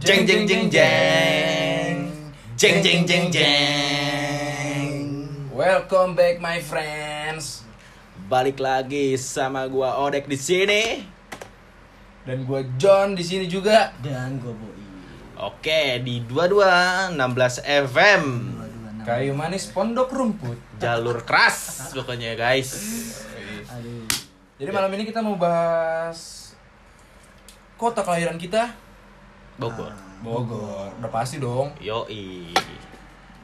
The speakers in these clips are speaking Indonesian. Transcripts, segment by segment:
Jeng jeng jeng jeng. Jeng jeng jeng jeng. Welcome back my friends. Balik lagi sama gua Odek di sini. Dan gue John di sini juga. dan gue boi Oke, di 22 16 FM. Kayu manis pondok rumput. Jalur keras pokoknya guys. aduh Jadi malam ini kita mau bahas kota kelahiran kita Bogor. Bogor. Udah pasti dong. Yoi.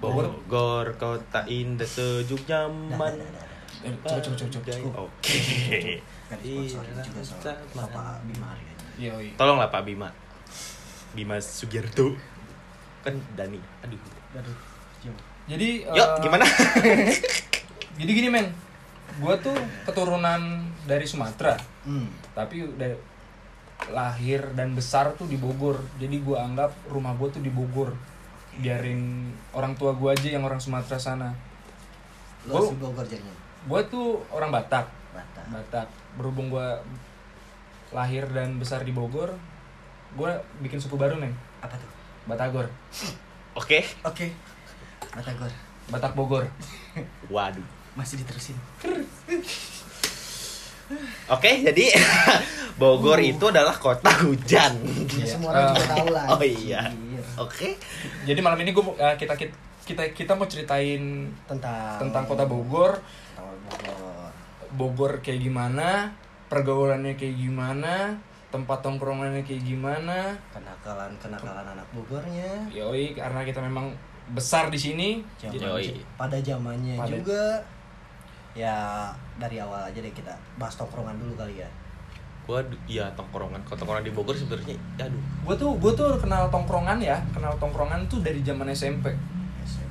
Bogor. Bogor kota indah sejuk nyaman. Eh, coba coba coba coba. Oke. iya. Tolonglah Pak Bima. Bima Sugiarto. Kan Dani. Aduh. Jadi Yuk, eh, gimana? Jadi gini men, gue tuh keturunan dari Sumatera, hmm. tapi udah lahir dan besar tuh di Bogor. Jadi gue anggap rumah gue tuh di Bogor. Biarin orang tua gue aja yang orang Sumatera sana. lo si Bogor jadinya Gue tuh orang Batak. Batak Batak. Berhubung gue lahir dan besar di Bogor, gue bikin suku baru men, apa tuh Batagor, Oke. oke Batagor Batak Bogor. Waduh. masih diterusin Oke, jadi Bogor itu adalah kota hujan. ya semua orang juga Eh, tahu lah Oh iya. Oke. Jadi malam ini gue kita kita kita mau ceritain tentang tentang kota Bogor, Bogor Bogor kayak gimana, pergaulannya kayak gimana, tempat tongkrongannya kayak gimana. kenakalan kenakalan anak Bogornya Yoi, karena kita memang besar di sini. Yoi. pada zamannya Pada- juga ya dari awal aja deh kita bahas tongkrongan dulu kali ya Gua iya tongkrongan. Kalau tongkrongan di Bogor sebenarnya aduh. gue tuh gue tuh kenal tongkrongan ya, kenal tongkrongan tuh dari zaman SMP.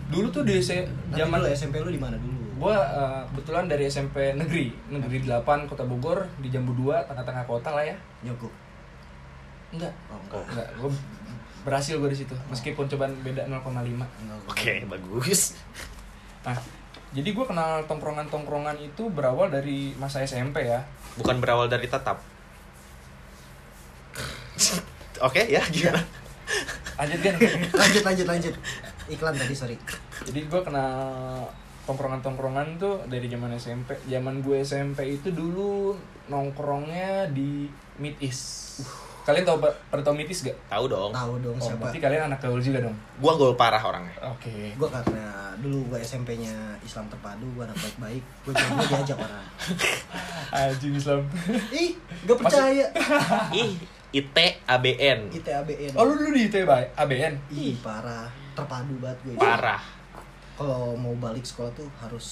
Dulu tuh di se- Nanti zaman dulu SMP lu di mana dulu gue uh, kebetulan dari SMP negeri, negeri 8 Kota Bogor di Jambu 2 tengah-tengah kota lah ya. nyogok Enggak, oh enggak enggak, gue berhasil gue di situ meskipun cobaan beda 0,5. Enggak, Oke, bagus. Nah, jadi gue kenal tongkrongan-tongkrongan itu berawal dari masa SMP ya. Bukan berawal dari tetap. Oke, ya gimana? Lanjut kan? lanjut lanjut lanjut iklan tadi sorry jadi gue kenal tongkrongan-tongkrongan tuh dari zaman SMP. Zaman gue SMP itu dulu nongkrongnya di Mid East. Kalian tahu Mid East gak? Tahu dong. tahu dong Oh, siapa berarti kalian anak gaul juga dong. Gua gol parah orangnya. Oke. gue karena dulu gue SMP-nya Islam terpadu gue anak baik-baik gue jadi diajak orang Anjing Islam. ih gak percaya Ih, IT ABN. ITABN Oh lu dulu di ITB ABN? ih parah terpadu banget gue Parah. kalau mau balik sekolah tuh harus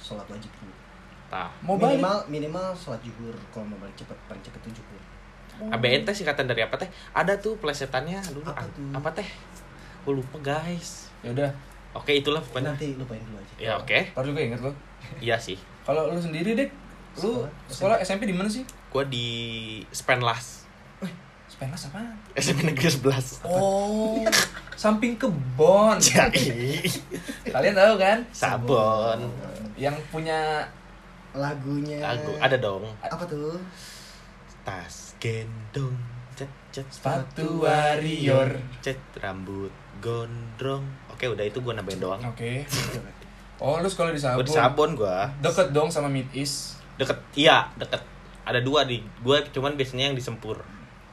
sholat wajib dulu Tah. Mau balik? minimal minimal sholat zuhur kalau mau balik cepet paling cepet tuh zuhur ABN teh singkatan dari apa teh? Ada tuh plesetannya dulu. Apa Apa, tuh? apa teh? Gue lupa guys. Ya udah, Oke, itulah pokoknya. nanti lupain dulu aja Ya oke. ntar juga inget lo. Iya sih. Kalau lu sendiri dek, lu Sekolah? sekolah SMP di mana sih? Gua di Spenlas. Spenlas apa? SMP Negeri 11. Oh, samping kebon. Jadi Kalian tahu kan? Sabon. Yang punya lagunya Lagu ada dong. apa tuh Tas gendong cet cet sepatu warrior. cet rambut gondrong. Oke, udah itu gua nambahin doang. Oke. Oh, lu sekolah di Sabon. Gua di Sabon gua. Deket dong sama Mid East. Deket. Iya, deket. Ada dua di gua cuman biasanya yang di Sempur.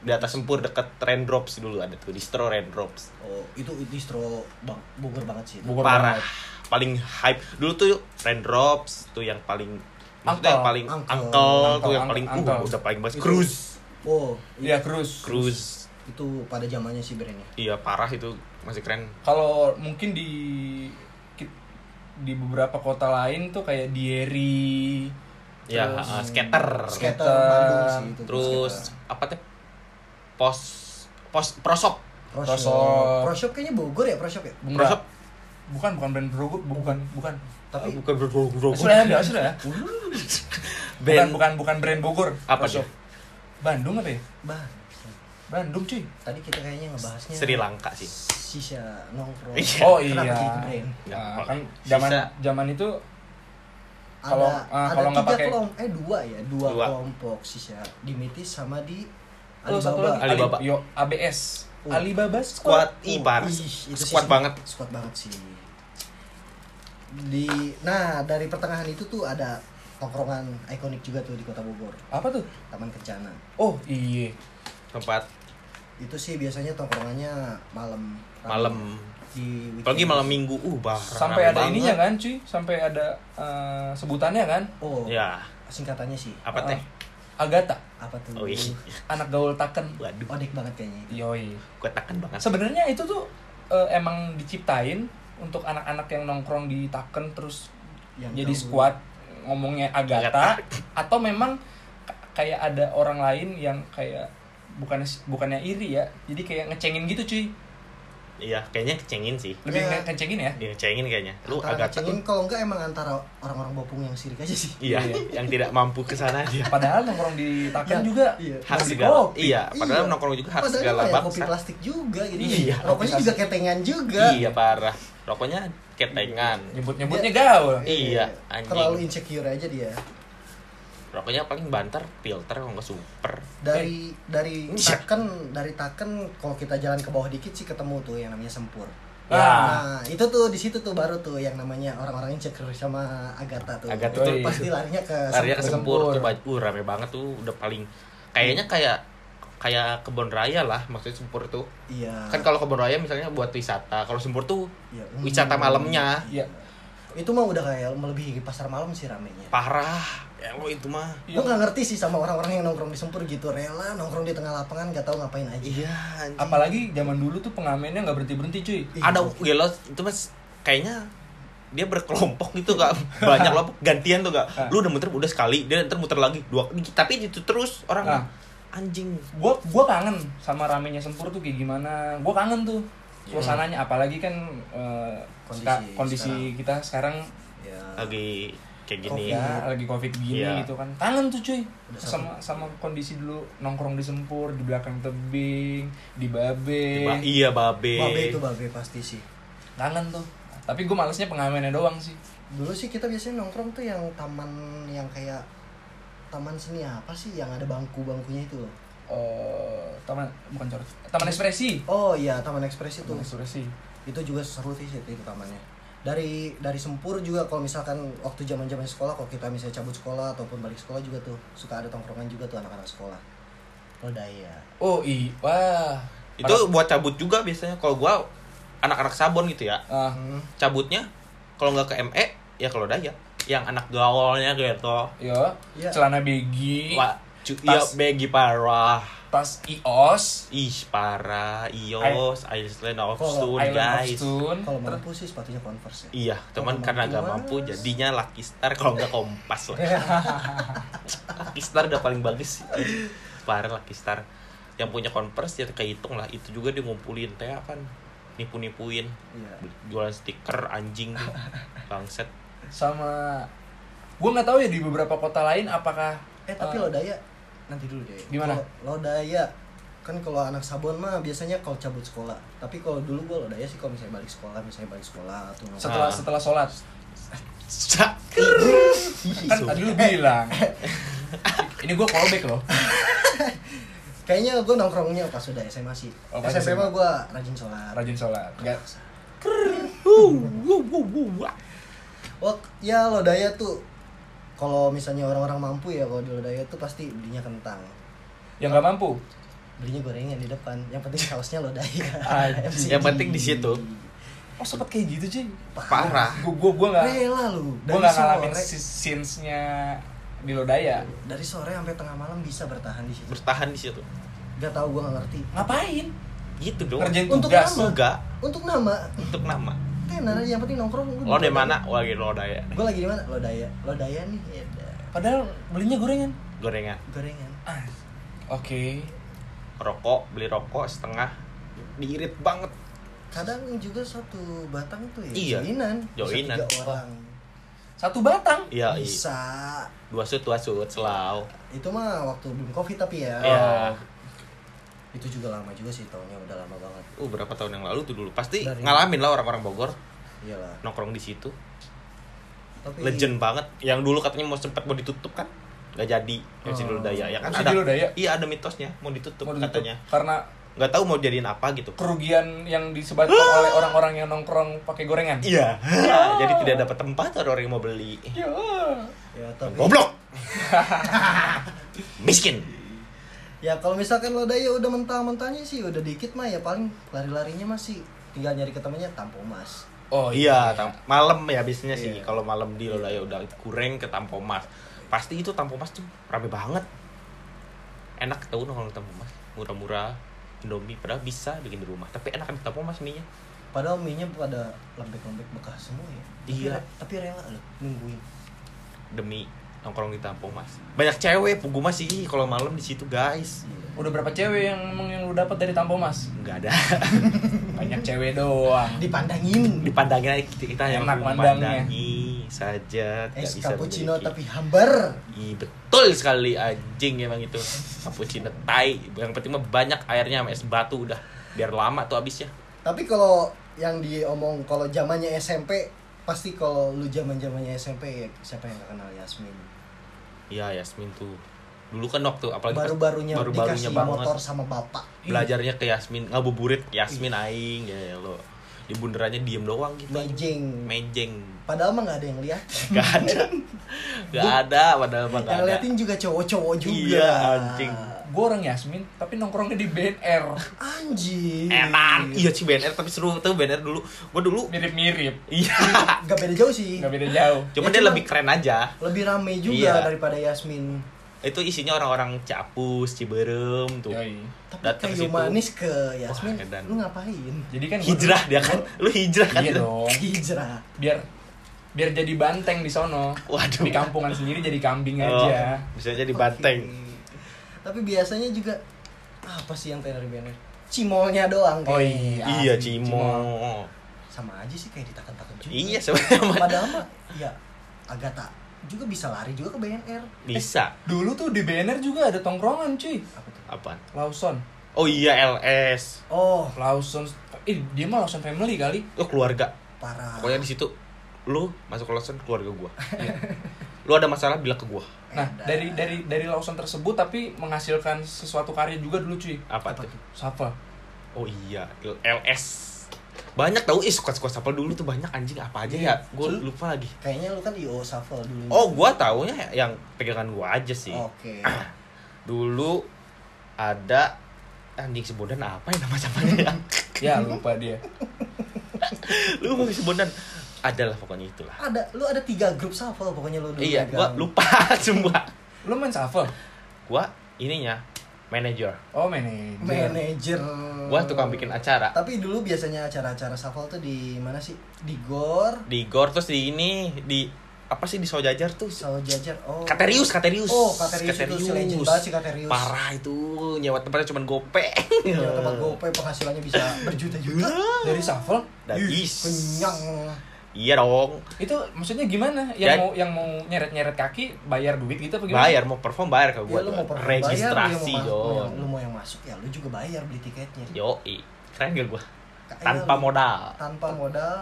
Di atas Sempur deket Raindrops dulu ada tuh, distro Raindrops. oh itu distro bang Bogor banget sih. Bogor Parah. banget. Paling hype. Dulu tuh Raindrops tuh yang paling maksudnya yang Angkel. paling Angkel. angkel, tuh Angkel, yang paling angkel. uh, udah paling banget Itu- cruise. Oh Iya, Cruz. Cruise. itu pada zamannya sih brandnya Iya, parah itu masih keren. Kalau mungkin di di beberapa kota lain tuh kayak Dieri Ya, terus uh, skater. skater Skater. Sih itu Terus skater. apa teh? Pos pos prosop. Pro Pro Shop. Shop. Pro Shop kayaknya Bogor ya Pro Shop ya. Shop. Bukan, bukan brand Bogor, bukan, bukan. tapi bukan bro Sudah ada, sudah ya. Bukan, bukan, bukan brand Bogor. Apa Shop. Bandung apa ya? bah Bandung cuy. tadi kita kayaknya ngebahasnya Sri Lanka sih. sisa nongkrong Iya. Oh Kenapa iya. jadi ke brand? Nah, kan zaman Sisa. zaman itu ada Kalau- ah, ada kalau nggak tiga pakai- kelompok eh dua ya dua, Dua. kelompok sisa di Mitis sama di oh, satu Alibaba lagi Alibaba. Ali- Yo ABS. Uh. Alibaba Squad Squad. i parah. Ih, itu sih Squad banget. Squad banget sih. Di nah dari pertengahan itu tuh ada tongkrongan ikonik juga tuh di Kota Bogor, Apa tuh? Taman Kencana. Oh iya. Tempat Itu sih biasanya tongkrongannya malam. malam. Di. Apalagi malam minggu, uh parah. Sampai ada banget. ininya kan cuy, sampai ada eh, sebutannya kan? Oh, Ya, singkatannya sih. apa teh? Agatha, Apa tuh? Oh iya. anak gaul Taken. Waduh, Odek banget kayaknya itu. Yoi. gue tekan banget. Sebenarnya itu tuh eh, emang diciptain untuk anak-anak yang nongkrong di Taken terus Yang jadi gaul. squad ngomongnya Agatha atau memang kayak ada orang lain yang kayak bukannya bukannya iri ya jadi kayak ngecengin gitu cuy Iya, kayaknya kecengin sih. lebih Ya. nge- ngecengin ya Dia kecengin kayaknya. Lu Antara agak ngecengin, kalau enggak emang antara orang-orang bopung yang sirik aja sih. Iya, Iya. yang tidak mampu ke sana dia. padahal nongkrong di Taken Ya, juga iya. Ngasih segala. kopi. Iya, padahal nongkrong juga Padahal segala ya, kopi bangsa. plastik juga gitu. Iya, Rokoknya kopi juga ketengan juga. Iya, parah. Rokoknya ketengan. nyebut-nyebutnya gaul Iya, anjing. Terlalu insecure aja dia. Rokoknya paling banter, filter kalau nggak super. Dari dari Iya. Taken, dari Taken kalau kita jalan ke bawah dikit sih ketemu tuh yang namanya Sempur. Ya. Nah, itu tuh di situ tuh baru tuh yang namanya orang-orang insecure sama Agatha tuh. Agatha tuh pasti larinya ke Larinya ke Sempur. sempur, tuh uh, rame banget tuh udah paling kayaknya kayak kayak kebun raya lah maksudnya sempur tuh Iya. kan kalau kebun raya misalnya buat wisata kalau sempur tuh Iya. wisata malamnya iya Itu mah udah kayak melebihi pasar malam sih ramenya. parah ya lo itu mah Gue gak ngerti sih sama orang-orang yang nongkrong di Sempur gitu rela nongkrong di tengah lapangan gak tahu ngapain aja. iya anjing. apalagi zaman dulu tuh pengamennya nggak berhenti berhenti cuy Iya. ada gelo itu mas kayaknya dia berkelompok gitu gak banyak loh gantian tuh gak Ah. lu udah muter udah sekali dia ntar muter lagi dua tapi itu terus orang Nah. Anjing. Gua gua kangen sama ramenya sempur tuh kayak gimana. Gua kangen tuh suasananya. Apalagi kan eh, Kondisi ska- kondisi sekarang. kita sekarang Ya. lagi kayak gini. Ya lagi covid gini Iya. gitu kan. Kangen tuh cuy. Udah sama sama kondisi dulu. Nongkrong di sempur di belakang tebing di babe. Ba- iya babe. Babe itu babe pasti sih. kangen tuh. Tapi gue malesnya pengamennya doang sih. Dulu sih kita biasanya nongkrong tuh yang taman yang kayak taman seni apa sih yang ada bangku-bangkunya itu loh. Eh, taman bukan coret taman ekspresi Oh iya, Taman Ekspresi itu. taman ekspresi Itu juga seru sih itu, itu tamannya. Dari dari Sempur juga kalau misalkan waktu zaman-zaman sekolah kalau kita misalnya cabut sekolah ataupun balik sekolah juga tuh suka ada tongkrongan juga tuh anak-anak sekolah. Lodaya. oh i wah itu buat cabut juga biasanya kalau gua anak-anak sabon gitu ya ah Hmm. cabutnya kalau nggak ke ME ya kalau daya yang anak gaulnya gitu. Ya Iya. celana begi Wah, cu- iya Tas. begi parah. tas ios. Ih parah ios Island of Kalau Stone of guys. Kalau mampu sih sepatunya Converse ya. iya teman Kalau karena nggak mampu jadinya Lucky Star kalau nggak kompas lah. Lucky Star udah paling bagus sih. Parah Lucky Star. Yang punya Converse ya kehitung lah. Itu juga dia ngumpulin teh kan nipu-nipuin. Iya. jualan stiker anjing bangset sama gue nggak tahu ya di beberapa kota lain apakah Eh tapi eh, Lodaya nanti dulu deh. Gimana? Kalau Lodaya kan kalau anak Sabon mah biasanya kalau cabut sekolah. Tapi kalau dulu gua Lodaya sih kalau misalnya balik sekolah, misalnya balik sekolah atau setelah Ah. setelah sholat Cak. kan tadi lu bilang ini gue callback loh Kayaknya gua nongkrongnya pas sudah SMA sih. Oh, SMA. mah gua rajin sholat. rajin sholat nggak Oh, ya Lodaya tuh kalau misalnya orang-orang mampu ya kalau di Lodaya tuh pasti belinya kentang. yang nggak mampu Belinya gorengan di depan. Yang penting sausnya Lodaya. Yang penting di situ. oh sempet kayak gitu cuy Parah. gue gue gue nggak Rela lu. gue nggak ngalamin scenes-nya di Lodaya dari sore sampai tengah malam bisa bertahan di situ. bertahan di situ Gak tahu gua nggak ngerti. ngapain gitu dong ngerjain Untuk tugas nama. Untuk nama, untuk nama tenar aja yang penting nongkrong. lo di mana oh, lagi lo daya Gue lagi di mana? Lodaya. Lodaya nih. Ya padahal belinya gorengan gorengan Gorengan. ah oke rokok beli rokok setengah diirit banget Kadang juga satu batang tuh ya. Iya. Joinan. Joinan. Tiga orang. satu batang iya iya. Bisa. dua sud dua sud selau Itu mah waktu belum covid tapi ya. Iya. Itu juga lama juga sih tahunnya udah lama banget. uh berapa tahun yang lalu tuh dulu. Pasti Dari- ngalamin lah orang-orang Bogor. Iyalah. nongkrong di situ. Tapi legend banget. Yang dulu katanya mau sempat mau ditutup kan? Nggak jadi. Yang Oh. dulu daya ya kan? Masih ada. Di Lodaya? iya ada mitosnya. Mau ditutup Mau ditutup. katanya. Karena nggak tahu mau jadiin apa gitu. kerugian yang disebabkan oleh orang-orang yang nongkrong pakai gorengan. Iya. Jadi tidak dapat tempat ada orang yang mau beli. Ya ya tapi goblok. Miskin ya kalau misalkan lo daya udah mentah-mentahnya sih udah dikit mah ya paling lari-larinya masih tinggal nyari ketemunya tampo mas. Oh iya tam- malam ya biasanya sih. Iya. kalau malam di Lodaya udah kurang ke Tampomas pasti itu Tampomas tuh rame banget. Enak tau nongkrong di Tampomas murah-murah Indomie padahal bisa bikin di rumah. Tapi enak kan di Tampomas mie nya padahal mie nya pada lembek-lembek bekas semua ya. Tapi Iya. re- tapi rela lo nungguin. Demi nongkrong di Tampomas banyak cewek pugu mas sih. Kalau malam di situ guys. Udah berapa cewek yang emang yang lu dapat dari Tampo Mas? Nggak ada. Banyak cewek doang. Dipandangin. Dipandangin aja kita, kita yang Enak mandangnya. memandangi saja es bisa cappuccino memiliki. tapi hambar. Ih, betul sekali anjing emang itu. Cappuccino tai yang penting mah banyak airnya sama es batu udah. Biar lama tuh habisnya. Tapi kalau yang diomong kalau zamannya SMP pasti kalau lu zaman zamannya SMP ya siapa yang gak kenal Yasmin iya Yasmin tuh. Dulu kan waktu apalagi baru-barunya baru-barunya dikasih banget motor sama bapak. belajarnya ke Yasmin ngabuburit Yasmin aing ya, ya lo. Di bundarannya diem doang gitu. Mejeng. Mejeng. Padahal mah gak ada yang lihat. Gak ada. Gak ada padahal mah gak yang ada. liatin juga cowok-cowok juga. Iya, anjing. Gue orang Yasmin tapi nongkrongnya di BNR anjing. Enak. Iya sih BNR tapi seru. Tuh BNR dulu. Gua dulu mirip-mirip. Iya. Gak beda jauh sih. Nggak beda jauh. Cuman Ya, dia cuma- lebih keren aja. lebih rame juga Iya. daripada Yasmin. Itu isinya orang-orang Capus, Ciberem tuh. Yoi. tapi Datang kayu situ. manis ke Yasmin Wah, lu ngapain? Jadi kan Hijrah dia kan, lu hijrah kan? iya dong. Hijrah. Biar biar jadi banteng di sono. Waduh. di kampungan sendiri jadi kambing Oh, aja. bisa jadi banteng. Tapi biasanya juga apa sih yang dari BNR cimolnya doang oh kayaknya. iya Iya, asli, Cimo. sama aja sih kayak ditakan-takan juga Iya sebenarnya padahal mah ya Agatha juga bisa lari juga ke BNR bisa. dulu tuh di BNR juga ada tongkrongan cuy apa tuh Apaan? Lawson Oh iya LS. oh Lawson eh dia mah Lawson family kali Lu keluarga. parah Pokoknya di situ lu masuk Lawson keluarga gua. lu ada masalah bilang ke gua. Nah Edan. dari dari dari Lawson tersebut tapi menghasilkan sesuatu karya juga dulu cuy Apa, Apa tuh? Shuffle Oh iya, LS. Banyak tahu ih suka-suka sapel dulu tuh banyak anjing apa aja ya. Gua Lu- lupa lagi. kayaknya lu kan IO Shuffle dulu Oh, gua taunya yang pegangan gua aja sih. oke Dulu ada anjing Sebodan apa ya nama siapanya ya? ya lupa dia lu mau Sebodan adalah pokoknya itulah. ada lu ada tiga grup Shuffle pokoknya lu dulu Iya, gua lupa semua. lu main Shuffle Gua ininya manager. oh manajer manajer Gua tukang bikin acara tapi dulu biasanya acara-acara Shuffle tuh di mana sih di Gor di Gor terus di ini di apa sih di Sojajar tuh? Sawo Jajar oh Katerius, Katerius. oh Katerius, itu si legend banget si Katerius Parah itu, nyewa tempatnya cuma gope. ya, tempat gope penghasilannya bisa berjuta-juta dari Shuffle Dan is. kenyang Iya dong. itu maksudnya gimana yang Ya. mau yang mau nyeret nyeret kaki bayar duit gitu apa gimana Bayar mau perform bayar ke ya gua. lu mau perform Registrasi, bayar, lu, yang mau, Jon. ma- lu mau yang masuk ya lu juga bayar beli tiketnya Yo, keren gak gua? Kayak Tanpa lu- modal. tanpa modal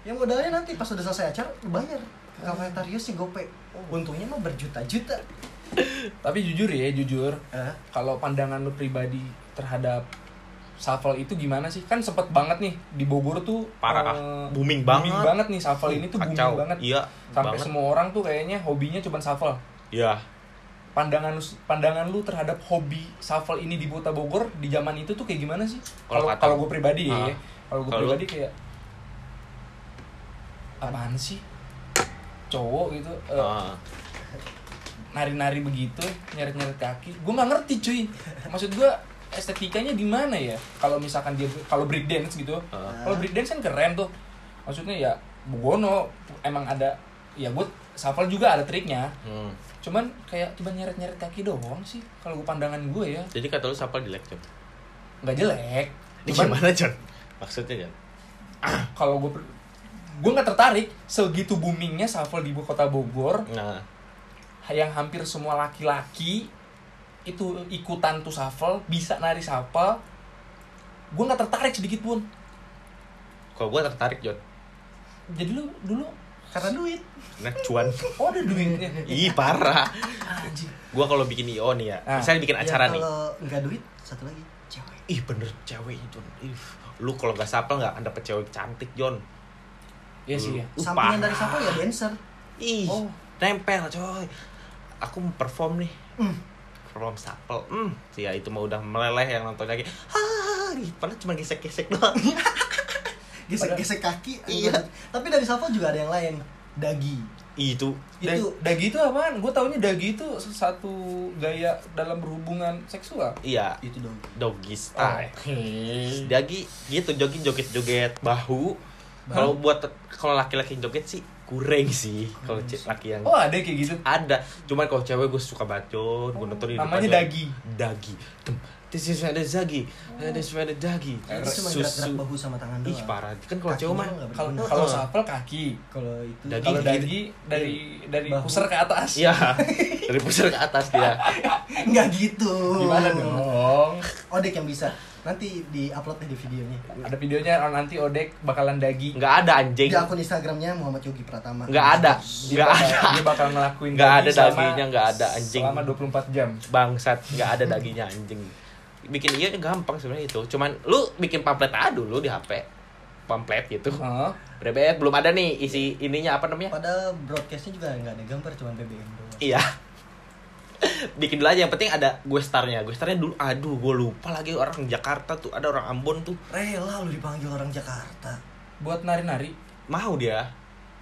ya modalnya nanti pas udah selesai acara lu bayar ke Katerius si gope untungnya mah berjuta-juta tapi jujur ya jujur eh, kalau pandangan lu pribadi terhadap Shuffle itu gimana sih kan sempet banget nih di Bogor tuh Parah, eh, booming banget. banget nih Shuffle ini tuh booming Kacau. banget Iya, sampai banget. semua orang tuh kayaknya hobinya cuma Shuffle Iya. pandangan lu pandangan lu terhadap hobi shuffle ini di Kota Bogor di zaman itu tuh kayak gimana sih? Kalau Kalau gue pribadi ya, Ah. kalau gue pribadi kayak apaan sih? Cowok gitu eh, Ah. nari-nari begitu, nyeret-nyeret kaki. Gue nggak ngerti cuy. Maksud gue estetikanya di mana ya? Kalau misalkan dia kalau break dance gitu. Ah. Kalau break dance kan keren tuh. Maksudnya ya Bugono emang ada ya gue shuffle juga ada triknya. Hmm. Cuman kayak cuma nyeret-nyeret kaki doang sih kalau gue pandangan gue ya. Jadi kata lu siapa di lecture? nggak jelek. Ini Cuman gimana, John? Maksudnya, John? kalau gue gue nggak tertarik segitu boomingnya shuffle di ibu kota Bogor Nah, yang hampir semua laki-laki itu ikutan tuh shuffle bisa nari shuffle gue nggak tertarik sedikit pun kalau gua tertarik, John. jadi lu dulu karena duit Nah, cuan. oh ada duitnya Ih, parah. anjing Gua kalau bikin IO nih ya, Ah. misalnya bikin acara ya, nih. kalau nggak duit satu lagi cewek ih bener cewek John ih lu kalau gak sapel nggak akan dapet cewek cantik John Iya sih ya. Uh, sampingan parah. dari siapa ya dancer ih Oh. nempel coy aku mau perform nih Hmm. Perform sapel. Hmm sih ya itu mah udah meleleh yang nonton lagi. Ah padahal cuma gesek-gesek doang. Gesek-gesek kaki Iya. tapi dari siapa juga ada yang lain. Dagi. Itu. Itu. Dagi itu apaan? Gue taunya dagi itu satu gaya dalam berhubungan seksual. iya. Itu dong. Doggy style Oke. Dagi gitu jogging joget-joget bahu. Kalau buat kalau laki-laki joget sih kurang sih kalau cek laki yang Oh ada kayak gitu. ada. Cuman kalau cewek gue suka bacot, gue nonton di Namanya depan dagi. Dagi. Tem, This is where the dagi. This is where the dagi. itu cuma gerak-gerak bahu sama tangan doang Ih parah. Kan kalau cewek mah Kalau kalau Oh. sapel kaki. kalau itu Dagi. Kalau gitu. dagi dari dari Bahu. pusar ke atas. Iya, dari pusar ke atas dia. nggak gitu Gimana dong? Odek yang bisa nanti di upload deh di videonya Ada videonya oh, nanti Odek bakalan dagi. Nggak ada anjing. di akun instagramnya Muhammad Yogi Pratama Nggak ada. Dia Nggak ada. dia bakal ngelakuin Nggak ada daginya, nggak ada anjing. Selama 24 jam. bangsat nggak ada dagingnya anjing bikin iya gampang sebenarnya itu cuman lu bikin pamflet aja dulu di HP pamflet gitu Heeh. Brebet belum ada nih isi ininya apa namanya pada broadcastnya juga nggak ada gambar cuma BBM doang iya bikin dulu aja yang penting ada gue starnya. Gue starnya dulu aduh gue lupa lagi orang Jakarta tuh ada orang Ambon tuh. Rela lu dipanggil orang Jakarta. Buat nari-nari? Mau dia.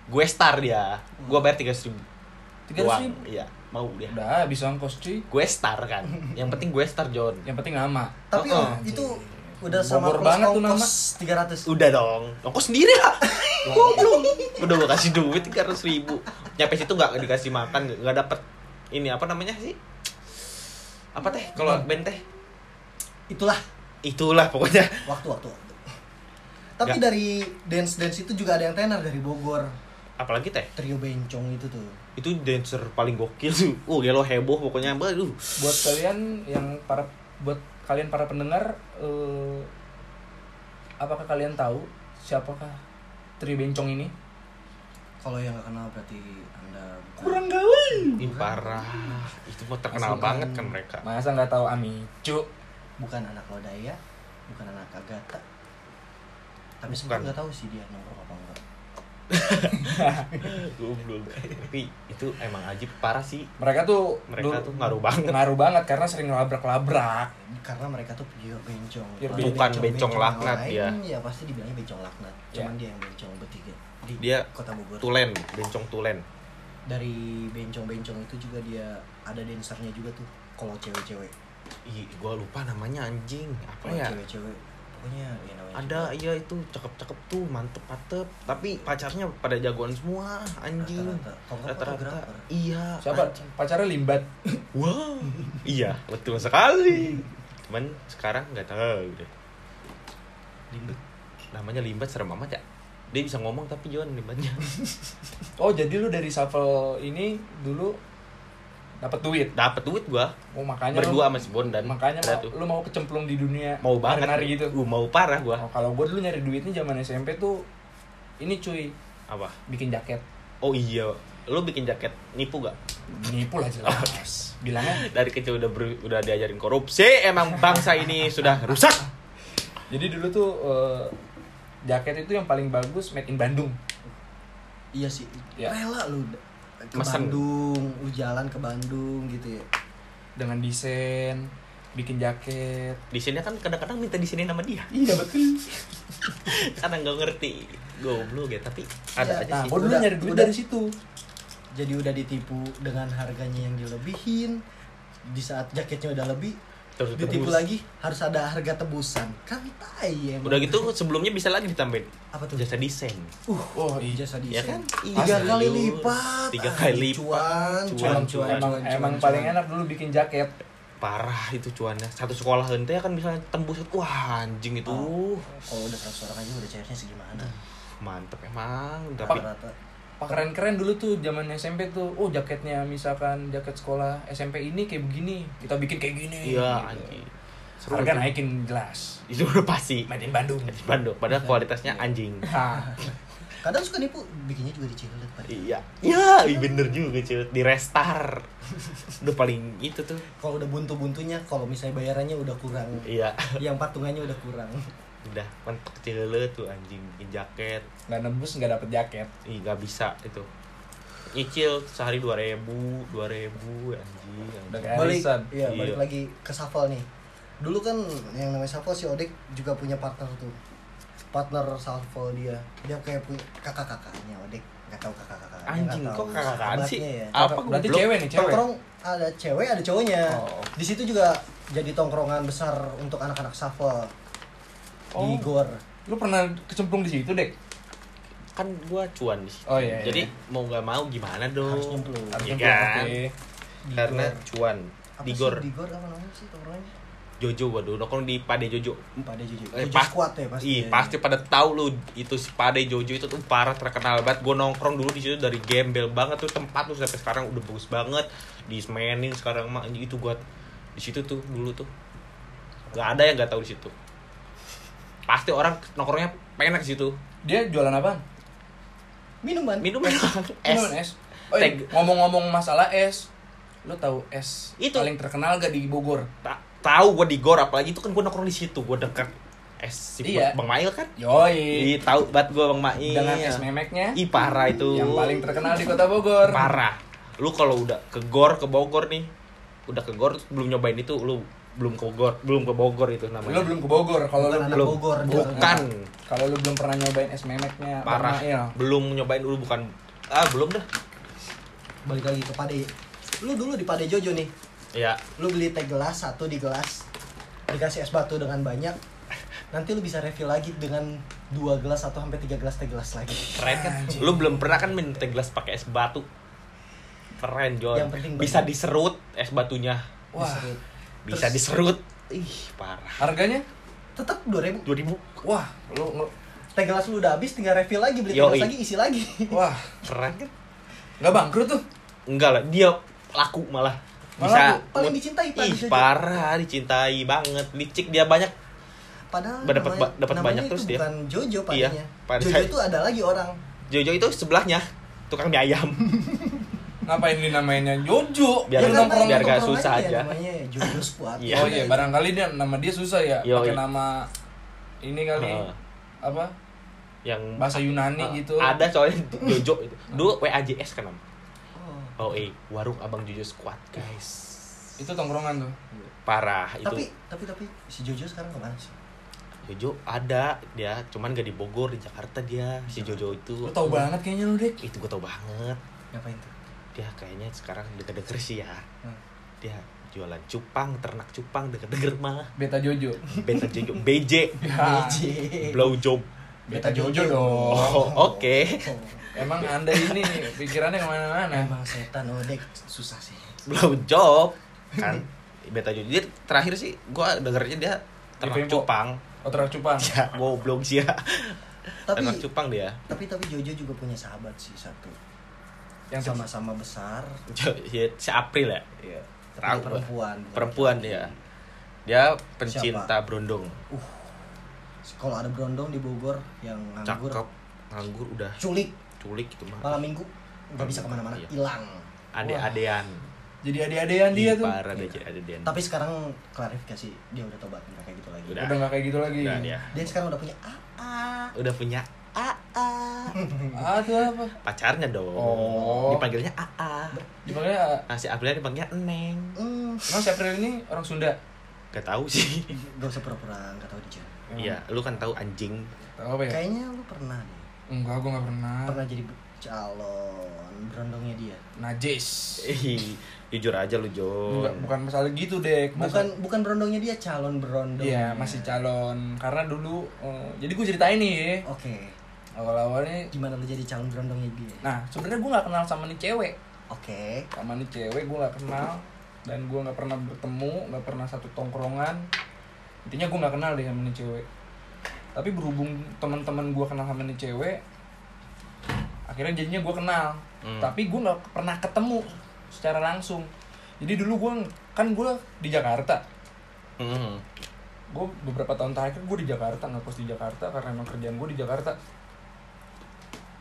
Gue star dia. Gue bayar tiga ribu. 300.000? iya mau dia. Udah bisa ongkos cuy. gue star kan. Yang penting gue star John. Yang penting nama. tapi Oh, itu udah sama plus banget tuh nama. ongkos 300 Udah dong, ongkos sendiri lah. Goblok. Udah gua kasih duit tiga ratus ribu. Nyampe situ nggak dikasih makan, nggak dapet ini apa namanya sih? Apa teh? Kalau band teh? itulah Itulah pokoknya. waktu waktu waktu tapi Nggak. dari dance dance itu juga ada yang tenar dari Bogor Apalagi teh? trio bencong itu tuh Itu dancer paling gokil tuh. Uh, gelo heboh pokoknya. Aduh. Buat kalian yang para buat kalian para pendengar eh, apakah kalian tahu siapakah Tri Bencong ini? kalau yang nggak kenal berarti Kurang gaul. Ini parah. Itu mah terkenal Asli. banget kan mereka. Masa nggak tahu Amicu? bukan anak Lodaya bukan anak Agatha tapi sekarang nggak tahu sih dia nongkrong apa enggak Goblok. Tapi itu emang ajib parah sih. Mereka tuh Mereka dulu- tuh ngaruh banget. Ngaruh banget karena sering labrak-labrak. karena mereka tuh pure bencong Pure Kalau Bukan bencong yang laknat, lain, ya. ya pasti dibilangnya bencong laknat cuman Ya. dia yang bencong bertiga di Dia kota Bogor Tulen, bencong tulen. Dari bencong-bencong itu juga dia ada dancernya juga tuh kalau cewek-cewek Ih, gua lupa namanya anjing. Apa kalau ya? cewek-cewek pokoknya ya namanya ada iya itu cakep-cakep tuh mantep mantep tapi pacarnya pada jagoan semua anjing Rata-rata. Iya Siapa? anjing. Pacarnya Limbat. wah iya betul sekali cuman sekarang nggak tahu deh limbat namanya limbat serem amat ya dia bisa ngomong tapi John limbatnya Oh, jadi lu dari shuffle ini dulu dapat duit. dapat duit gua. Oh, makanya berdua lu, sama si Bondan. makanya Ada mau, lu mau kecemplung di dunia mau banget nari gitu. uh, mau parah gua. Oh, kalau gue dulu nyari duitnya zaman SMP tuh ini cuy, apa? Bikin jaket. oh iya. Lu bikin jaket nipu gak Nipu lah jelas. Bilangnya? Dari kecil udah ber- udah diajarin korupsi. Emang bangsa ini sudah rusak. Jadi dulu tuh eh, jaket itu yang paling bagus made in Bandung. iya sih Ya. rela lu ke Mesen. Bandung lu jalan ke Bandung gitu ya dengan desain, bikin jaket. di sini kan kadang-kadang minta di sini nama dia Iya betul. karena nggak ngerti goblok ya tapi ada Ya, aja Nah, sih gue dulu Udah- nyari duit udah. dari situ. jadi udah ditipu dengan harganya yang dilebihin di saat jaketnya udah lebih terus ditipu tebus. lagi harus ada harga tebusan. Kan tai emang. udah gitu sebelumnya bisa lagi ditambahin. Apa tuh? Jasa desain. Oh, iya. jasa ya desain. Kan? Tiga Asli, kali lipat. Tiga Ah, kali lipat. cuan Cuan, cuan Emang, cuan emang, cuan, emang cuan, paling cuan. enak dulu bikin jaket. parah itu cuannya. Satu sekolah hente kan bisa tembus. Wah anjing itu. Oh, kalau udah seratus orang aja udah cairnya segimana? Mantep emang. Tapi keren-keren dulu tuh zaman SMP tuh. Oh, jaketnya misalkan jaket sekolah SMP ini kayak begini. Kita bikin kayak gini. iya Gitu. anjing seru Harga itu. naikin jelas. itu udah pasti Made in Bandung. di Bandung padahal kualitasnya anjing Ah, kadang suka nipu bikinnya juga di Cileut Pak. iya iya iya, bener juga cuy di restar udah paling itu tuh kalau udah buntu-buntunya kalau misalnya bayarannya udah kurang iya yang patungannya udah kurang udah mentok cilele tuh anjing bikin jaket. Nggak nembus nggak dapet jaket. Ih nggak bisa itu. Nyicil sehari dua ribu dua ribu anjing, Udah anjing. balik iya Iya. balik lagi ke Shuffle nih. Dulu kan yang namanya Shuffle si Odek juga punya partner tuh. Partner Shuffle dia. Dia kayak punya kakak-kakaknya Odek nggak tahu kakak-kakaknya anjing kok tahu kakak sih? ya. apa berarti cewek nih cewek? Tongkrong ada cewek ada cowoknya. Oh. di situ juga jadi tongkrongan besar untuk anak-anak Shuffle di Oh. Gor lu pernah kecemplung di situ dek kan gua cuan di situ Oh, iya, iya. jadi mau nggak mau gimana dong harus nyemplung Harus Iya nyemplung, kan? oke. Di karena Gor. cuan Apa di sih gor di Gor apa namanya sih tongkrongannya Jojo waduh nongkrong di Pade Jojo pada Jojo Eh, Jojo pas- squad ya pasti Ih, ya. pasti pada tahu lu itu si Pade Jojo itu tuh parah terkenal banget. Gue nongkrong dulu di situ dari gembel banget tuh tempat tuh sampai sekarang udah bagus banget. Di Semenin sekarang mah itu gua di situ tuh dulu tuh. Gak ada yang gak tahu di situ. Pasti orang nongkrongnya pengen ke situ. dia jualan apa minuman Minum es. Minuman es oh, iya, ngomong-ngomong masalah es lu tahu es Itu. paling terkenal gak di Bogor Ta- tahu gue di gor apalagi itu kan gue nongkrong di situ. Gue dekat es si Iya. Bang Mail kan. yoi Ih, tahu banget gue Bang Mail. dengan es memeknya Ih, parah itu. yang paling terkenal di kota Bogor parah lu kalau udah ke Gor ke Bogor nih udah ke Gor belum nyobain itu lu belum ke Bogor belum ke Bogor itu namanya. Lu belum ke Bogor kalau lu belum Bogor, bukan. kalau lu belum pernah nyobain es memeknya parah. Mail. belum nyobain dulu bukan. Ah belum dah. Balik lagi ke Pade. Lu dulu di Pade Jojo nih. Ya lu beli teh gelas satu di gelas. Dikasih es batu dengan banyak. Nanti lu bisa refill lagi dengan dua gelas atau sampai tiga gelas teh gelas lagi. Keren kan? Lu belum pernah kan minum teh gelas pakai es batu? Keren John Yang penting bisa banyak. diserut es batunya. Wah Diserut. Bisa Terus- diserut. Ih parah. Harganya? Tetap dua ribu. 2000 wah lu lu- teh gelas lu udah habis tinggal refill lagi beli teh Yoi. gelas lagi isi lagi. Wah. Keren. Kan nggak bangkrut tuh? Enggak lah dia laku malah. Malah bisa laku. paling dicintai ih parah dicintai banget. Licik dia banyak. Padahal Dapat dapat banyak itu terus dia. bukan Jojo Iya, padanya pada Jojo itu ada lagi orang. Jojo itu sebelahnya tukang mie ayam. ngapain ini namanya Jojo Biar- Ya, nongkrong biar gak susah aja. namanya Jojo Squad Iya. oh iya barangkali dia nama dia susah ya pakai nama ini kali Heeh. apa yang bahasa Yunani Ah, gitu Ada soalnya Jojo itu. Dulu WAJS kan. Oh. Oh eh, warung Abang Jojo Squad, guys. itu tongkrongan tuh Parah itu. tapi tapi tapi si Jojo sekarang ke mana sih Jojo ada dia, cuman gak di Bogor, di Jakarta dia. Si Jojo itu. lu tau banget kayaknya lu dek Itu gue tau banget. ngapain tuh Dia kayaknya sekarang denger-denger sih ya. Hmm. Dia jualan cupang, ternak cupang denger-denger mah. beta Jojo. Beta Jojo, BJ, ya, BJ blow job. beta Jojo dong. Oh, oke. emang anda ini pikirannya ke mana-mana? Emang setan odek. Susah sih. Blow job. Kan beta jojo. Jadi terakhir sih gua dengernya dia ternak cupang. Otra cupang? Ya goblok sih ya. Tapi ternak cupang dia. tapi tapi Jojo juga punya sahabat sih satu yang sama-sama besar. Ya, si April ya? Iya. Perempuan. Perempuan dia dia pencinta berondong kalau ada berondong di Bogor yang nganggur. Cakep nganggur udah. Culik. Culik gitu mah. Malam minggu. Nggak bisa ke mana-mana Iya. hilang. Ade-adean. Jadi ade-adean dia tuh. parah deh jadi ade-adean. Tapi sekarang klarifikasi dia udah tobat nggak kayak gitu lagi. Udah. udah nggak kayak gitu lagi. Udah dia. Dia sekarang udah punya AA udah punya AA ah itu apa? Pacarnya dong. Oh. dipanggilnya AA dipanggilnya nah, si April dipanggilnya Neng. Hmm, emang si April ini orang Sunda? Gak tahu sih. Gak usah pura-pura nggak tahu dia Iya, lu kan tahu anjing. tahu apa ya? Kayaknya lu pernah deh. Enggak gue nggak pernah. Pernah jadi calon berondongnya dia. Najis. Ih, jujur aja lu, Jo. Enggak, bukan masalah gitu dek. Bukan bukan berondongnya dia calon berondong. Iya masih calon. Karena dulu eh, jadi gue ceritain nih. Oke awal-awalnya gimana lu jadi calon berondongnya dia nah sebenarnya gue nggak kenal sama nih cewek. Oke. Sama nih cewek gue nggak kenal. Dan gue nggak pernah bertemu nggak pernah satu tongkrongan. Intinya gue nggak kenal deh sama nih cewek. Tapi berhubung teman-teman gue kenal sama nih cewek akhirnya jadinya gue kenal. Hmm. tapi gue nggak pernah ketemu secara langsung. Jadi dulu gue kan gue di Jakarta. Hmm. gue beberapa tahun terakhir gue di Jakarta ngekos di Jakarta karena emang kerjaan gue di Jakarta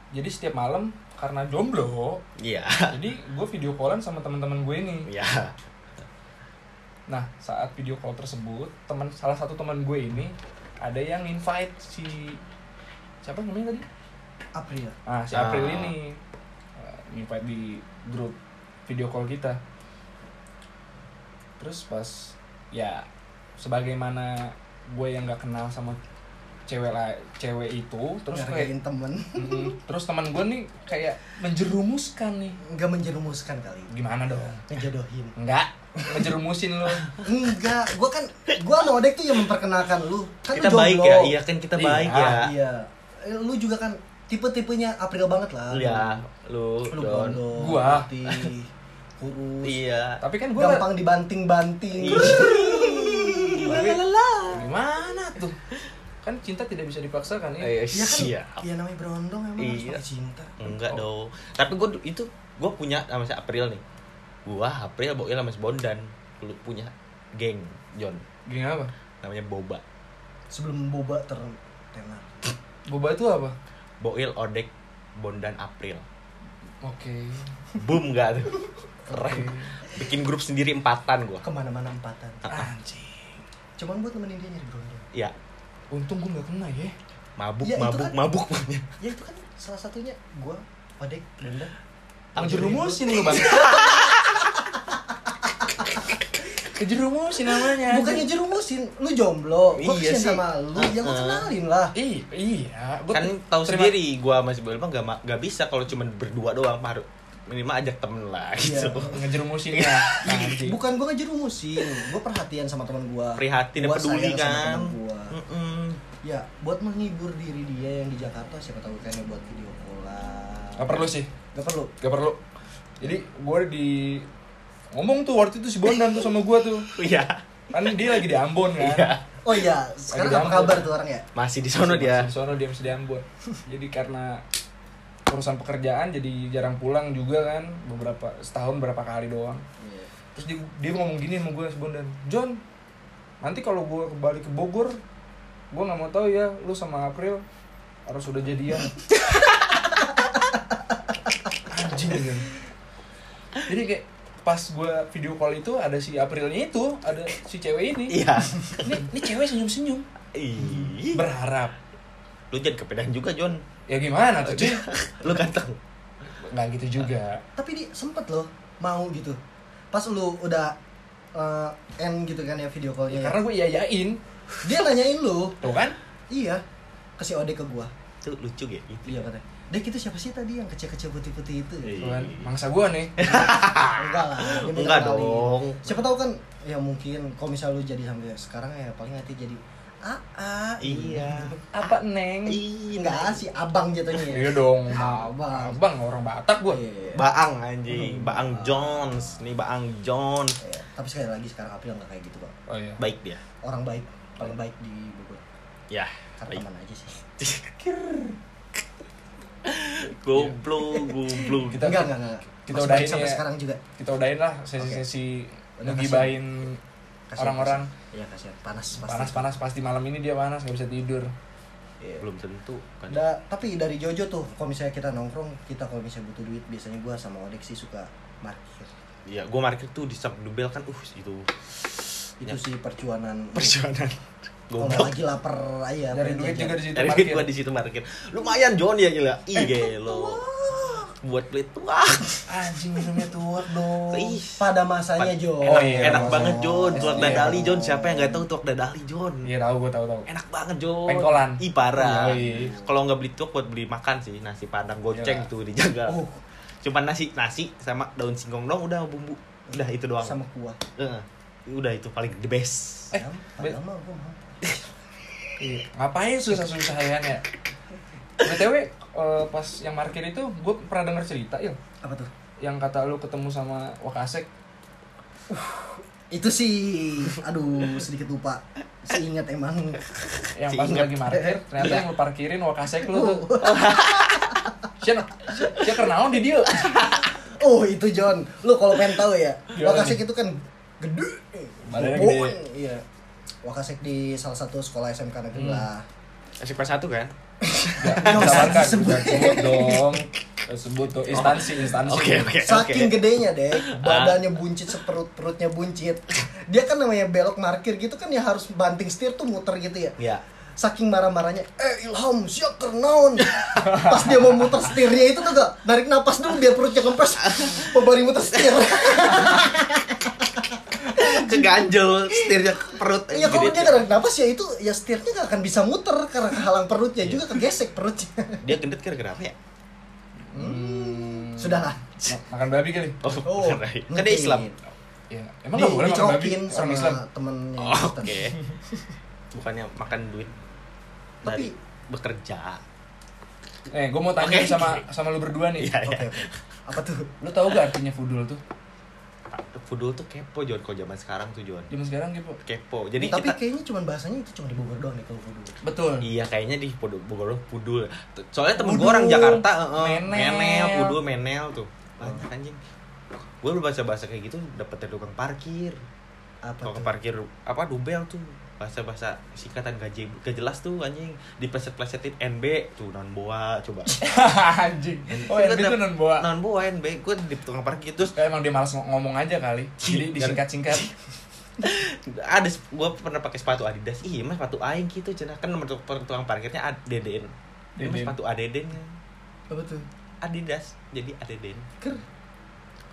jadi setiap malam karena jomblo Iya. jadi gue video callan sama teman-teman gue ini Iya. nah saat video call tersebut teman salah satu teman gue ini ada yang invite si siapa namanya tadi April ah si Ah. April ini uh, invite di grup video call kita terus pas ya sebagaimana gue yang nggak kenal sama cewek lah cewek itu terus kayak Ngargain temen. Mm, terus teman gue nih kayak menjerumuskan nih. Nggak menjerumuskan kali. Gimana dong? Ngejodohin. Enggak ngejerumusin lo enggak gua kan gua sama Odek tuh yang memperkenalkan lu. Kan Kita lu baik ya. Iya kan kita Iya. baik ya. iya. Eh, lu juga kan tipe-tipenya April banget lah. Iya, lu, lu Don. gondong Gua. putih, kurus. Iya. tapi kan gue gampang dibanting-banting. Gimana? tuh kan cinta tidak bisa dipaksakan ya Iya kan, siap. ya namanya berondong emang harus Iya. pakai cinta. Enggak Oh. dong. Tapi gue itu gue punya sama si April nih. Gua April Boil sama si Bondan. Lu punya geng John. gini apa Namanya Boba. Sebelum boba tertenar. boba itu apa Boil Odek Bondan April. oke Boom gak tuh? Keren. Bikin grup sendiri empatan gua. Ke mana-mana empatan. anjing Cuman buat nemenin dia nyari berondong. Ya, untung gue nggak kena ya mabuk, Ya, mabuk, kan- mabuk. Ya itu kan salah satunya gua, Odek, Bunda. ngejerumusin lu bang kejerumusin namanya Bukannya jerumusin, lu jomblo. Gua Iya kesian sih. sama lu, ya gua Uh-uh. kenalin lah. Iya, iya. Gua kan tahu terima- sendiri gua sama si Boil mah gak, gak bisa kalau cuma berdua doang harus minimal ajak temen lah Iya. gitu. ngejerumusinnya. Anjing. Bukan gua ngejerumusin, gua perhatian sama teman gua. Prihatin dan Gua peduli kan. gua. Mm-mm. Ya, buat menghibur diri dia yang di Jakarta, siapa tahu kan buat video callan. Gak perlu sih. Gak perlu. Gak perlu. Jadi gue di ngomong tuh waktu itu si Bondan tuh sama gue tuh. Iya. Kan dia lagi di Ambon kan. Iya. Oh iya, sekarang apa kabar tuh orang ya? Masih di sono dia. Di sono dia masih di Ambon. jadi karena urusan pekerjaan jadi jarang pulang juga kan beberapa setahun berapa kali doang. Iya. terus dia, dia ngomong gini sama gue si Bondan John nanti kalau gue kembali ke Bogor gue nggak mau tahu ya lu sama April harus sudah jadian. Anjing kan jadi kayak pas gue video call itu ada si Aprilnya itu ada si cewek ini. Iya. ini, ini cewek senyum senyum berharap. Lu jangan kepedean juga, John. Ya gimana tuh cuy Lu ganteng. nggak gitu juga Tapi dia sempet loh mau gitu. Pas lu udah eh, end gitu kan ya video callnya. karena gue iyain Dia nanyain lu. tuh kan Iya. Ke si Ode ke gua. Itu lucu gitu. Iya katanya. Dek itu siapa sih tadi yang kecil-kecil putih-putih itu? Iya. tuh kan mangsa gue nih Enggak lah. Enggak dong. Siapa tahu kan ya mungkin kalau misal lu jadi sampai sekarang ya paling nanti jadi ah ah Iya. apa neng Iya. enggak si abang jatuhnya ya. iya dong Abang. abang orang Batak gue Iya. Baang anjing, Hmm. Baang Jones. Nih Baang Jones. Iya. Tapi sekali lagi sekarang April nggak kayak gitu kok. oh iya Baik dia. Orang baik, paling baik di Bogor. Ya, Karena baik. teman aja sih. Goblok, goblok. Kita- enggak, enggak, enggak. kita udahin sampai ya. sekarang juga. kita udahin lah sesi-sesi Udah, ngegibahin orang-orang. Iya, kasihan. Panas pasti. panas-panas pasti malam ini dia panas nggak bisa tidur Iya. Belum tentu kan. Da, tapi dari Jojo tuh, kalau misalnya kita nongkrong, kita kalau misalnya butuh duit, biasanya gua sama Odek sih suka parkir. Iya, gua market tuh di samping dubel kan, uh itu Itu Ya. sih perjuangan. perjuangan. Kalau Goblok. lagi lapar aja. dari duit juga di situ Dari parkir gua di situ market. Lumayan John ya gila. Ih, gelo. Buat beli tua. anjing minumnya tuak dong Ih. Pada masanya Pad- Jo. Oh, Enak, iya, enak masanya. banget John, tuak Iya. dadali John. Siapa yang nggak tahu tuak dadali John? iya tahu gue tahu tahu Enak banget John. Pengkolan. Ih parah. Iya, iya. Kalau nggak beli tuak buat beli makan sih, nasi padang goceng Iya. tuh dijaga. Oh, Cuma nasi nasi sama daun singkong dong udah bumbu. Udah itu doang. sama kuah. Heeh. udah itu paling the best. Eh, Ya, be-. Iya. Ngapain susah-susah ya ya? BTW eh, pas yang parkir itu gue pernah denger cerita ya Apa tuh? yang kata lu ketemu sama Wakasek Itu sih, aduh sedikit lupa. Seingat emang. yang pas lagi parkir ternyata Iya. yang lu parkirin Wakasek lu tuh. Siapa siapa kenaon di dia? Oh itu John, lu kalau pengen tahu ya, Wakasek itu kan gede. Badannya gede. Iya. Wakasek di salah satu sekolah SMK negeri Hmm. lah. SMP 1 kan? Gak sebut dong. Gak Sebut dong instansi instansi. Oke oke oke. Saking gedenya deh, badannya buncit seperut perutnya buncit. Dia kan namanya belok markir gitu kan ya harus banting setir tuh muter gitu ya. Ya. Saking marah-marahnya, eh Ilham, siap kernaun Pas dia mau muter setirnya itu tuh gak Narik napas dulu biar perutnya kempes Pembari muter setir Keganjel setirnya ke perut. Iya kalau dia narik napas ya itu Ya setirnya gak akan bisa muter Karena kehalang perutnya juga kegesek perutnya Dia gendut kira-kira apa ya? Hmm. Sudahlah Ma- Makan babi kali. Oh, Oh, kan dia. Islam. Ya, emang gak boleh makan babi orang sama Islam. temennya Oh. Oke. Bukannya makan duit Tapi- bekerja. Eh, gue mau tanya sama sama lu berdua nih. Iya, Oke iya. oke Apa tuh? Lu tahu gak artinya fudul tuh? Fudul tuh kepo Jon kalau zaman sekarang tuh Jon. Zaman sekarang gitu. Kepo. Jadi Tapi kita kayaknya cuma bahasanya itu cuma di Bogor doang nih kalau kudu Betul. Iya kayaknya di Pudul Bogor Pudul. Soalnya temen gue orang Jakarta, heeh, Menel. menel, Pudul, menel tuh. Banyak anjing. Gue udah bahasa-bahasa kayak gitu dapet dari tukang parkir. Apa Tukang parkir apa dubel tuh. Bahasa-bahasa singkatan gak, je- gak jelas tuh anjing. Dipleset-plesetin NB tuh non boa coba. Anjing. Oh, yang itu non bawa. Non boa NB. Gue di tukang parkir terus Kayak emang dia malas ng- ngomong aja kali. Jadi disingkat-singkat. ada gue pernah pakai sepatu Adidas. Iya, mas sepatu aing gitu cenah kan nomor tukang parkirnya ADDN. Ini mas sepatu ADDN Apa tuh? Adidas jadi ADDN. Ker.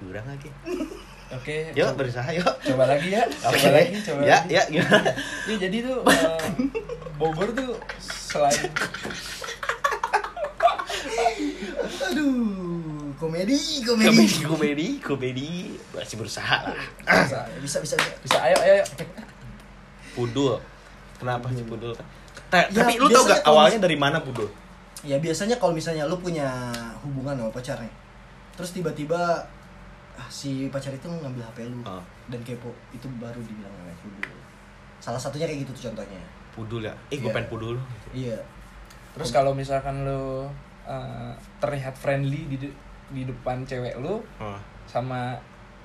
Kurang lagi. Oke. Yuk coba- berusaha yuk. Coba lagi ya. Coba Oke. lagi, coba ya, lagi. ya gimana? Ya, jadi tuh eh, Bogor tuh selain Aduh, komedi, komedi. Komedi, komedi, komedi. Masih berusaha lah. Bisa, bisa, bisa. bisa. bisa ayo ayo. ayo. Pudul. Kenapa sih pudul? Ta- Ya, Tapi lu tau gak awalnya dari mana pudul? Ya biasanya kalau misalnya lu punya hubungan sama pacarnya, terus tiba-tiba ah, si pacar itu ngambil HP lu Oh. dan kepo, itu baru dibilang namanya kudu. Salah satunya kayak gitu tuh contohnya. Pudul ya? Eh, gue Iya. pengen pudul. Iya. Terus kalau misalkan lu eh, terlihat friendly di de- di depan cewek lu Oh, sama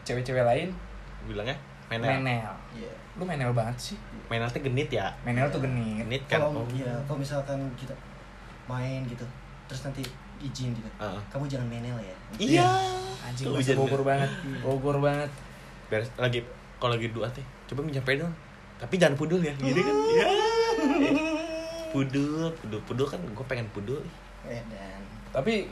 cewek-cewek lain, bilangnya menel. menel. Iya. Lu menel banget sih. Menel tuh genit ya? Menel tuh genit. Genit kan? Kalau Oh. iya, kalau misalkan kita main gitu, terus nanti izin gitu. Heeh. Kamu jangan menel ya. Iya. Anjing bahasa Bogor ya. banget. Bogor banget. Biar lagi kalau lagi dua teh, coba minjem pedal. Tapi jangan pudul ya, gitu kan? Iya. Pudul, pudul, pudul kan gue pengen pudul. Eh dan Tapi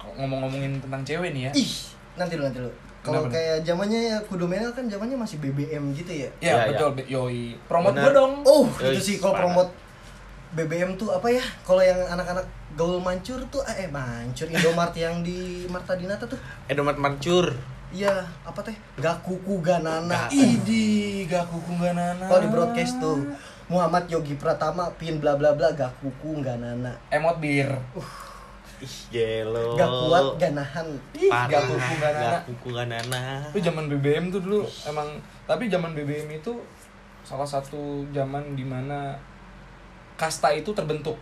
ngomong-ngomongin tentang cewek nih ya. ih, nanti lu nanti lu. Kalau kayak zamannya ya kudu menel kan zamannya masih BBM gitu ya. Ya, Iya, betul, Be- yoi. Promote gua dong. Oh, Eh, itu sih kalau promote BBM tuh apa ya? Kalau yang anak-anak gaul mancur tuh eh mancur Indomart yang di Marta Dinata tuh. Edomat mancur. Iya, apa teh? Gak kuku ganana. Gak- Idi, gak kuku gak nana. Kalau di broadcast tuh Muhammad Yogi Pratama pin bla bla bla gak kuku ganana. Emot bir. Ih, gelo. Gak kuat ganahan. Ih, gak kuku gak nana. Gak kuku gak nana. Itu zaman BBM tuh dulu emang tapi zaman BBM itu salah satu zaman di mana kasta itu terbentuk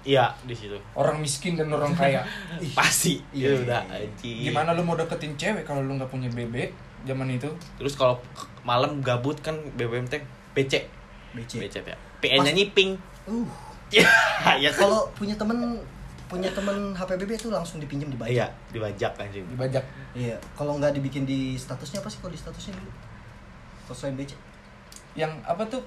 Iya, di situ. orang miskin dan orang kaya Pasti. Iya, Iya, udah iya, iya. anjing. gimana lu mau deketin cewek kalau lu nggak punya BB zaman itu Terus kalau malam gabut kan BBM teh PC. BC. PC ya. PN-nya nyiping. Uh, Ya, ya kan. kalau punya temen punya temen HP BB tuh langsung dipinjam dibajak. Iya, dibajak anjing. dibajak Iya, kalau nggak dibikin di statusnya apa sih kalau di statusnya dulu? Selain BC. yang apa tuh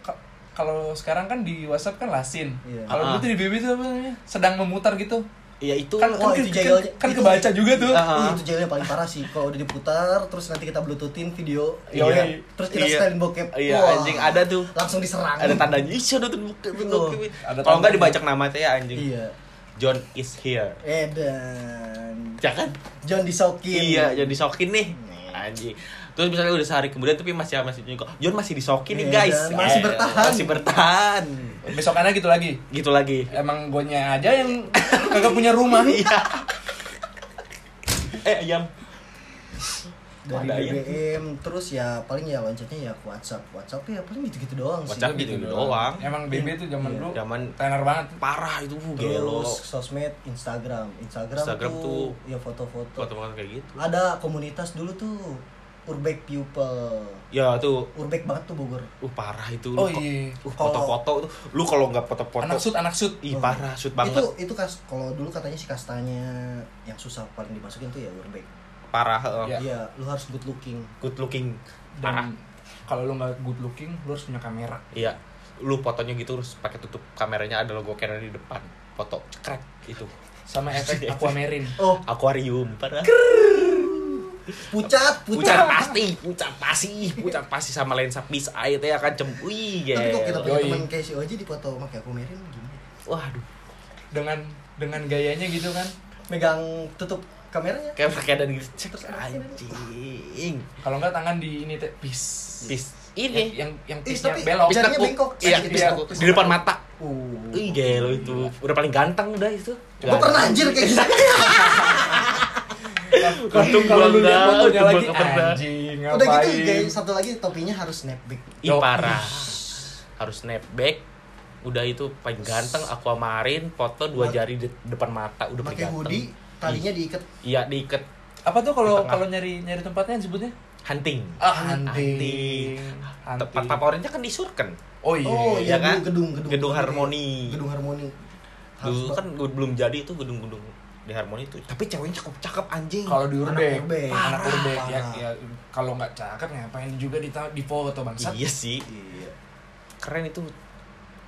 kalau sekarang kan di WhatsApp kan lasin Iya. kalau dulu Ah. tuh di BB tuh apa namanya sedang memutar gitu Iya itu kan wah, kan, itu kan, jailnya- kan itu- kebaca juga tuh Ah. Ih, itu jailnya paling parah sih. Kalau udah diputar, terus nanti kita bluetoothin video, Iya. iya. terus kita Iya. setelin bokep. Iya, Wah, anjing ada tuh. Langsung diserang. Ada tandanya. Ih, ada tuh ada Kalau tandanya. nggak dibajak nama teh ya anjing. Iya. John is here. Edan. Jangan. John disokin. Iya, John disokin nih. Anjing. Terus misalnya udah sehari kemudian tapi masih masih nyuka. John masih disokin nih, Iya, guys. dan masih Eh, bertahan. Masih bertahan. besokannya gitu lagi Gitu lagi. emang gonya aja yang kagak punya rumah Iya. eh, ayam. Dari Ada ya. BBM, terus ya paling ya loncatnya ya ke WhatsApp. WhatsApp ya paling gitu-gitu doang sih. WhatsApp gitu doang. emang BB tuh zaman Iya. dulu Zaman tenar banget parah itu gelo. Terus sosmed, Instagram. Instagram, Instagram tuh, tuh ya foto-foto. Foto-foto kayak gitu. Ada komunitas dulu tuh Urbek pupil. Ya tuh Urbek banget tuh Bogor. uh parah itu Oh lu kok- iya. uh, foto-foto tuh lu kalau nggak foto-foto Anak sud, anak sud. ih Oh. parah shoot banget Itu itu kas kalau dulu katanya si kastanya yang susah paling dimasukin tuh ya Urbek. parah heeh. Ya. Iya, lu harus good looking. good looking parah Dan kalau lu nggak good looking, lu harus punya kamera. iya lu fotonya gitu terus pakai tutup kameranya ada logo Canon di depan foto cekrek itu Sama efek aquamarine. Oh, akuarium parah pucat, pucat pucat. pasti pucat pasti pucat pasti sama lensa peace eye teh akan cembui Tapi kok kita punya teman kayak si Oji di foto pakai aku merin gimana? waduh Dengan dengan gayanya gitu kan. Megang tutup kameranya. kayak pakai dan gitu cek anjing Kalau nggak tangan di ini teh peace. peace Yang ini yang yang peace-nya tapi belok. Pistekuk. bengkok. iya di depan mata Uh. Ih gelo itu udah paling ganteng udah itu Gue pernah anjir kayak gitu. Untung kalau lu lihat fotonya lagi anjing Udah gitu guys, satu lagi topinya harus snapback. Ih parah harus snapback udah itu paling ganteng aquamarine foto dua jari di depan mata udah paling Pakai ganteng hoodie, talinya diikat. iya diikat Apa tuh kalau kalau nyari nyari tempatnya disebutnya? hunting Ah, hunting Hunting. tempat favoritnya kan di Surken Oh iya. Oh iya iya, kan? gedung gedung Gedung gede. Harmoni. Gedung harmoni. dulu Harus kan gua belum jadi itu gedung-gedung di Harmoni itu tapi ceweknya cakep cakep anjing Kalau di Anak Urbek. anak Parah, Urbek ya, ya kalau nggak cakep ngapain juga di di foto bangsat. iya sih Iya. keren itu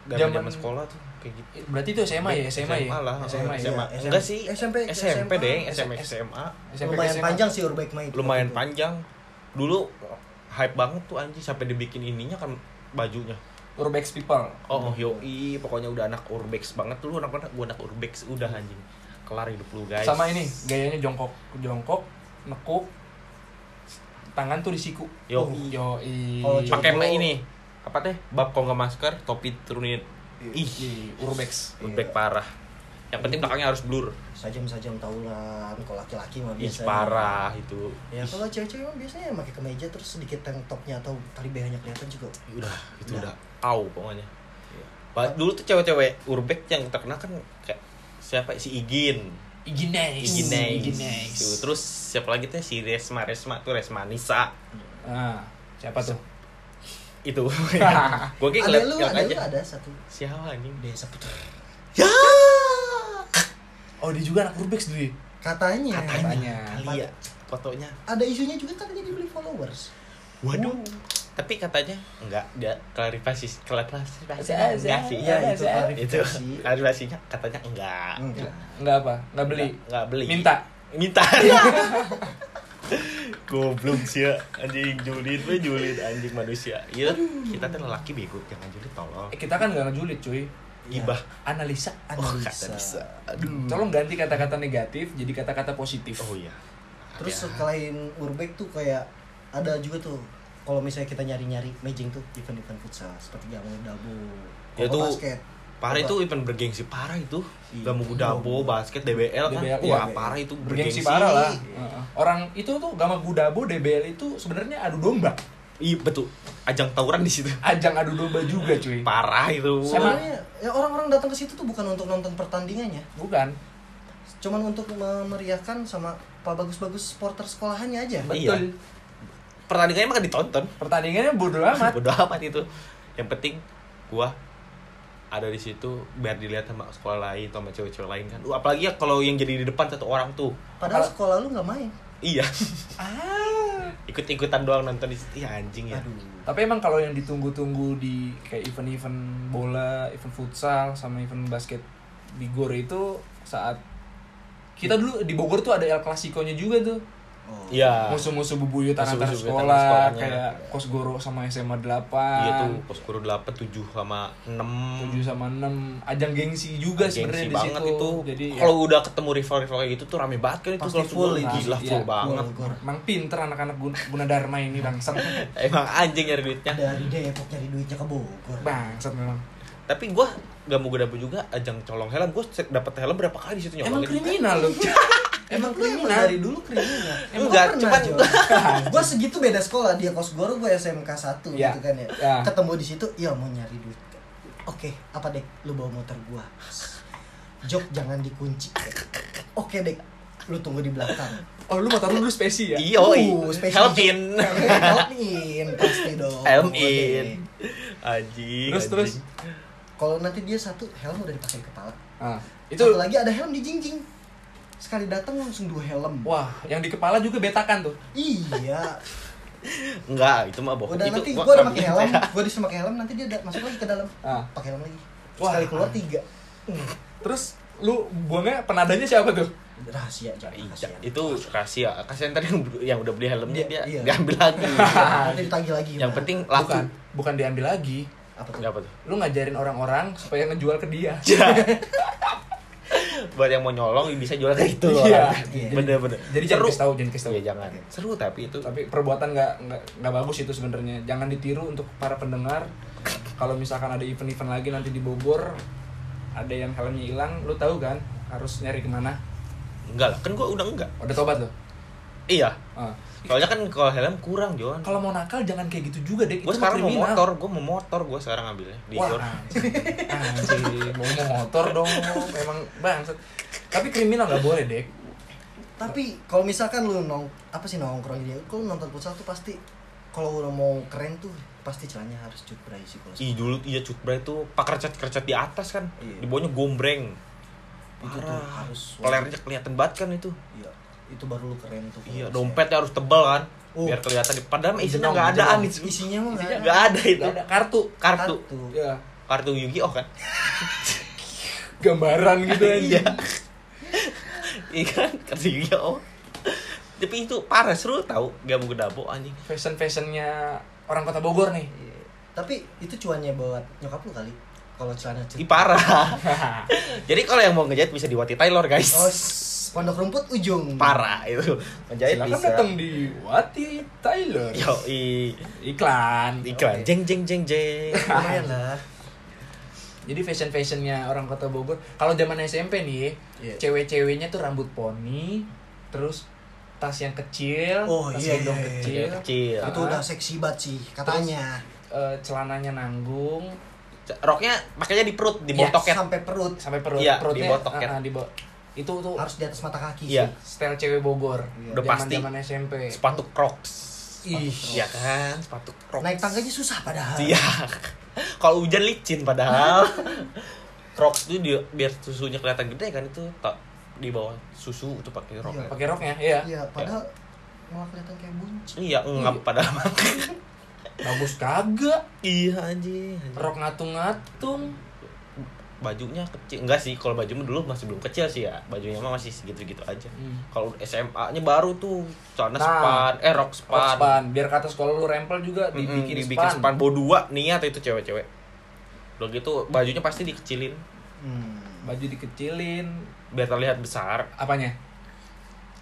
zaman Zaman- sekolah tuh kayak gitu Berarti itu SMA ya, SMA, ya. lah SMA ya. SMA. Iya, enggak sih SMP, SMP deh SMP SMA SMP Lumayan SMA. panjang sih Urbek mah itu. lumayan panjang dulu hype banget tuh anjing sampai dibikin ininya kan bajunya Urbex people. oh yoi pokoknya udah anak urbex banget tuh lu anak mana gua anak urbex udah anjing kelar hidup lu guys. Sama ini, gayanya jongkok, jongkok, nekuk, tangan tuh di siku. yo Yo, Kalau pakai ini. Apa teh? Bab kalau nggak masker topi turunin. Ih. di Urbex. urbex parah. Yang penting belakangnya harus blur. Sajam-sajam taulan kalau laki-laki mah ih biasa. parah itu. Ya kalau cewek-cewek mah biasanya pakai kemeja terus sedikit tank topnya atau tali BH-nya kelihatan juga. udah itu Udah. udah au pokoknya. Ba- dulu tuh cewek-cewek urbex yang terkenal kan kayak siapa si Igin Iginex. Igin Iginex. Tuh, terus siapa lagi tuh si Resma Resma tuh Resma Nisa Nah, siapa tuh? itu gue kayak ada ngeliat lu, ada aja lu ada satu siapa anjing desa putra. ya Oh, dia juga anak Urbex dulu. ya? Katanya. Katanya. kali ya fotonya Ada isunya juga katanya dibeli followers. waduh tapi katanya enggak dia klarifikasi klarifikasi Iya, enggak sih Iya, itu itu klarifikasi. klarifikasinya katanya enggak Enggak. Enggak apa? Enggak beli. Enggak- enggak beli Minta. minta goblok sih ya anjing julid we julid anjing manusia iya kita tuh lelaki bego jangan julid tolong Eh, kita kan enggak ngejulit, cuy. gibah Analisa. oh Analisa. kata bisa aduh Tolong ganti kata-kata negatif jadi kata-kata positif. oh iya Terus Ada. selain Urbek tuh kayak ada juga tuh kalau misalnya kita nyari-nyari matching tuh event-event futsal seperti Gamu Dabo, Ya tuh, basket. parah itu event bergengsi parah itu Iya. gak mau dabo basket DBL kan DBL, wah iya. parah itu Bergengsi bergengsi parah lah. Heeh. Orang itu tuh Gama Gudabo DBL itu sebenarnya adu domba. iya betul ajang tawuran di situ Ajang adu domba juga, cuy. parah itu Sebenarnya ya orang-orang datang ke situ tuh bukan untuk nonton pertandingannya, Bukan. cuman untuk memeriahkan sama pak bagus-bagus supporter sekolahannya aja. Iya. Pertandingannya mah ditonton Pertandingannya bodo amat. bodo amat itu yang penting gua ada di situ biar dilihat sama sekolah lain atau sama cewek-cewek lain kan Uh, apalagi ya kalau yang jadi di depan satu orang tuh Padahal Kalau- sekolah lu nggak main. iya Ah. ikut-ikutan doang nonton di situ ya anjing ya Aduh. Tapi emang kalau yang ditunggu-tunggu di kayak event-event bola, event futsal, sama event basket di Gor itu saat kita dulu di Bogor tuh ada El Clasico-nya juga tuh. Oh. iya Musuh-musuh antara Musuh-musuh sekolah, sekolahnya. kayak Kos Goro sama SMA 8. iya tuh pos guru 8 7 sama 6 7 sama 6 ajang gengsi juga sebenarnya di banget situ. itu Jadi ya, kalau udah ketemu rival-rival kayak gitu tuh rame banget kan itu Pasti langsung full gua itu. gila full banget Gor. emang pinter anak-anak Gun- Gunadarma ini bangsat. emang anjing nyari duitnya Dari Depok nyari duitnya ke Bogor. bangsat memang. tapi gua gak mau gue juga ajang colong helm gua cek dapet helm berapa kali di situ Emang nyolongin kriminal lu. Emang kriminal. dari dulu kriminal. Emang enggak, cuman- gua segitu beda sekolah dia kos goro gue SMK 1 Ya. gitu kan ya. Ya. Ketemu di situ, ya mau nyari duit. Oke, apa dek? Lu bawa motor gua. Jok jangan dikunci. Oke dek. lu tunggu di belakang Oh lu motor lu dulu spesi ya? Iyo, Uh, spesial. help in. help in pasti dong Boleh. in. Anjing. Terus, terus? kalau nanti dia satu helm udah dipakai di kepala Ah, itu itu satu lagi ada helm di jinjing sekali datang langsung dua helm wah, yang di kepala juga betakan tuh. iya Enggak, itu mah bohong. udah itu nanti gua gua udah pakai helm gua disuruh pakai helm nanti dia masuk lagi ke dalam Ah. pakai helm lagi Wah. sekali keluar tiga Terus lu buangnya penadanya siapa tuh? rahasia jangan Iya, rahasia itu rahasia. Kasihan tadi yang, yang udah beli helmnya dia Iya. diambil lagi. nanti ditagih lagi yang Mbak. penting laku. Bukan, bukan diambil lagi. apa tuh Apa tuh? Lu ngajarin orang-orang supaya ngejual ke dia. Buat yang mau nyolong bisa jual kayak gitu. Iya. Iya. Bener bener. Jadi jangan kasih tahu, jangan kasih tahu. Iya jangan. Seru tapi itu. Tapi perbuatan nggak nggak bagus itu sebenarnya. Jangan ditiru untuk para pendengar. Kalau misalkan ada event-event lagi nanti di Bogor, ada yang helmnya hilang, lu tahu kan harus nyari ke mana? Enggak lah, kan gua udah enggak. Udah tobat lo. Iya. Ah. Soalnya kan kalau helm kurang, Jon. Kalau mau nakal jangan kayak gitu juga deh. Gue Itu sekarang mau kriminal. motor, gue mau motor, gue sekarang ngambilnya di Wah, anjing, anjing, mau motor dong, emang bangsat. Tapi kriminal nggak boleh dek. tapi kalau misalkan lu nong apa sih nongkrong dia kalau nonton futsal tuh pasti kalau udah mau keren tuh pasti celananya harus cut bray sih kalau Ih dulu iya cutbray tuh pak kercat-kercat di atas kan, Iya. di bawahnya gombreng. itu tuh Parah. harus Pelernya kelihatan banget kan itu. iya itu baru lu keren tuh Iya, dompetnya harus tebal kan, Oh. biar kelihatan. Padahal isinya nggak jenong. itu. isinya mah Isinya nggak ada itu. Nggak ada kartu. Kartu, Kartu. Ya, kartu Yu-Gi-Oh kan? gambaran gitu Iya. aja. Iya kan, kartu Yu-Gi-Oh. Tapi itu parah seru tau, gak mau gedabo anjing. Fashion fashionnya orang kota Bogor nih. Iya. tapi itu cuannya buat nyokap lu kali kalau celana Ih parah. Jadi kalau yang mau ngejahit bisa di Wati Taylor guys. oh pondok rumput ujung Parah itu. Menjahit Silakan bisa. datang di Wati Tyler. Yo, i Iklan. iklan Oke. jeng jeng jeng jeng. lumayan lah Jadi fashion fashionnya orang kota Bogor. Kalau zaman SMP nih, Iya. cewek-ceweknya tuh rambut poni, terus tas yang kecil, Oh, tas iya, gendong iya, kecil, Iya, kecil. itu udah seksi banget sih katanya eh, celananya nanggung, Roknya pakainya di perut, di Iya, botoket. sampai perut sampai perut, Iya, perutnya di botoket. ah, ah, di bo- itu tuh harus di atas mata kaki Iya. sih style cewek Bogor. Udah pasti. Zaman SMP. Sepatu Crocs. Ih, Iya kan, sepatu Crocs. naik tangganya susah padahal Iya. Kalau hujan licin padahal. Crocs tuh dia biar susunya kelihatan gede kan itu tak di bawah susu tuh pakai rok. Iya. pakai roknya, iya. iya padahal malah kelihatan kayak buncit Iya, ngap padahal. Bagus kagak. iya anjing. Rok ngatung-ngatung. bajunya kecil enggak sih kalau baju mah dulu masih belum kecil sih ya bajunya mah masih segitu-gitu aja Hmm. kalau SMA nya baru tuh celana Nah, span eh rok Rok span, span. Biar kata sekolah lu rempel juga dibikin, dibikin span. span dua niat itu cewek-cewek udah gitu bajunya pasti dikecilin hmm. Baju dikecilin. biar terlihat besar Apanya?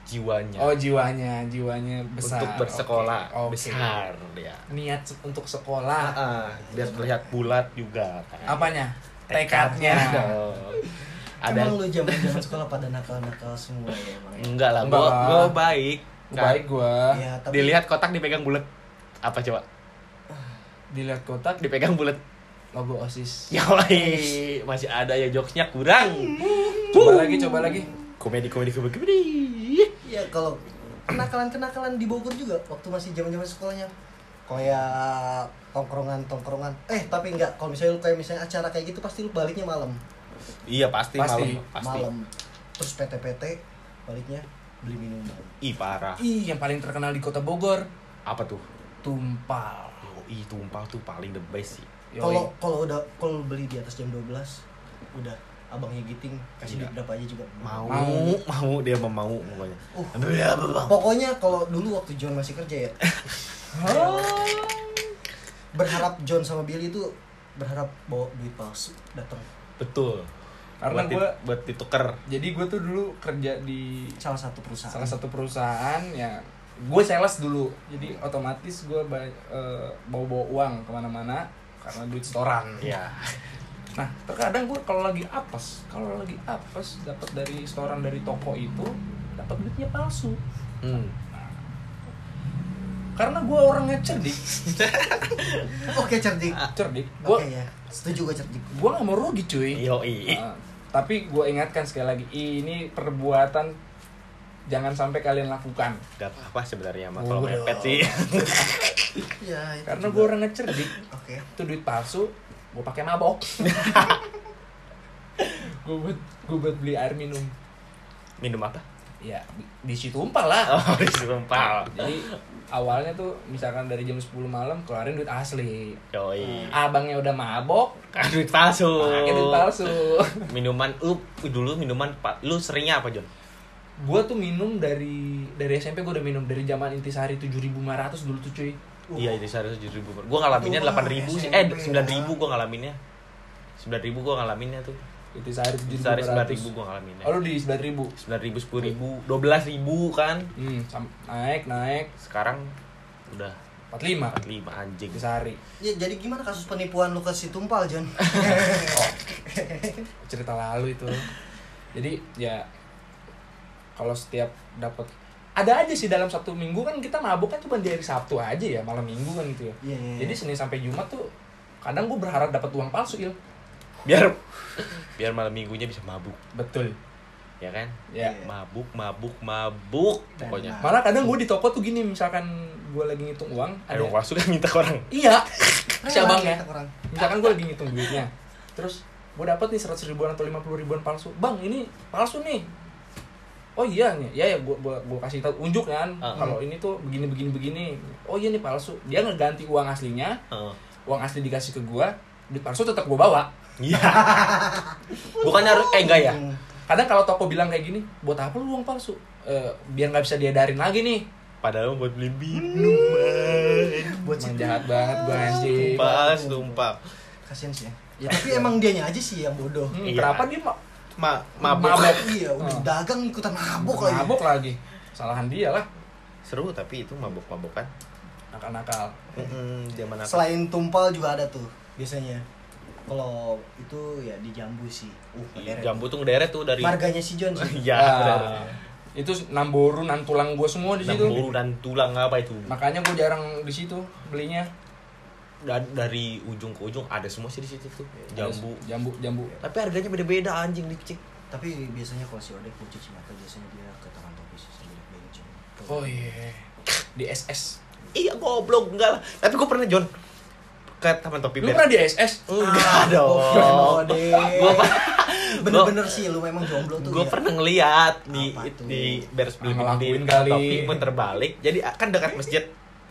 Jiwanya Oh jiwanya, jiwanya besar. untuk bersekolah Oke, oke. besar dia Niat untuk sekolah. Ah, biar terlihat bulat juga kan. Apanya? Tekadnya. ada Emang lu zaman zaman sekolah pada nakal-nakal semua ya emang. ya? enggak lah gua gua baik Kan? Baik gua. Ya, tapi dilihat kotak dipegang bulat apa coba Dilihat kotak dipegang bulat logo OSIS. Yoi, masih ada ya jokesnya kurang. Coba lagi, coba lagi. Komedi komedi komedi komedi. Kalau kenakalan-kenakalan di Bogor juga waktu masih zaman-zaman sekolahnya kayak tongkrongan-tongkrongan eh tapi enggak kalau misalnya lu kayak misalnya acara kayak gitu pasti lu baliknya malam Iya pasti, Pasti. malam pasti. malam terus PT-PT baliknya beli minuman Ih parah. Ih, yang paling terkenal di kota Bogor, Apa tuh? tumpal. Yoi, tumpah tuh paling the best sih. Kalau kalau udah kalau beli di atas jam 12 udah abangnya giting kasih Iya. duit berapa aja juga Mau, Mau. mau, dia mau mau pokoknya. Uh. Ambil apa bang? pokoknya kalau dulu waktu John masih kerja ya berharap John sama Billy itu berharap bawa duit palsu datang Betul. Karena buat, di- gua- buat ditukar. Jadi gue tuh dulu kerja di salah satu perusahaan salah satu perusahaan ya gue sales dulu jadi otomatis gue bawa bawa uang ke mana-mana karena duit setoran Iya. nah terkadang gue kalau lagi apes kalau lagi apes dapat dari setoran dari toko itu dapat duitnya palsu. Hmm. karena gue orangnya cerdik. Oke cerdik. Cerdik. Oke gue ya. Setuju gue cerdik. gue nggak mau rugi cuy. Yoi. Nah, tapi gue ingatkan sekali lagi ini perbuatan jangan sampai kalian lakukan. Gak apa-apa sebenarnya mah kalau mepet sih. ya karena gue orangnya cerdik. Oke. Itu duit palsu gue pakai mabok gue buat gue buat beli air minum Minum apa? ya di, di situ tumpah lah Oh, disumpah. jadi awalnya tuh misalkan dari jam 10 malam keluarin duit asli Yoi. abangnya udah mabok Kan duit palsu. pakai duit palsu Minuman lu dulu minuman lu seringnya apa, Jon? gue tuh minum dari dari SMP gue udah minum dari zaman intisari 7500 dulu tuh cuy Iya, itu seharusnya tujuh ribu. Gue ngalaminnya delapan ribu sih. Eh, sembilan ribu gue ngalaminnya. Sembilan ribu gue ngalaminnya tuh. intisari Sehari sembilan 7500 ribu gue ngalaminnya. oh lu di 9000 Sembilan ribu, sepuluh ribu, dua belas ribu kan. hmm naik naik Sekarang udah 45 empat lima anjing. intisari ya jadi gimana kasus penipuan lu ke si tumpal John cerita lalu itu jadi ya kalau setiap dapat ada aja sih dalam satu minggu kan kita mabuk kan cuma di hari Sabtu aja ya malam minggu kan gitu ya Iya, iya, iya. jadi Senin sampai Jumat tuh kadang gue berharap dapat uang palsu il Biar biar malam minggunya bisa mabuk, betul ya kan? ya Iya. Mabuk, mabuk, mabuk Dan- pokoknya. malah kadang gue di toko tuh gini misalkan gue lagi ngitung uang Ada yang palsu kan minta ke orang. iya si abangnya kita kurang. misalkan gue lagi ngitung duitnya terus gue dapat nih seratus ribuan atau lima puluh ribuan palsu bang ini palsu nih oh iya nih ya ya gue gua, gua kasih tahu unjuk kan Uh-uh. kalau ini tuh begini begini begini oh iya nih palsu dia ngeganti uang aslinya Heeh. uang asli dikasih ke gue duit palsu tetap gue bawa Iya. Bukannya harus eh enggak ya? Hmm. kadang kalau toko bilang kayak gini buat apa lu uang palsu Eh, biar nggak bisa diedarin lagi nih Padahal buat beli minuman. buat Emang si jahat banget gue anjing Pas tumpah. kasian sih ya. ya tapi emang dianya aja sih yang bodoh Hmm, Iya. kenapa dia ma- Ma mabuk. Mabuk. iya udah Oh. dagang ikutan mabuk lagi mabok lagi salahan dia lah Seru tapi itu mabuk-mabukan. nakal-nakal Mm zaman selain tumpal juga ada tuh biasanya kalau itu ya di jambu sih uh Iya, ngederet. Jambu tuh ngederet tuh dari marganya si John sih Iya, Ah, benar. itu namboru nan tulang gue semua di situ Namburu dan tulang apa itu? makanya gue jarang di situ belinya Dan dari ujung ke ujung ada semua sih di situ tuh. Jambu. jambu jambu Tapi harganya beda-beda anjing dicik. tapi biasanya kalau si Odek mau cuci mata biasanya dia ke tangan topi sih sambil bencong oh iya di SS Iya goblok enggak lah. Tapi gue pernah John ke Taman Topi lu pernah di SS Enggak dong. Odek Gua bener-bener sih lu memang jomblo tuh gue ya. pernah ngeliat di Apa di beres beli Ah, di ngelakuin kali. topi pun terbalik jadi kan dekat masjid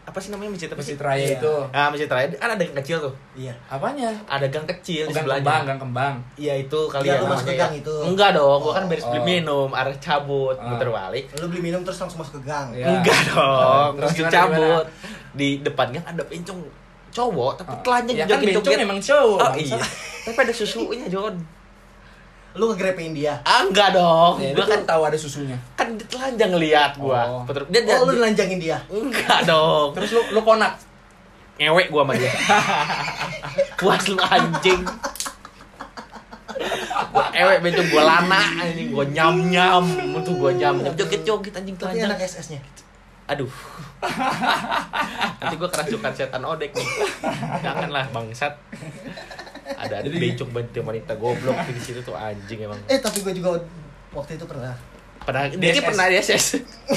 apa sih namanya? Masjid apa Masjid sih? Raya Iya. itu. Ah masjid raya. Kan ada gang kecil tuh. Iya. Apanya? Ada gang kecil Oh, di gang sebelahnya. kembang gang kembang. Iya itu kali ya lu masuk ke gang ya. itu. enggak dong gua kan Oh. beres beli Oh. minum arah cabut Ah. muter balik. Lu beli minum terus langsung masuk ke gang? Iya. enggak dong Terus terus gimana, cabut. Di depan gang ada bencong cowok tapi telanjang ya kan bencong memang cowok. Oh iya. Tapi ada susunya John. Lu ngegrepin dia? Ah enggak dong. Ya, gua dia kan kan tahu ada susunya kan dia telanjang lihat gua. Oh. Puter- dia, dia, oh lu nelanjangin dia? Enggak dong. Terus lu lu konak? Ngewek gua sama dia. Puas lu anjing. Gua ewek bencong gua lana anjing. Gua nyam nyam tuh gua nyam nyam joget joget anjing tapi telanjang. anak SS nya aduh. Nanti gua kerasukan setan odek nih. Janganlah bangsat. Ada ada bencong bantu wanita goblok di situ tuh anjing emang. Eh tapi gue juga waktu itu pernah pernah dia DSS. pernah di SS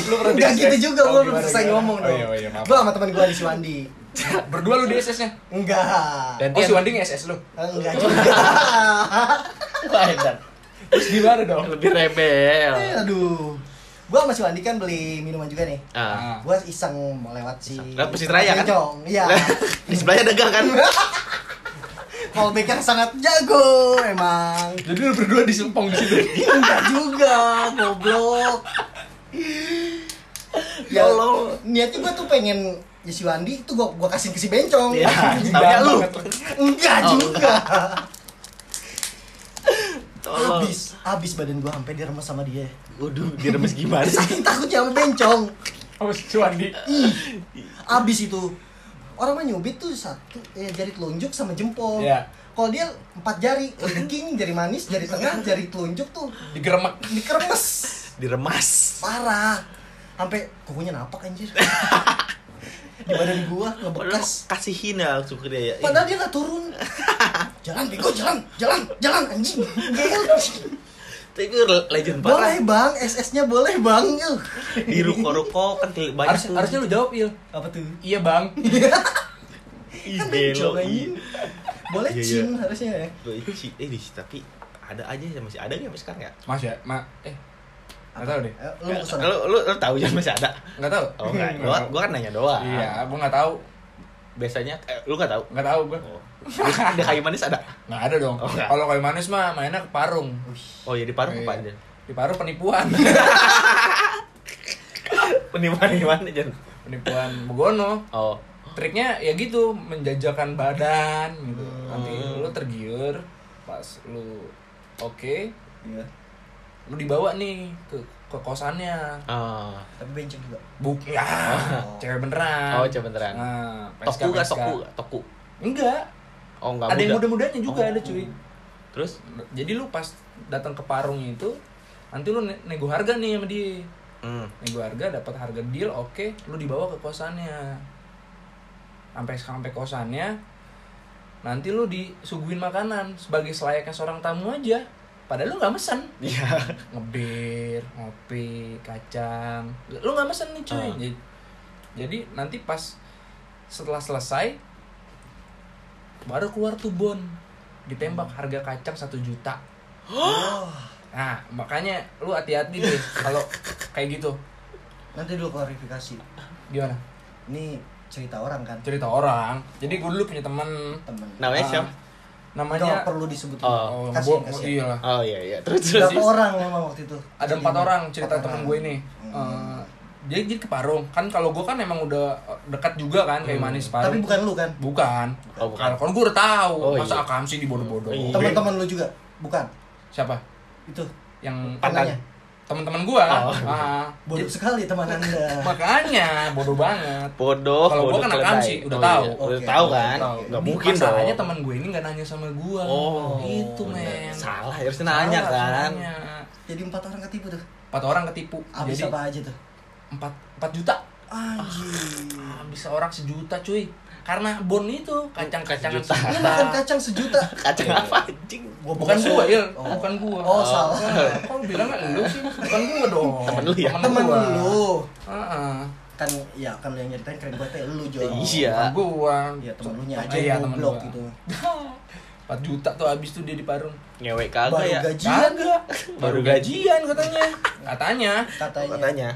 lu pernah di Enggak SS? gitu juga, Oh, gue belum selesai ngomong oh, dong. iya, iya, maaf. Gue sama teman gue di Siwandi berdua lu di SS nya? Enggak. Dan- oh si Wandi nge-SS lu? Enggak juga. Terus gimana dong? Lebih rebel. Eh, Aduh. Gue sama si Wandi kan beli minuman juga nih. Ah. Gue iseng mau lewat si Lewat Masjid Raya, kan? Iya. Di sebelahnya ada gang kan Callback yang sangat jago emang jadi lu berdua disempong di situ? Enggak juga Goblok. Ya Allah. Niatnya gue tuh pengen Ya si Wandi tuh gue gua kasih ke si Bencong. Iya, taunya lu. Enggak Oh, juga. Tolong. Habis Habis badan gue sampai diremes sama dia. Waduh, diremes gimana sih? Saking takutnya sama Bencong. Oh si Wandi. Abis itu orang mah nyubit tuh satu eh, jari telunjuk sama jempol. Iya. Kalau dia empat jari, kelingking, jari manis, jari tengah, jari telunjuk tuh digeremek dikeremes Diremas. parah. Sampai kukunya napak anjir. Di badan gua ngebekas. kasihin ya langsung ke dia ya. Padahal dia nggak turun. Jalan bego, jalan, jalan, jalan anjing. Tapi legend Boleh parah. bang, SS-nya boleh bang. Di ruko-ruko kan banyak Harus, tuh. harusnya lu jawab il Apa tuh? iya bang Ih, Kan anjing. iya. Boleh Iya, cin iya. harusnya ya. Ci- Eh, di tapi ada aja masih ada nggak sampai sekarang ya? mas ya ma eh nggak tahu deh Eh, Lu? Lu lu, lu tahu ya masih ada? nggak tahu Oh enggak, gua, gua kan nanya doang. iya gua nggak tahu Biasanya eh, lu nggak tahu. nggak tahu gua Oh. Di, kayu manis ada. nggak ada dong Oh, kalau kayu manis mah mainnya ke parung Oh ya di Parung Iya. apa aja? di parung penipuan Penipuan gimana Jan? penipuan begono Oh. triknya ya gitu menjajakan badan gitu nanti Hmm. lu tergiur pas lu oke Iya. lu dibawa nih ke ke kosannya Ah. Tapi bencong juga. buk ya Oh. cewek beneran Oh, cewek beneran. nah, Toku PSK. gak toku? Toku. enggak Oh enggak ada yang muda. muda-mudanya juga Oh. ada cuy Terus jadi lu pas datang ke parung itu nanti lu ne- nego harga nih sama dia hmm. nego harga dapat harga deal oke lu dibawa ke kosannya sampai sampai kosannya nanti lu disuguhin makanan sebagai selayaknya seorang tamu aja padahal lu nggak mesen Iya. ngebir ngopi kacang lu nggak mesen nih cuy Ah. jadi, jadi nanti pas setelah selesai baru keluar tuh bon ditembak harga kacang satu juta Oh. nah makanya lu hati-hati deh kalau kayak gitu Nanti dulu klarifikasi. gimana Ini cerita orang kan, cerita orang jadi gue dulu punya teman temen. Namanya Ah, siapa? Namanya Nggak perlu disebut. Oh. oh, Kasihan, gua- kasihan. iya lah Oh iya iya. Terus terus. Berapa orang memang waktu itu? ada empat orang cerita orang. gue ini Hmm. Eh, jadi jadi ke Parung kan kalau gue kan emang udah dekat juga kan kayak Hmm. manis Tapi Parung bukan lu kan? bukan Oh bukan. kalau gue udah tahu Oh, masa iya. akamsi dibodoh-bodoh Iya. Teman-teman lu juga? Bukan. siapa Itu yang Pandan. Teman-teman gue Oh. ah, Bodoh sekali teman Anda. makanya bodoh banget Bodoh. Kalau gua kan keledai. akamsi, udah Oh, tahu. iya. Udah Oke, tahu kan? Ini mungkin masalahnya teman gue ini nggak nanya sama gue Oh, itu men Salah, harusnya nanya Salah, kan. nanya. Jadi empat orang ketipu tuh. empat orang ketipu Habis apa aja tuh? empat empat juta Anjir. habis orang sejuta cuy karena bon itu kacang-kacangan Sejuta. Sejuta makan kacang sejuta. Kacang apa anjing? Gua bukan gua il Oh. bukan gua Oh, salah. Kok lu bilang nggak lu sih bukan gua dong Temen lu ya? Temen gua. lu. Heeh. Kan ya kan lu yang nyeritain keren banget ya lu Jo. Iya. Temen gua Ya temen lu nya aja iya, yang temen gua. gitu. 4 juta tuh habis tuh dia di Parung Ngewek kagak Baru ya? gajian Kagak. Baru gajian katanya katanya katanya. Katanya.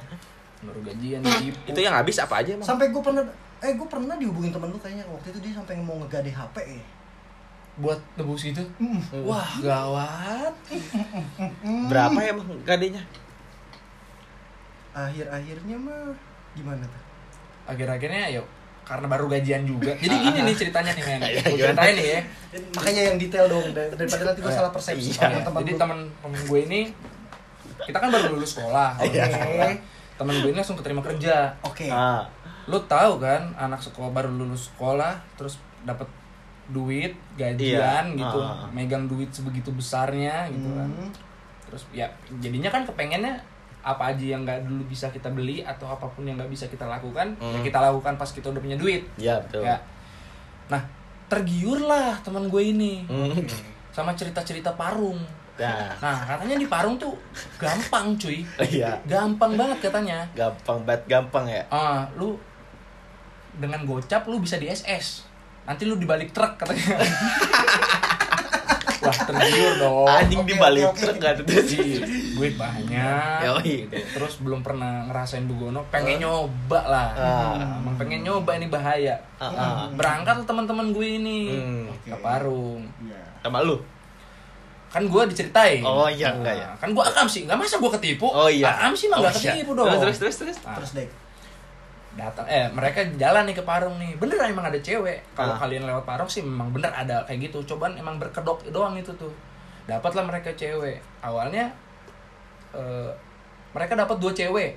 baru gajian Itu yang habis apa aja emang? Sampai gue pernah eh gue pernah dihubungin temen lu kayaknya waktu itu dia sampai mau ngegade HP ya. buat tebus gitu Hmm. wah gawat Berapa emang gadenya? Akhir-akhirnya mah gimana tuh? akhir-akhirnya yuk karena baru gajian juga jadi gini nih ceritanya nih men Iya, gue ceritain nih ya Makanya yang detail dong dar- daripada nanti gue salah persepsi Iya. teman jadi teman temen gue ini kita kan baru lulus sekolah Iya. Oke. temen gue ini langsung keterima kerja Oke. Ah. Lu tahu kan anak sekolah baru lulus sekolah terus dapat duit gajian Iya. gitu Ah. megang duit sebegitu besarnya gitu kan Hmm. terus ya jadinya kan kepengennya apa aja yang nggak dulu bisa kita beli atau apa pun yang nggak bisa kita lakukan ya Hmm. kita lakukan pas kita udah punya duit Ya betul. ya nah tergiurlah teman gue ini Hmm. sama cerita-cerita parung Nah. nah katanya di parung tuh gampang cuy Iya. gampang banget katanya Gampang banget gampang ya. ah lu dengan gocap lu bisa di SS nanti lu dibalik truk katanya wah tergiur dong Anjing Oke, di balik oke, oke. truk kan itu. Ih, duit banyak Yoi. gitu. terus belum pernah ngerasain bugono pengen nyoba lah Ah. emang pengen nyoba ini bahaya Ah, ah. berangkat teman-teman gue ini Hmm. ke Parung Iya. Sama lu? kan gue diceritain Oh, iya, enggak ya? kan gue akam sih nggak masa gue ketipu Oh iya. akam sih mah nggak Oh, iya. ketipu dong Terus terus terus terus. Nah, Terus deh. Datang eh mereka jalan nih ke Parung nih bener emang ada cewek kalau Ah. kalian lewat Parung sih memang bener ada kayak gitu cobaan emang berkedok doang itu tuh dapatlah mereka cewek awalnya eh, mereka dapat dua cewek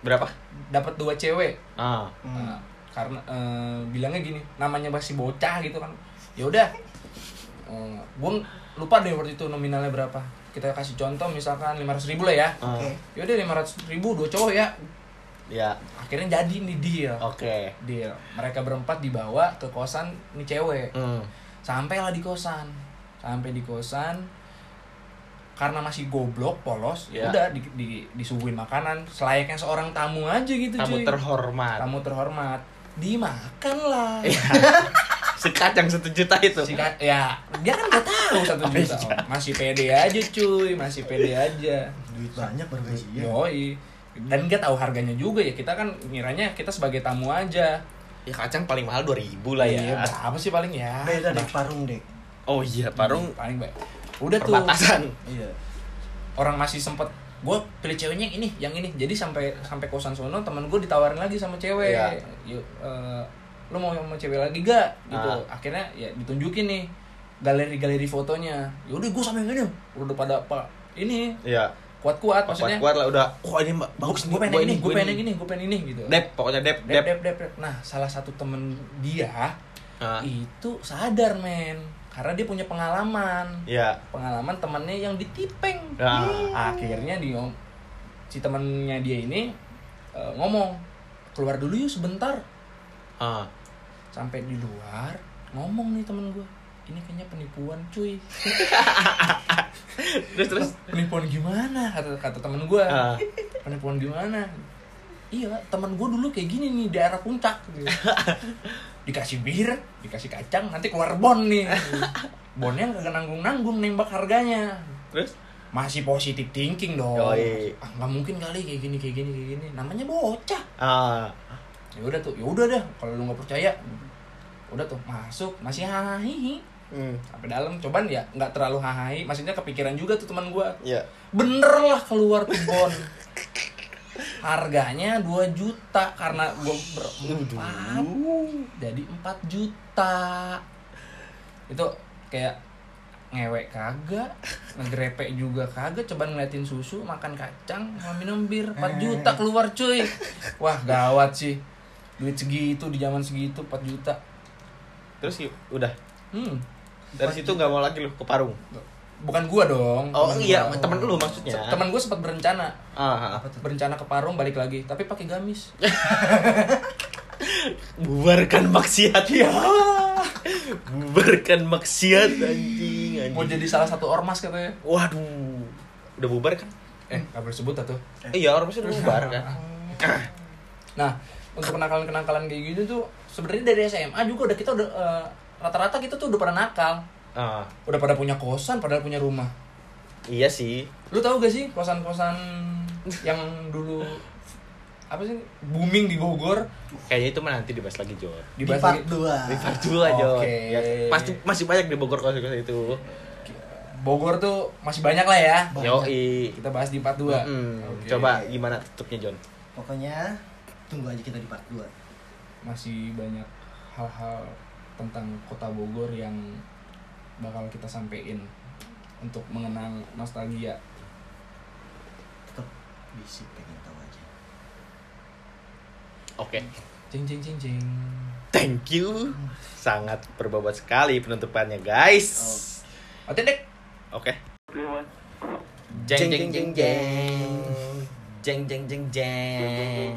Berapa? dapat dua cewek Ah. Hmm. Nah, karena eh, bilangnya gini namanya masih bocah gitu kan ya udah eh, gue lupa deh waktu itu nominalnya berapa kita kasih contoh misalkan 500 ribu lah ya Ah. Oke. yaudah 500 ribu dua cowok ya Ya. akhirnya jadi nih deal Oke. deal mereka berempat dibawa ke kosan nih cewek Hmm. sampailah di kosan sampai di kosan karena masih goblok polos ya Ya. udah di, di, disuguhin makanan selayaknya seorang tamu aja gitu Tamu cuy terhormat. tamu terhormat dimakan lah Iya. Sekacang satu juta itu. Si Ka- ya dia kan nggak tahu satu Oh, juta. Om. masih pede aja cuy masih pede aja duit banyak baru gajian yoi dan dia tahu harganya juga ya kita kan ngiranya kita sebagai tamu aja. Ya kacang paling mahal 2000 lah ya. Iya, berapa sih paling ya? Beda deh parung dek Oh iya, Parung paling baik udah tuh. perbatasan. iya. Orang masih sempet gue pilih ceweknya yang ini yang ini. Jadi sampai sampai kosan sono temen gue ditawarin lagi sama cewek. Iya. yuk eh, lu mau sama cewek lagi gak? Gitu. Ah. akhirnya ya ditunjukin nih galeri-galeri fotonya. Yaudah gue sama yang ini udah pada apa ini. Iya. Kuat-kuat maksudnya Kuat-kuat lah udah. Oh, ini bagus gue nih. pengen gua yang ini gue gua pengen ini gue pengen ini gitu Dep, pokoknya dep, dep dep. dep nah salah satu temen dia Ah, itu sadar men karena dia punya pengalaman Iya. pengalaman temennya yang ditipeng Ah. akhirnya dia si temennya dia ini eh, ngomong keluar dulu yuk sebentar Ah. sampai di luar ngomong nih temen gue ini kayaknya penipuan cuy Terus terus. penipuan gimana kata kata temen gue Ah. penipuan gimana iya temen gue dulu kayak gini nih daerah puncak gitu. dikasih bir dikasih kacang nanti keluar bon nih bonnya nggak nanggung nanggung nembak harganya Terus? masih positif thinking dong Yoi. ah nggak mungkin kali kayak gini kayak gini kayak gini namanya bocah Ah. ya udah tuh ya udah dah kalau lu nggak percaya udah tuh masuk masih hahihi Hmm. sampai dalam coban ya nggak terlalu hahi maksudnya kepikiran juga tuh teman gua. Iya. bener lah keluar tuh bon. Harganya 2 juta karena gua berempat jadi 4 juta. Itu kayak ngewek kagak ngegrepe juga kagak coba ngeliatin susu makan kacang sama minum bir 4 juta keluar cuy. Wah gawat sih. Duit segitu di zaman segitu 4 juta. Terus y- udah. hmm Dari situ nggak mau lagi lu ke Parung. bukan gua dong Oh Temen iya, gua. temen lu maksudnya. Temen gua sempat berencana Ah. ah. berencana ke Parung balik lagi tapi pakai gamis Bubarkan maksiat ya. Bubarkan maksiat anjing, anjing. mau jadi salah satu ormas katanya Waduh. Udah bubar kan? eh nggak boleh sebut tuh Eh, iya, ormasnya udah bubar kan. Nah, untuk kenakalan-kenakalan kayak gitu tuh sebenarnya dari SMA juga udah kita udah eh, rata-rata kita tuh udah pada nakal. Ah, Udah pada punya kosan, padahal punya rumah. iya sih. Lu tahu gak sih kosan-kosan yang dulu apa sih booming di Bogor Kayaknya itu mah nanti dibahas lagi, Jo. di dibahas part lagi- 2 Di part 2, Jo. Oke. Ya, pasti masih banyak di Bogor kos-kos itu. Bogor tuh masih banyak lah ya. Banyak. Yoi. Kita bahas di part 2. Mm, Oke. Coba gimana tutupnya, John? pokoknya tunggu aja kita di part 2 Masih banyak hal-hal tentang kota Bogor yang bakal kita sampein untuk mengenang nostalgia. tetap bisik pengen tahu aja Oke. Cing cing cing cing. Thank you. Sangat berbobot sekali penutupannya, guys. Oke dek. Oke. Jeng jeng jeng jeng. Jeng jeng jeng jeng.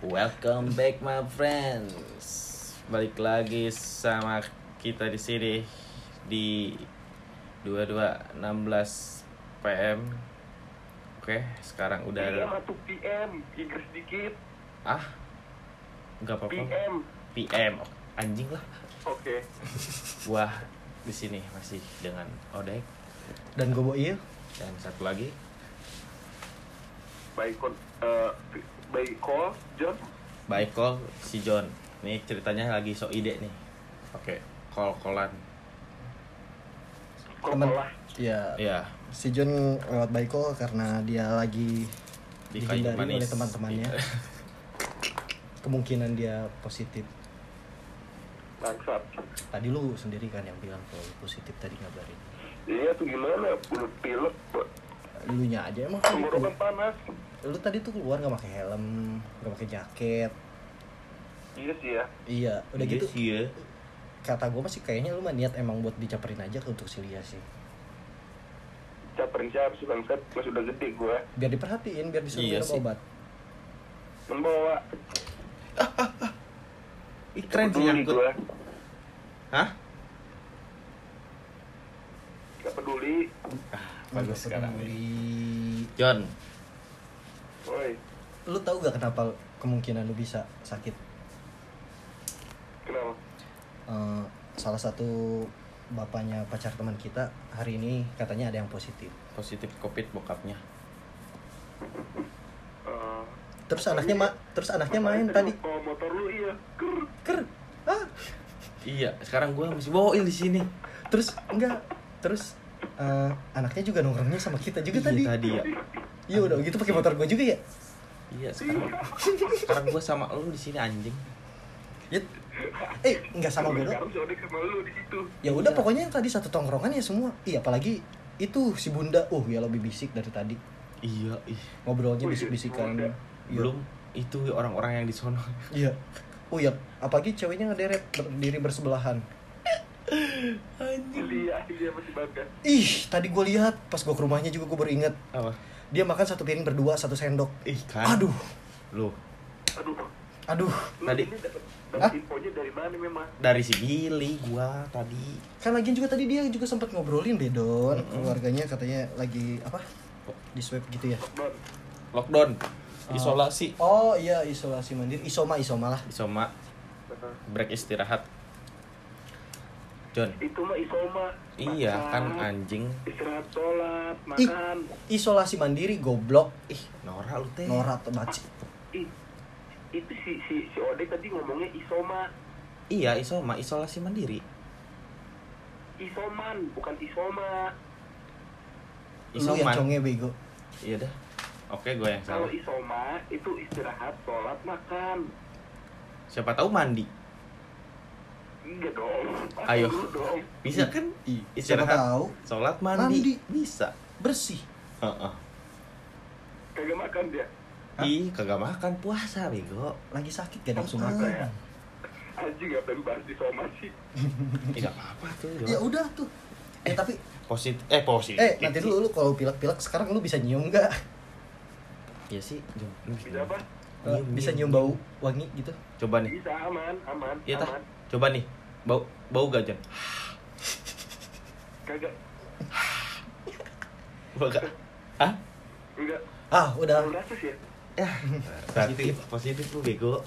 Welcome back my friends. Balik lagi sama kita di sini di 2216 PM. Oke, sekarang udah PM atau PM, Inggris dikit. ah nggak apa-apa. PM. PM. Anjing lah. Oke. Wah, di sini masih dengan Odek dan gue bawa iya dan satu lagi Baik kon eh baik call John. Baik call si John. Nih ceritanya lagi so ide nih. Oke, callan. Call Temen. lah. ya Iya, si John lewat Baiko karena dia lagi dihindari manis. oleh teman-temannya kemungkinan dia positif Bangsat. tadi lu sendiri kan yang bilang kalau positif tadi ngabarin Iya tuh gimana? Udah pilek, Pak. lu nya aja emang Tenggorokan panas. lu tadi tuh keluar nggak pakai helm nggak pakai jaket Iya sih ya. iya udah Iya gitu sih ya. kata gue masih kayaknya lu mah niat emang buat dicaperin aja untuk si Lia sih Caperin siapa sih bangsat? Mas udah gede gua. biar diperhatiin biar disuruh Iya minum sih. obat Membawa. Ih, keren sih nyangkut. gua. Hah? nggak peduli. bagus Nggak sekarang peduli. John Woi, Lu tahu gak kenapa kemungkinan lu bisa sakit? Kenapa? Eh, salah satu bapaknya pacar teman kita hari ini katanya ada yang positif. positif covid bokapnya Eh, Terus anaknya ma terus anaknya main tadi. Motor lu iya. Ker. Ker. Ah, iya sekarang gua masih bawain di sini terus enggak. Terus eh, anaknya juga nongkrongnya sama kita juga Iya, tadi. tadi ya Iya udah gitu pakai motor gue juga ya. iya sekarang sekarang gua sama lu di sini anjing Ya. Eh, enggak sama gue doang. Situ. Ya udah Iya. pokoknya yang tadi satu tongkrongan ya semua. Iya apalagi itu si Bunda. Uh, ya lebih bisik dari tadi. iya ih Ngobrolnya Oh, iya, bisik-bisikan. Bunda. Iya. belum itu orang-orang yang di sono Iya. Oh iya, apalagi ceweknya ngederet berdiri bersebelahan. Iya, iya masih. Ih, tadi gue lihat pas gue ke rumahnya juga gue baru inget apa dia makan satu piring berdua satu sendok. ih kan Aduh, lu Aduh, aduh. Tadi- ini dapat Hah? dapat infonya dari mana memang? dari si Billy gua tadi Kan lagian juga tadi dia juga sempat ngobrolin Bedon, Mm-mm. keluarganya katanya lagi apa? Di swab gitu ya. Don, lockdown Oh. isolasi Oh iya, isolasi mandiri, isoma isoma lah. isoma break istirahat John itu mah isoma. iya kan Makan, anjing Istirahat sholat, Ih. makan. Isolasi mandiri goblok. Ih, Nora lu teh norak tuh baci. Ih, itu si si si Ode tadi ngomongnya isoma, iya isoma isolasi mandiri isoman bukan isoma. Lu yang isoman conge bego. iya dah oke gue yang Kalau salah isoma itu istirahat, sholat, makan. siapa tahu mandi Iya dong. Ayo. Dong. bisa kan istirahat tahu sholat mandi, Mandi. bisa bersih. Heeh. Kagak makan dia. Hah? ih kagak makan puasa bego Lagi sakit gak nafsu makan. ya? Anjing ngapain bahas isoma sih? Ih, gak apa-apa tuh Ya udah tuh. Eh tapi positif eh positif eh nanti dulu lu kalau pilek-pilek sekarang lu bisa nyium nggak? Iya sih. Lu Bisa apa? Eh, Nyium, bisa nyium. nyium bau wangi gitu. Coba nih. Bisa aman, aman, Iya tah. Coba nih. Bau bau gak, Jon? Kagak, Bau? Hah? enggak. Ah, udah. Rasus ya? Ya. Positif, positif lu bego.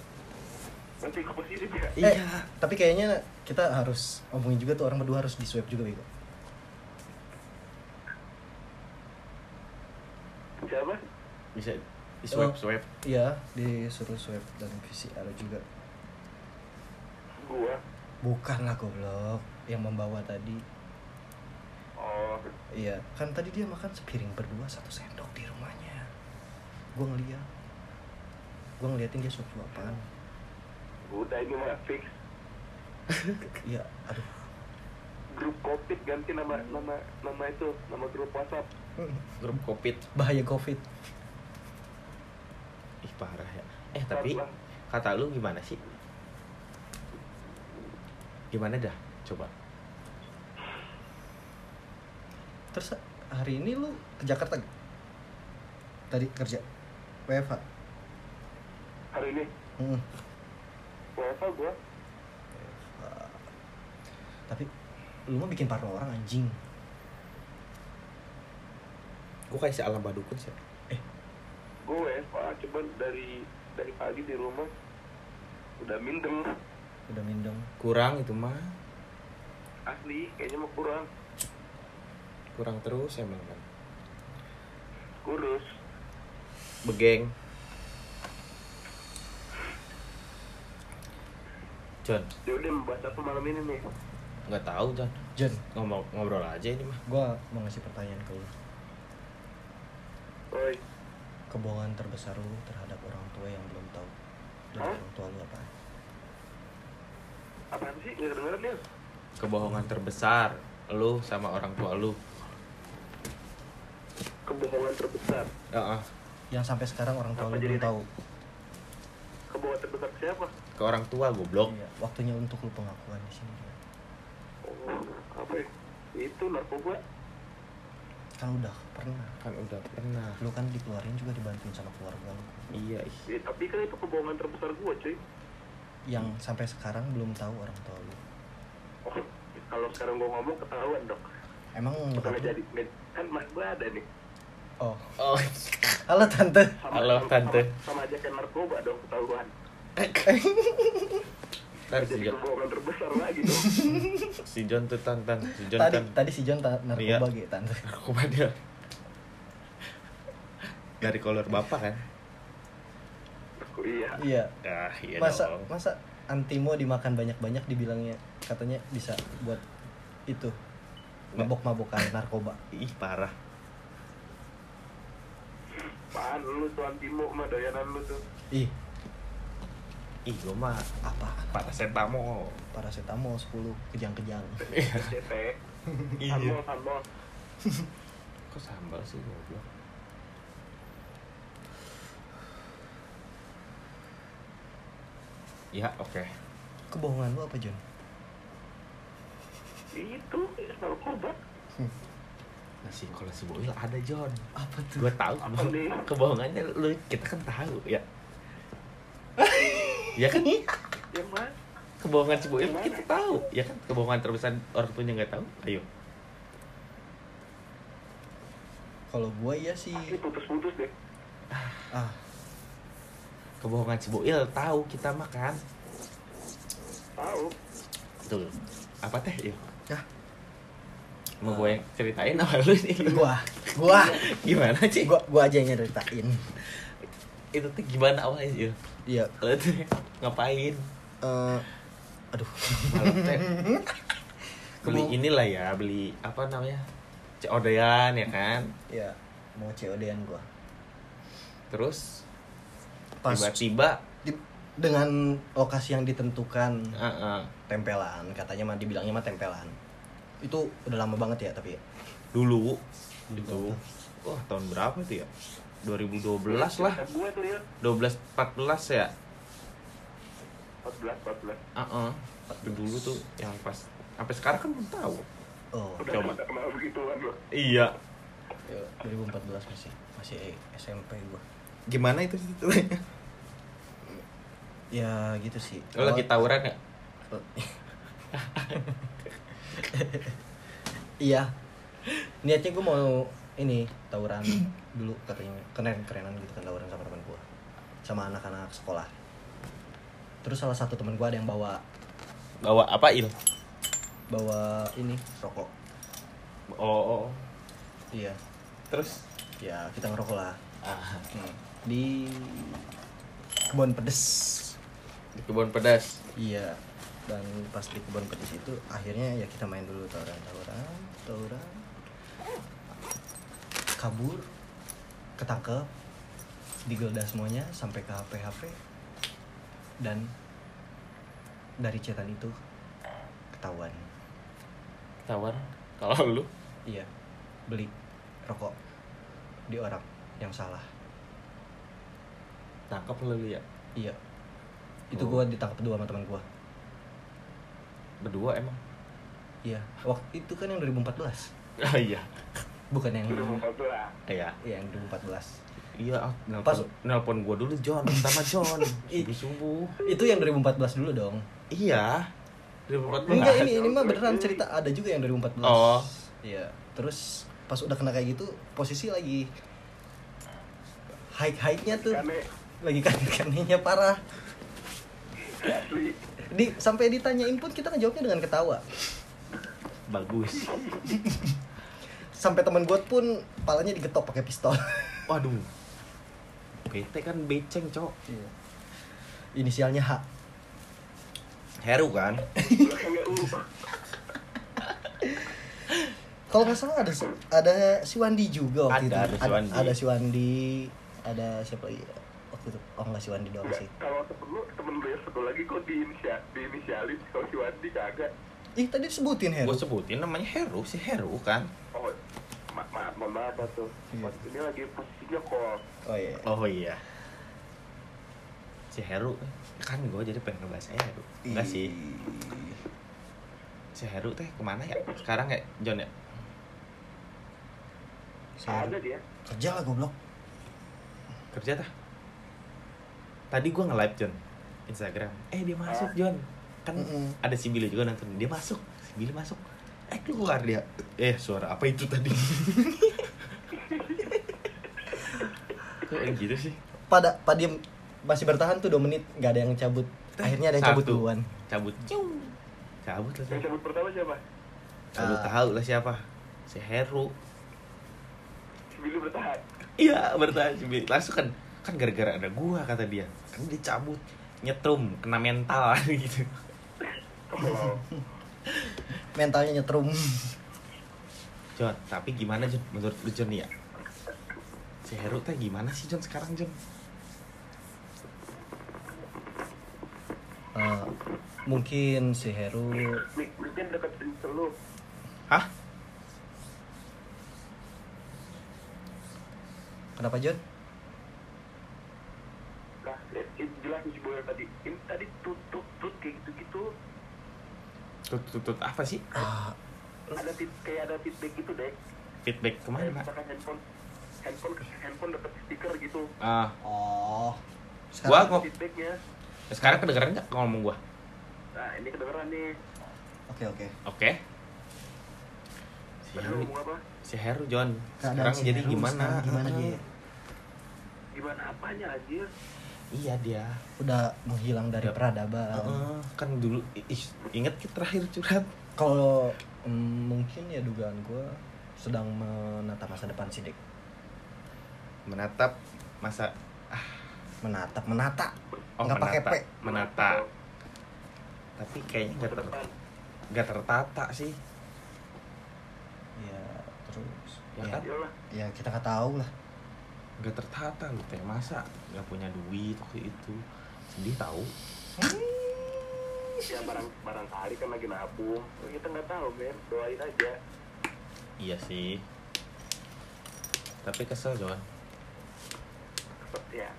Nanti ke positif ya? Eh, tapi kayaknya kita harus ngomongin juga tuh orang berdua harus di swab juga bego. Siapa? Bisa di swab Oh. swab. Iya, disuruh swab dan PCR juga. Gua. Bukan lah goblok yang membawa tadi. Oh, Iya, kan tadi dia makan sepiring berdua satu sendok di rumahnya. Gua ngeliat. Gua ngeliatin dia suap-suapan. udah ini mah fix. Iya, aduh. Grup Covid ganti nama nama nama itu, nama grup WhatsApp. Grup Covid. Bahaya Covid. Ih, parah ya. Eh, tapi Lah. kata lu gimana sih? Gimana dah? Coba. Terus hari ini lu ke Jakarta? Tadi kerja WFH. Hari ini Hmm. WFA gua. Tapi lu mah bikin parno orang anjing. Gue kayak si alam badukun sih. Gua WFA cuman dari dari pagi di rumah udah mindeng Udah mindeng. Kurang itu mah. asli kayaknya mau kurang Kurang terus emang kan. kurus Begeng. John, ya udah membahas apa malam ini nih nggak tahu John. Jen, Ngomong ngobrol aja ini mah. gua mau ngasih pertanyaan ke lu. Oi Kebohongan terbesar lu terhadap orang tua yang belum tahu dari Hah? orang tua lu apa? apaan sih nggak kedengeran ya Kebohongan terbesar lu sama orang tua lu. kebohongan terbesar Heeh. Yang sampai sekarang orang tua Apa lu jadi belum tahu. kebohongan terbesar siapa Ke orang tua goblok. Iya, waktunya untuk lu pengakuan di sini. oh apa ya itu narkoba Kan udah pernah. Kan udah pernah. Lu kan dikeluarin juga dibantuin sama keluarga lu. Iya, ih. ya, tapi kan itu kebohongan terbesar gua cuy Yang sampai sekarang belum tahu orang tua lu. oh kalau sekarang gua ngomong ketahuan dok Emang nggak jadi kan mas gue ada nih Oh. Oh, Halo tante. Halo, Tante. sama, sama aja kayak narkoba dong ketahuan jadi John, kebohongan terbesar lagi dong si John tuh tan tan, si John Tadi kan tadi si John ta- narkoba Iya. gitu tante. narkoba dia dari kolor bapak kan? aku iya Iya. Ah iya masa dong. masa antimo dimakan banyak-banyak dibilangnya katanya bisa buat itu mabok-mabokan narkoba. Ih parah. Apaan lu tuh antimo mah doyanan lu tuh Ih, Ih gua mah apa? paracetamol. Paracetamol 10 kejang-kejang. CT Iya. Sambal sambal Kok sambal sih goblok? Ya oke. Kebohongan lu apa, John? Itu narkoba Nasi kalau si Boil ada John. Apa tuh? Gue tahu kebohongannya lu kita kan tahu ya. ya kan? Yang mana? kebohongan si Boil kita tahu. Ya kan? Kebohongan terbesar orang tuanya nggak tahu. Ayo. Kalau gua iya sih. Ini putus-putus deh. Ah, kebohongan si Boil tahu kita makan Tahu. Tuh apa teh? Yuk. Yah. mau gue yang ceritain apa lu nih gua, gua, gimana sih? Gua, gua aja yang nyeritain. itu tuh gimana awalnya sih Iya, tuh ngapain eh aduh. beli inilah ya beli apa namanya ceodean ya kan Ya, mau COD-an gua. terus Pas tiba-tiba di- dengan lokasi yang ditentukan uh, uh, tempelan, katanya mah dibilangnya mah tempelan. Itu udah lama banget ya tapi ya. dulu itu wah tahun berapa tuh ya 2012 lah Gue tuh ya 12 14 ya 14 14 Heeh. Itu dulu tuh yang pas sampai sekarang kan belum tahu. Oh, Coba. Iya. ya, 2014 masih masih SMP gua. Gimana itu ceritanya? Ya gitu sih. Lo lagi tawuran ya? Iya. Niatnya gue mau ini tawuran dulu katanya keren kerenan gitu kan tawuran sama teman gue sama anak-anak sekolah. Terus salah satu teman gue ada yang bawa Bawa apa il? bawa ini rokok. Oh, oh. Iya. Terus Ya kita ngerokok lah. ah, Hmm. Di kebun pedes. di kebun pedas. Iya. Dan pas di kebun pedes itu akhirnya ya kita main dulu tawuran tawuran tawuran. Kabur, ketangkep, digeledah semuanya sampai ke HP HP dan dari chatan itu ketahuan. Tawar. Kalau lu Iya, beli rokok di orang yang salah. tangkap lu ya. Iya. Itu Oh. gua ditangkap dua sama teman gua. Berdua emang. Iya, waktu itu kan yang 2014. Oh iya. Bukan yang Udah mau lah Iya. Iya, yang 2014. Iya, ah, nelpon, Pas- nelpon gua dulu John, sama John. Ih. Subuh-subuh. Itu yang 2014 dulu dong. Iya. 2014. Enggak, ini ini mah beneran cerita ada juga yang 2014. Oh. Iya. Terus pas udah kena kayak gitu, posisi lagi high-high-nya tuh Kane lagi kan kanenya parah. Di sampai ditanyain pun kita ngejawabnya dengan ketawa. Bagus. Sampai teman gue pun palanya digetok pakai pistol. Waduh. Bete kan beceng, Cok. Iya. Inisialnya H. Heru kan? Kalau nggak salah ada ada si Wandi juga waktu Ada, itu. ada si Wandi. Ada si Wandi, ada siapa lagi? ya? Waktu itu oh nggak si Wandi doang sih. Kalau temen lu Temen lu yang satu lagi kok diinisial, diinisialin Kalau si Wandi kagak Ih tadi disebutin Heru. Gue sebutin namanya Heru, si Heru kan. Oh ma maaf mohon maaf tuh Iya. Ini lagi posisinya call Oh iya. Oh iya. Si Heru kan gue jadi pengen ngebahas Heru. Enggak sih. Si Heru teh ke mana ya? Sekarang ya, John ya? Si Heru. Ada dia Kerja lah goblok. Kerja tah? Tadi gue nge-live John Instagram. Eh dia masuk John. Kan Mm-mm. ada si Billy juga nonton. Dia masuk. Si Billy masuk. eh keluar dia eh suara apa itu tadi kok yang gitu sih pada pada dia masih bertahan tuh 2 menit nggak ada yang cabut akhirnya ada yang cabut duluan cabut cabut lah Yang cabut pertama siapa? Lu Ah. tahu lah siapa si Heru Si Billy bertahan. iya bertahan si Billy. langsung kan kan gara-gara ada gua kata dia kan dia cabut nyetrum kena mental gitu Kalau mentalnya nyetrum John tapi gimana John menurut lu John ya si Heru teh gimana sih John sekarang John Eh, mungkin si Heru kan deketin lu. hah kenapa John Nah, eh, itu jelas nih si Boy tadi. Ini tadi tut tut tut kayak gitu-gitu. Tut tut tut apa sih? Ah, Ada kayak ada feedback gitu deh. feedback Kayak ke mana misalkan handphone handphone handphone deket stiker gitu. ah. Oh. Gua sekarang kok Feedbacknya. sekarang kedengeran nggak ngomong gua? Nah, ini kedengeran nih. oke oke. Oke. Si Tadi Heru. lu ngomong apa? si Heru John. Keadaan sekarang si jadi Heru gimana? sekarang gimana dia Gimana apanya anjir? Iya dia. Udah menghilang dari Udah. peradaban. Heeh, kan dulu ih, inget kita terakhir curhat? Kalau mm, mungkin ya dugaan gue sedang menata masa depan si Dek menatap masa menatap menata. Oh nggak pakai P. menata. Tapi kayaknya nggak ter nggak tertata sih. Ya terus. Ya ya, kan? Ya kita nggak tahu lah nggak tertata lu teh masa nggak punya duit waktu itu sedih tahu Ya barang barangkali kan lagi nabung. Kita nggak tahu, men. Doain aja. iya sih tapi kesel John Ya.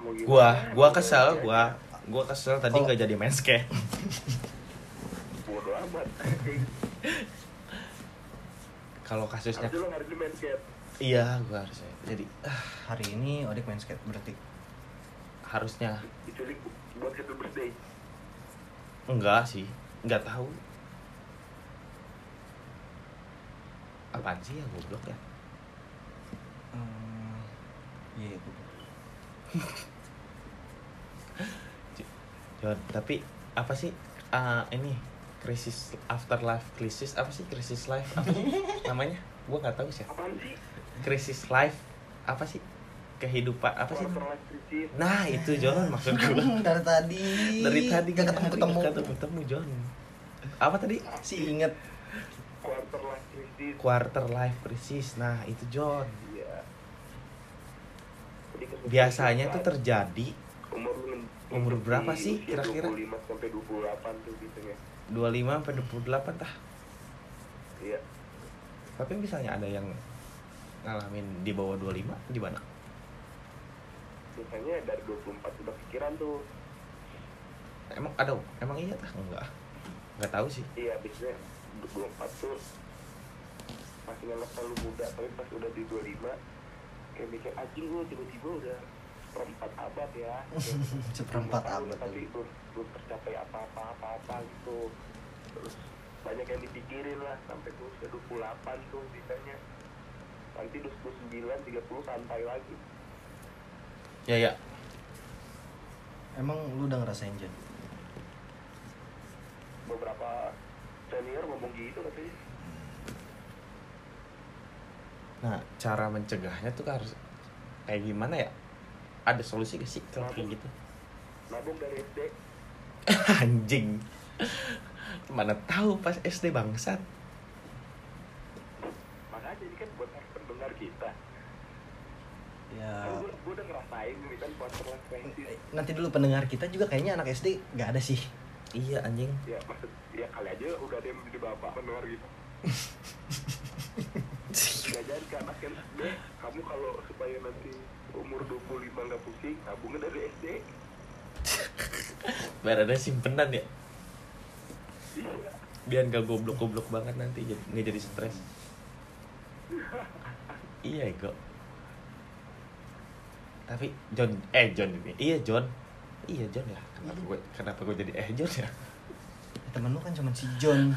Mau gimana? gua gua kesel gua gua kesel tadi Oh. nggak jadi main skate amat. kalau kasusnya main skate. Iya gua harusnya jadi ah, hari ini Odik main skate berarti harusnya. Diculik buat happy birthday. enggak sih nggak tahu. Apaan sih ya goblok ya? Hmm, iya gua John, tapi apa sih ah, ini krisis afterlife krisis apa sih krisis life? Apa sih namanya? Gua nggak tahu sih. Apaan sih? Krisis life apa sih? Kehidupan apa sih? Nah itu John maksud gua. Dari tadi. Dari tadi gak ketemu ketemu. ketemu ketemu John. Apa tadi? Si inget Quarter life crisis. quarter life crisis. Nah itu John. Iya. Biasanya tuh kita terjadi umur berapa sih kira-kira? 25 sampai 28 tuh biasanya. 25 sampai 28 tah? Iya. tapi misalnya ada yang ngalamin di bawah 25 di mana Biasanya dari 24 udah pikiran tuh. emang ada emang iya tah enggak nggak tahu sih Iya, biasanya 24 tuh masih nganggap terlalu muda, tapi pas udah di 25 kayak mikir anjing gue tiba-tiba udah seperempat abad ya. Seperempat 25 tahun, abad Tapi belum, belum tercapai apa-apa apa-apa gitu. Terus banyak yang dipikirin lah sampai tuh usia 28 tuh biasanya. Nanti 29, 30 santai lagi. ya ya. Emang lu udah ngerasain Jen Beberapa senior ngomong gitu katanya. nah cara mencegahnya tuh harus kayak gimana ya? Ada solusi gak sih kalau kayak gitu? Nabung dari SD, anjing. Mana tahu pas SD bangsat makanya ini kan buat pendengar kita. Ya Kan gue, udah ngerasain kan nanti dulu pendengar kita juga kayaknya anak SD nggak ada sih. Iya anjing. Ya maksud ya kali aja udah ada yang jadi bapak mendengar gitu. Gak jadi ke anak SD, kamu kalau supaya nanti umur 25 nggak pusing, tabungnya dari SD. biar ada simpenan ya. Iya. biar gak goblok-goblok banget nanti jadi nggak jadi stres. Iya kok tapi John eh John ini iya John. Iya John ya. Kenapa gue kenapa gue jadi eh John ya? Temen lu kan cuma si John.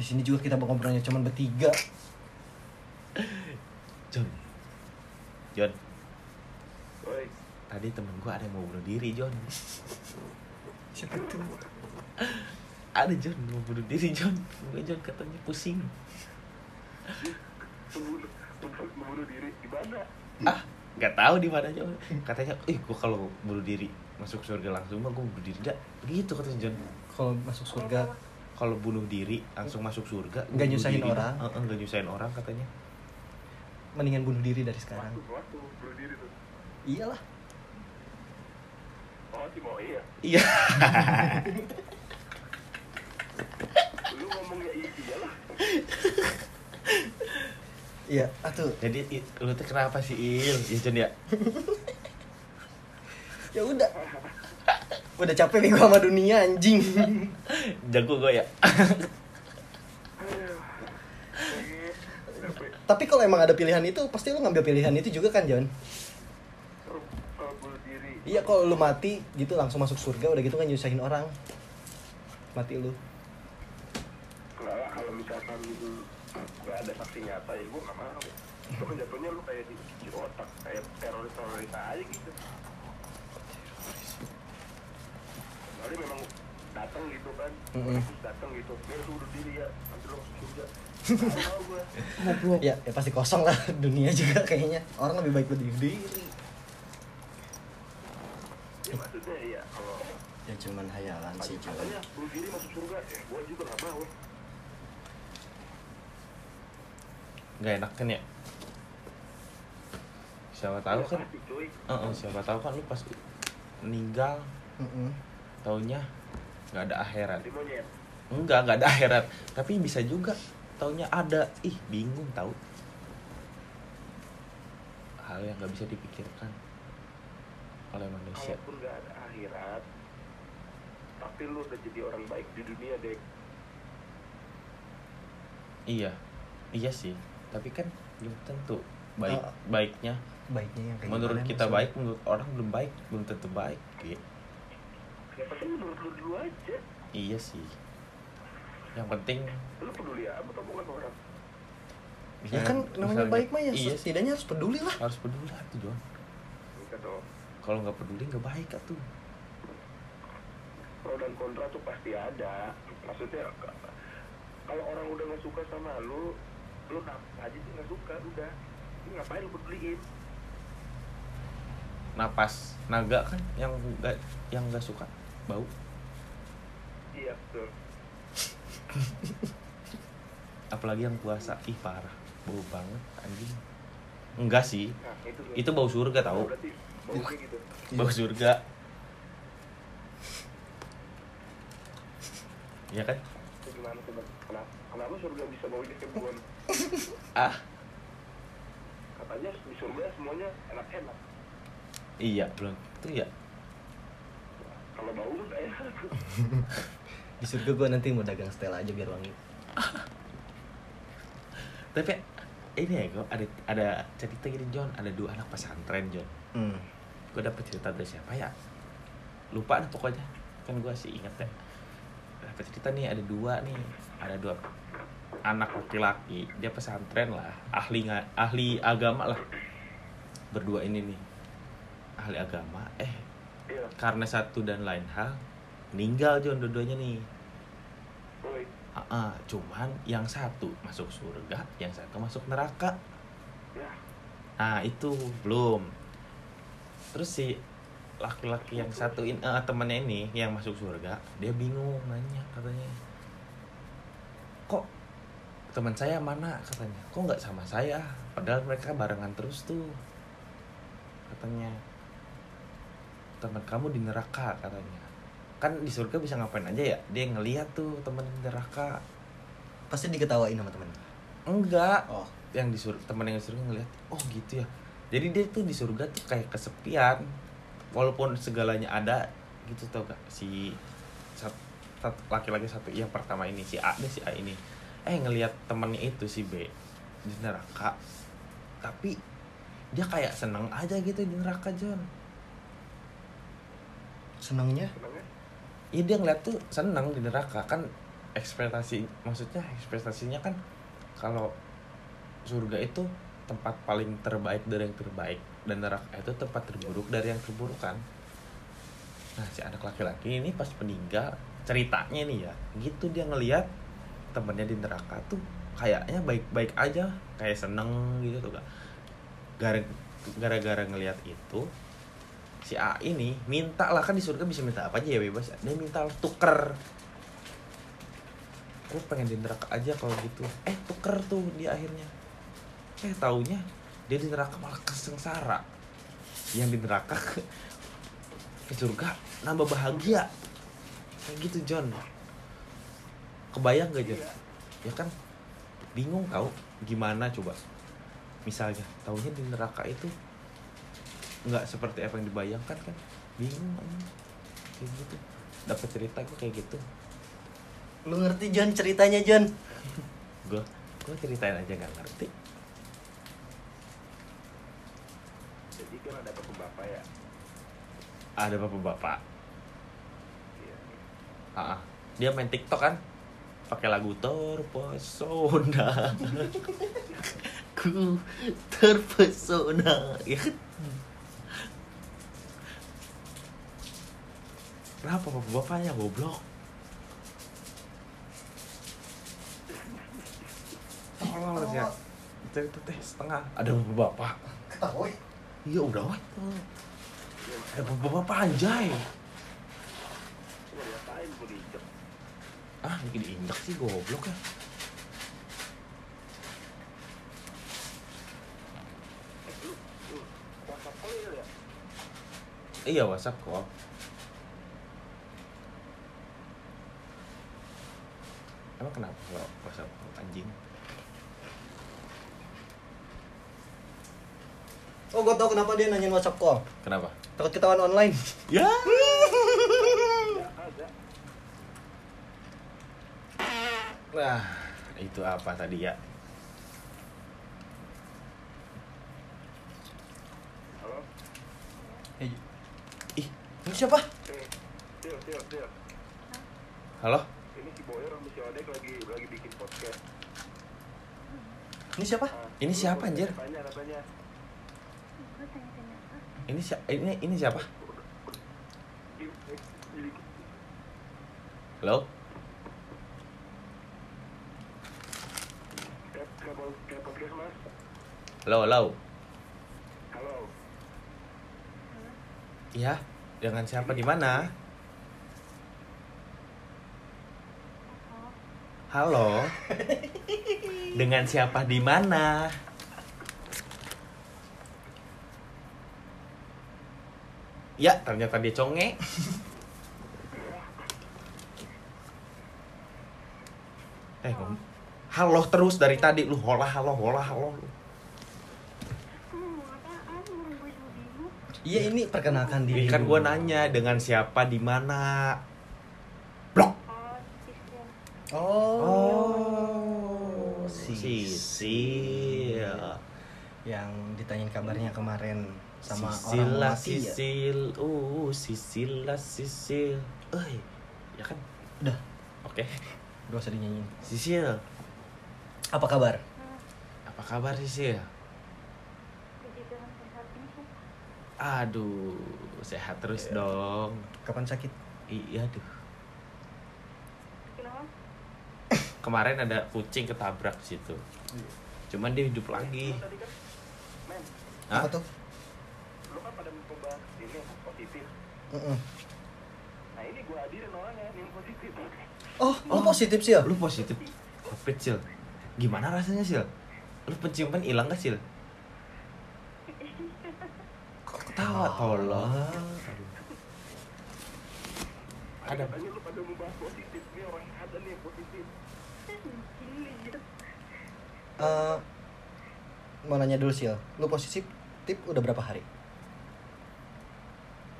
Di sini juga kita ngobrolnya cuma bertiga. John. John. Woi, tadi temen gue ada yang mau bunuh diri John. Siapa tuh? ada John mau bunuh diri John. Gue John katanya pusing. Membunuh, membunuh diri gimana? ah nggak tahu di mana John katanya ih gue kalau bunuh diri masuk surga langsung mah gue bunuh diri dah begitu katanya John Kalau masuk surga kalau bunuh diri langsung masuk surga Nggak nyusahin diri. orang. Heeh, nggak nyusahin orang katanya mendingan bunuh diri dari sekarang. Waktu, waktu bunuh diri tuh. Iyalah. Oh, si mau iya. iya Lu ngomongnya iya iyalah. Iya, atuh. jadi i- lu tuh kenapa sih Il ya John ya Ya udah. Udah capek nih gua sama dunia anjing. jago gue ya. Tapi kalau emang ada pilihan itu, pasti lu ngambil pilihan itu juga kan, John? Iya, kalau lu mati gitu langsung masuk surga, udah gitu kan nyusahin orang. Mati lu. Kalau misalkan nggak ada saksi nyata ya gue nggak mau. Itu kan jatuhnya lu kayak di otak, kayak teroris-teroris aja gitu. Kali memang datang gitu kan, Mm-mm. terus datang gitu, dia bunuh diri ya, nanti lu masuk surga. Ya, ya pasti kosong lah dunia juga kayaknya. Orang lebih baik berdiri diri. Ya maksudnya ya kalau Ya cuman hayalan sih, katanya bunuh diri masuk surga, ya gue juga nggak mau. Nggak enak kan ya? Siapa tahu kan? Cuy. Heeh, siapa tahu kan lu pas meninggal Mm-mm. taunya nggak ada akhirat. Di monyet. enggak nggak ada akhirat. Tapi bisa juga taunya ada. Ih bingung tahu hal yang nggak bisa dipikirkan oleh manusia. Kalaupun nggak ada akhirat, tapi lu udah jadi orang baik di dunia dek. iya. Iya sih tapi kan belum tentu baik Oh. baiknya Baiknya yang kayak menurut kita maksudnya? baik menurut orang belum baik belum tentu baik gitu. Ya penting menurut lu dulu aja. iya sih yang penting Lu peduli apa sama omongan orang? Ya kan namanya misalnya- baik mah ya iya sih, setidaknya harus peduli lah. harus peduli lah tuh dong. kalau nggak peduli nggak baik tuh Pro dan kontra tuh pasti ada. Maksudnya kalau orang udah nggak suka sama lu, lu kenapa aja sih nggak suka udah. Lu ngapain lu peduliin? napas naga kan yang nggak yang nggak suka bau Iya betul. apalagi yang puasa ih parah bau banget anjing enggak sih Nah itu. itu bau surga tahu Berarti baunya gitu. bau surga ya kan? Kenapa? Kenapa surga bisa baunya kayak? ah. Katanya di surga semuanya enak-enak. iya belum. Itu ya. Kalau bau enak. Di surga gue nanti mau dagang stella aja biar wangi. tapi ini ya gue ada ada cerita gini John. Ada dua anak pesantren John. Hmm. gue dapet cerita dari siapa ya? Lupa dah pokoknya. Kan gue sih inget ya dapet cerita nih ada dua nih. Ada dua anak laki-laki dia pesantren lah ahli ahli agama lah berdua ini nih ahli agama eh Iya. karena satu dan lain hal meninggal John dua-duanya nih. Ah, ah, cuman yang satu masuk surga yang satu masuk neraka Ya. Nah itu belum. Terus si laki-laki yang satu in, eh, temennya ini yang masuk surga, dia bingung nanya katanya. Teman saya mana katanya? Kok nggak sama saya? Padahal mereka barengan terus tuh. Katanya. Teman kamu di neraka katanya. Kan di surga bisa ngapain aja ya? Dia ngeliat tuh temen di neraka. Pasti diketawain sama temen. Enggak, Oh, yang di surga teman yang di surga ngeliat oh gitu ya jadi dia tuh di surga tuh kayak kesepian walaupun segalanya ada gitu tau gak si laki-laki satu yang pertama ini si A deh si A ini eh ngelihat temennya itu si B di neraka. Tapi dia kayak seneng aja gitu di neraka John. Senangnya Senangnya? Iya dia ngeliat tuh seneng di neraka. Kan ekspektasi maksudnya ekspektasinya kan kalau surga itu tempat paling terbaik dari yang terbaik. Dan neraka itu tempat terburuk dari yang terburuk kan? Nah si anak laki-laki ini pas meninggal ceritanya nih ya gitu dia ngelihat temennya di neraka tuh kayaknya baik-baik aja kayak seneng gitu tuh Gara- gara-gara ngelihat itu si A ini minta lah kan di surga bisa minta apa aja ya bebas. Dia minta tuker. Gue pengen di neraka aja kalau gitu. Eh tuker tuh di akhirnya. Eh taunya dia di neraka malah kesengsara. Yang di neraka ke surga nambah bahagia. Kayak gitu John kebayang gak John ya kan? Bingung kau gimana coba? Misalnya taunya di neraka itu nggak seperti apa yang dibayangkan kan? Bingung kayak gitu. Dapat cerita gue kayak gitu. Lu ngerti John ceritanya John? gue gue ceritain aja nggak ngerti. Jadi kan ada bapak-bapak ya? Ada bapak-bapak Iya. Ah, ah. dia main TikTok kan pakai lagu terpesona. Ku terpesona. Ya. Kan kenapa bapak-bapaknya goblok. Tolong lah ya cerita teh setengah. Ada bapak-bapak Ketahui. iya udah wah ada bapak-bapak anjay Cuma ngapain gue diinjek ah bikin diinjak sih goblok ya. Iya whatsapp kok. Emang kenapa kalau whatsapp call anjing? Oh, gue tau kenapa dia nanyain WhatsApp call. kenapa? Takut ketahuan online. ya ya ada nah itu apa tadi ya? Halo? Eh, ih ini siapa? Sil Sil Sil. Halo? Ini si Boyer sama si Odek lagi lagi bikin podcast. Ini siapa? Ah, Ini siapa, anjir? tanya katanya. Ini si ini ini siapa? Halo kayak kayak pod- kayak podcast mas halo halo halo. Iya dengan siapa di mana? Halo. Dengan siapa di mana? Ya, ternyata dia conge. Eh, halo terus dari tadi. Lu hola halo hola halo lu. Iya, ini perkenalkan diri. Kan gua dulu. nanya dengan siapa di mana. Blok. Oh. Oh, Sisil. Sisil. Yang ditanyain kabarnya kemarin sama Sisil orang mati ya. Sisil. Uh, Sisil lah Sisil. Eh, ya kan? Udah, Oke. gak usah dinyanyiin. Sisil, Apa kabar? apa kabar Sisil? Aduh, sehat terus Iya. dong. Kapan sakit? Iya, duh. Kemarin ada kucing ketabrak di situ. Cuman dia hidup lagi. Lu tadi kan men Hah? Apa tuh? lu kan pada mencoba ini positif Mm-mm. nah ini gua hadirin orangnya yang positif Oh, lu Oh. positif sih ya? Lu positif Covid, Sil. Gimana rasanya, Sil? Lu penciuman hilang gak, Sil? Kok ketawa, tolong. Ada. katanya lu pada membahas positif nih orang ada nih yang positif Eh, mau nanya dulu sih, lu positif tip udah berapa hari?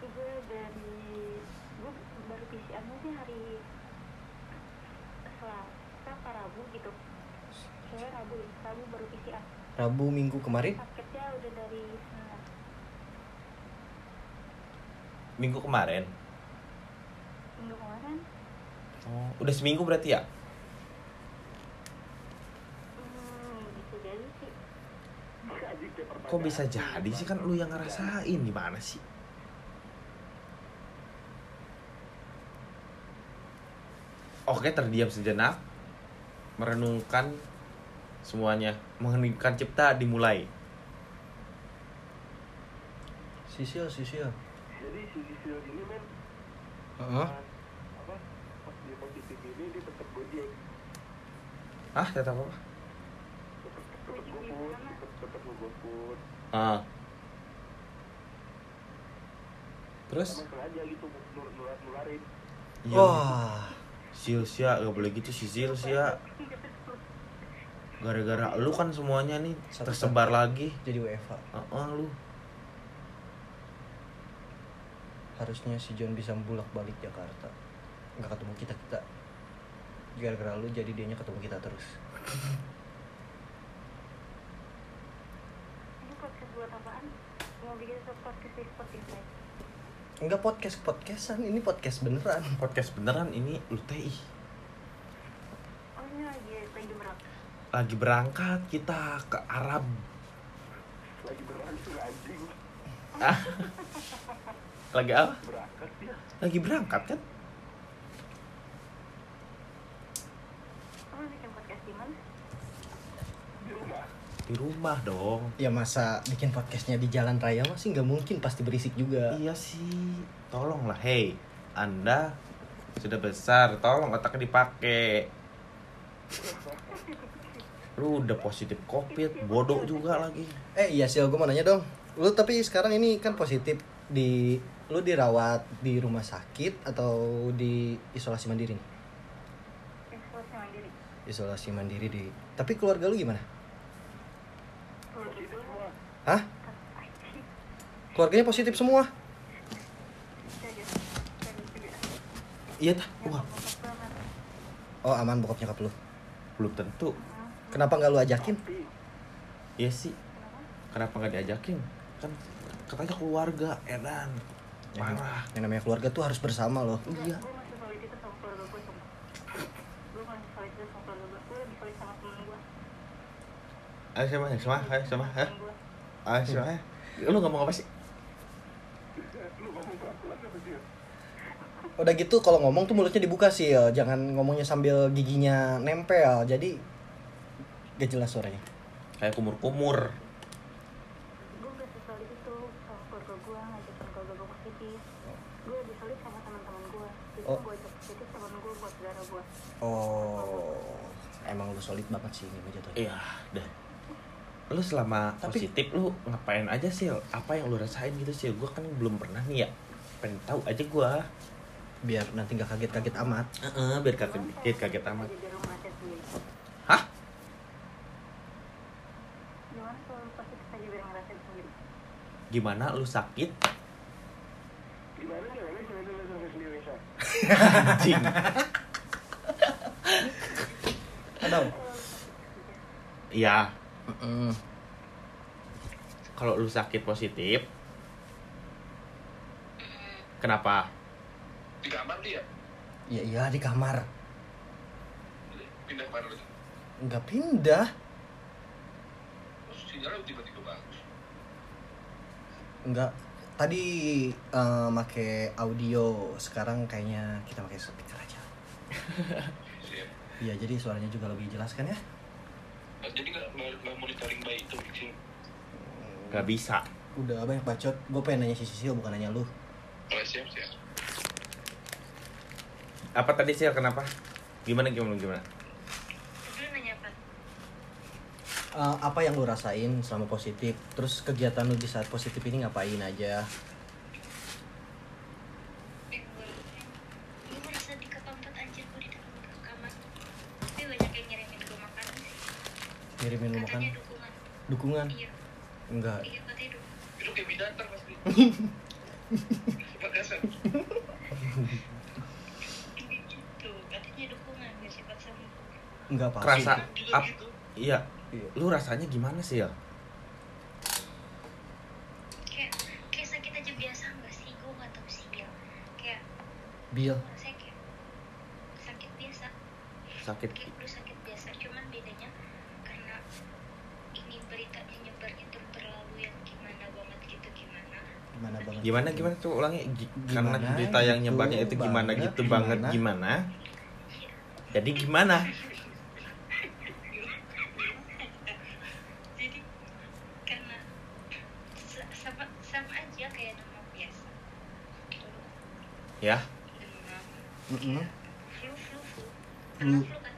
gue dari gue baru PCR-nya sih hari Selasa apa Rabu gitu Rabu ya, Rabu baru PCR Rabu minggu kemarin? Paketnya minggu kemarin. Minggu kemarin? Oh udah seminggu berarti ya? Hmm, Kok bisa jadi sih? Kan lu yang ngerasain. Gimana sih? Oke terdiam sejenak. Merenungkan semuanya. Mengheningkan cipta dimulai. Sisil, sisil jadi si Sisil ini men pas, apa pas dia positif ini dia tetap gojek Hah, kata apa? tetap tetap goput tetap tetap Ah. Terus? emang sengaja gitu nur nular nularin Iya. Wah. Sil sia gak boleh gitu Sil sia. Gara-gara lu kan semuanya nih tersebar lagi. Jadi WFA. Heeh lu. Harusnya si John bisa bulak balik Jakarta. Nggak ketemu kita kita. Gara-gara lu jadi dianya ketemu kita terus. Ini podcast buat apaan? Mau bikin satu podcast di Spotify. Enggak podcast podcastan, ini podcast beneran. Podcast beneran ini lu teh ih. Oh ini lagi lagi berapa? Lagi berangkat kita ke Arab. lagi berlangsung anjing Ah. Lagi apa? berangkat dia Lagi berangkat kan? Kamu bikin podcast di mana? di rumah Di rumah dong. Ya masa bikin podcastnya di jalan raya masih nggak mungkin pasti berisik juga. Iya sih. Tolonglah, hey. Anda sudah besar, tolong otaknya dipakai. Lu udah positif covid, bodoh juga lagi. Eh iya sih, gue mau nanya dong. Lu tapi sekarang ini kan positif di lu dirawat di rumah sakit atau di isolasi mandiri nih? Isolasi mandiri. Isolasi mandiri di. Tapi keluarga lu gimana? Gitu, Hah? Keluarganya positif semua? Dan juga. Iya tah. Wah. Oh aman bokap nyokap lu. belum tentu. Kenapa nggak lu ajakin? Iya sih. Kenapa? Kenapa nggak diajakin? Kan katanya keluarga, edan. Parah. Yang namanya keluarga tuh harus bersama loh. Iya. Ayo sama, ayo sama, ayo sama, ayo. Sama, ayo. Lu ngomong apa sih? lu ngomong pelan-pelan apa sih Udah gitu kalau ngomong tuh mulutnya dibuka sih ya. Jangan ngomongnya sambil giginya nempel. Jadi gak jelas suaranya. Kayak kumur-kumur. Gue gak sesolid itu sama keluarga gue. Ngajakin keluarga gue positif. Gue lebih solid sama teman-teman gue. Itu Oh. gue ajak positif temen gue buat saudara gue. Oh, emang lu solid banget sih ini jatuhnya. Iya, dah. Lu selama Tapi- positif lu ngapain aja sih? Apa yang lu rasain gitu sih? Gua kan belum pernah nih ya. Pengen tahu aja gua. Biar nanti nggak kaget-kaget amat. Heeh, biar kaget dikit, kaget amat. Hah? Gimana lu positif aja biar ngerasain sendiri? Gimana lu sakit? gimana sih ini sendiri dulu sampai sendiri sih Anjing. Ada. Iya, Mm. kalau lu sakit positif Kenapa? di kamar dia Iya iya di kamar. pindah ke mana lagi Nggak pindah. terus sinyalnya tiba-tiba bagus Nggak. Tadi eh, make audio. Sekarang kayaknya kita pakai speaker aja. Iya jadi suaranya juga lebih jelas kan ya? Nah, jadi nggak monitoring bayi itu sih Gak bisa. Udah banyak bacot. Gue pengen nanya si Sisil bukan nanya lu. oh, siap siap Apa tadi sih? Kenapa? Gimana gimana gimana? Lu nanya apa? Eh, apa yang lu rasain selama positif? Terus kegiatan lu di saat positif ini ngapain aja? Eh, gue rasain gue merasa dikepampat anjir gue di dalam kamar tapi banyak yang ngirimin gue makanan sih Ngirimin lu makan? dukungan Dukungan? iya Enggak. iya katanya dukungan itu kayak binatang pasti Makassar gitu katanya dukungan sama Enggak pasti. Kerasa ap, gitu Iya. Iya. Lu rasanya gimana sih ya? kayak kayak sakit aja biasa sih gue sih ya kayak Bil. sakit biasa Sakit. kayak udah sakit biasa cuman bedanya karena ini beritanya nyebarnya tuh terlalu yang gimana banget gitu gimana Gimana banget? Gimana gimana tuh ulangi Gi- karena Gimana berita yang gitu nyebarnya itu gimana banget, gitu banget gimana? gimana? Jadi gimana? jadi karena sa- sama sama aja kayak demam biasa Ya, demam Mm-mm. flu flu flu Flu. pernah flu kan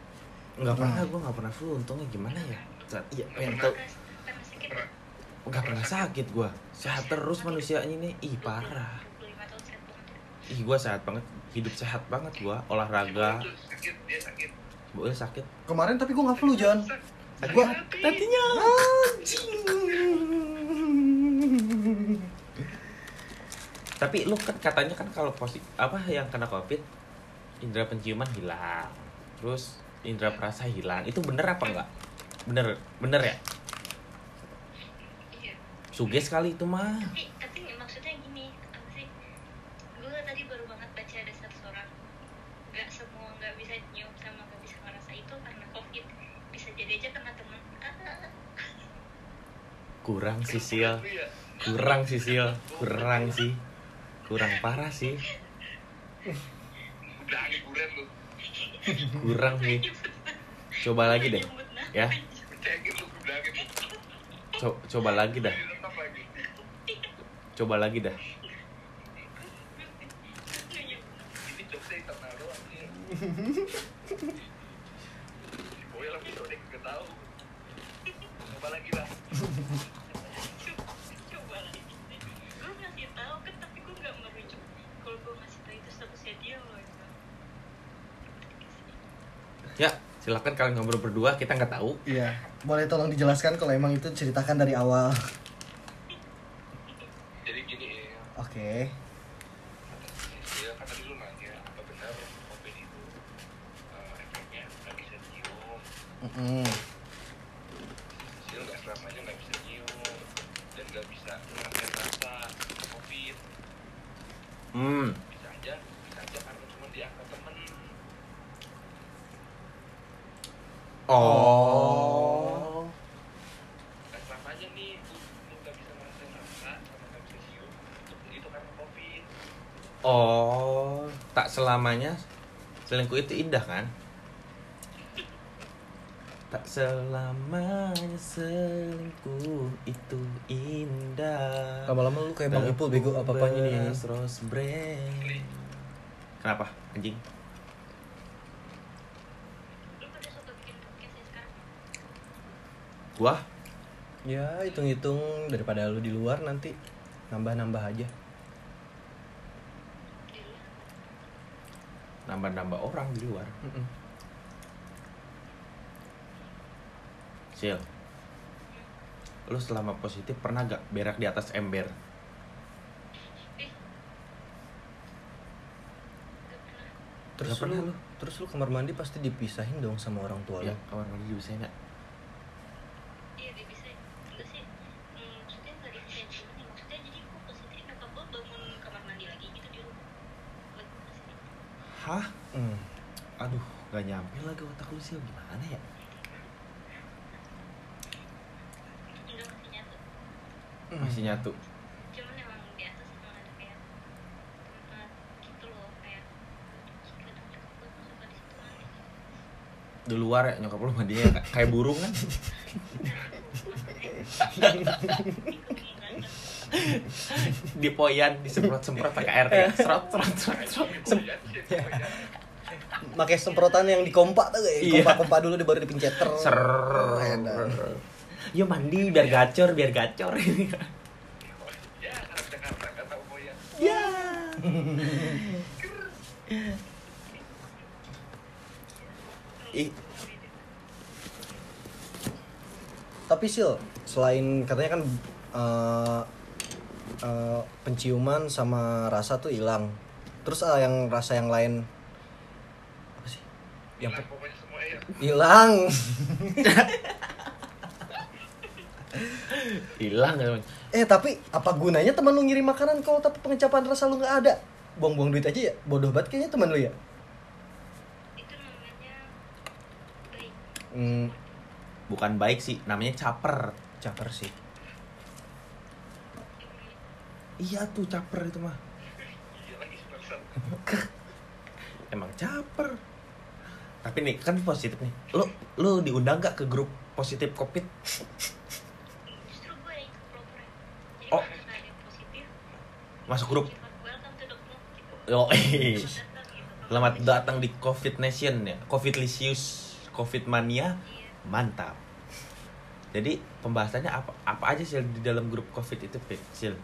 nggak Nah. pernah gue nggak pernah flu untungnya gimana ya? Iya pengen tau pernah pernah sakit nggak pernah sakit gue sehat terus manusianya nih. Ih parah. 25 tahun sehat banget ih gue sehat banget. Hidup sehat banget gue olahraga. Sakit dia sakit. Sakit Kemarin tapi gue nggak flu John. Gua tadinya tapi lu kan katanya kan kalau positif apa yang kena covid indera penciuman hilang. Terus indera perasa hilang. Itu bener apa enggak bener bener ya suges kali itu mah. Tapi tapi maksudnya gini apa sih? Gue tadi baru banget baca ada satu orang. Nggak semua nggak bisa nyium sama nggak bisa ngerasa itu karena covid. Bisa jadi aja kena teman ah, kurang sih sil. ya? Kurang sih sil. Kurang sih. Kurang parah sih. Udah angin buren lu. Kurang sih. Coba lagi deh ya. Coba lagi dah coba lagi lah coba lagi gue ngasih tahu kan tapi gue nggak ngerujuk kalau gue ngasih tahu itu statusnya dia loh gitu. ya silakan kalian ngobrol berdua kita nggak tahu Iya. Boleh tolong dijelaskan kalau emang itu ceritakan dari awal. jadi gini ya Oke. kan tadi lu nanya apa benar covid itu eh, efeknya nggak bisa cium Mm-mm. Sil nggak selamanya nggak bisa dan nggak bisa ngerasain rasa covid hmm. Bisa aja bisa aja karena cuma dianggap temen. Oh nggak selamanya nih lu lu nggak bisa ngerasain rasa sama nggak bisa cium itu, itu karena covid oh tak selamanya selingkuh itu indah kan? Tak selamanya selingkuh itu indah. Lama-lama lu kayak Bang Ipul bego apa-apanya nih. Beras rose brand. Kenapa anjing? Ya gua? Ya, hitung-hitung daripada lu di luar nanti nambah-nambah aja. di luar nambah-nambah orang di luar Mm-mm. Sil lu selama positif pernah gak berak di atas ember gak Terus lu, lu? terus lu kamar mandi pasti dipisahin dong sama orang tua ya lu. kamar mandi bisa nggak iya dia bisa enggak sih hmm, maksudnya nggak bisa cium nih maksudnya jadi gue positif nyokap gue bangun kamar mandi lagi gitu di rumah buat gue positif Hmm. aduh gak nyampe lagi otak lu sih gimana ya? Enggak masih nyatu? Masih nyatu cuman emang di atas emang ada kayak tempat gitu loh kayak kadang nyokap gue tuh suka di situ mandi di luar ya nyokap lu mandinya kayak- kayak burung kan? Di poyan disemprot semprot pakai air kayak serot serot serot serot. Ya, Pakai semprotan yang di kompak tuh kayak Iya. kompak-kompak dulu di baru dipencet ter. Yo mandi biar gacor biar gacor ya mau ya ih Tapi sil, selain katanya kan eh, eh, penciuman sama rasa tuh hilang. Terus ah, yang rasa yang lain sih? Yang hilang pokoknya semua ya hilang. hilang kan eh tapi apa gunanya teman lu ngirim makanan kalau tapi pengecapan rasa lu nggak ada? Buang-buang duit aja ya. Bodoh banget kayaknya teman lu ya. itu namanya baik. Hmm, bukan baik sih namanya caper. Caper sih. Iya tuh caper itu mah. Iya emang caper tapi nih kan positif nih lo lo diundang gak ke grup positif covid justru gue yang ikut program jadi Oh. kalau ada yang positif masuk grup cuma welcome to the club gitu yo eh. Datang gitu. selamat datang di covid nation ya covid lisius covid mania Iya. mantap jadi pembahasannya apa apa aja sih di dalam grup covid itu? Sil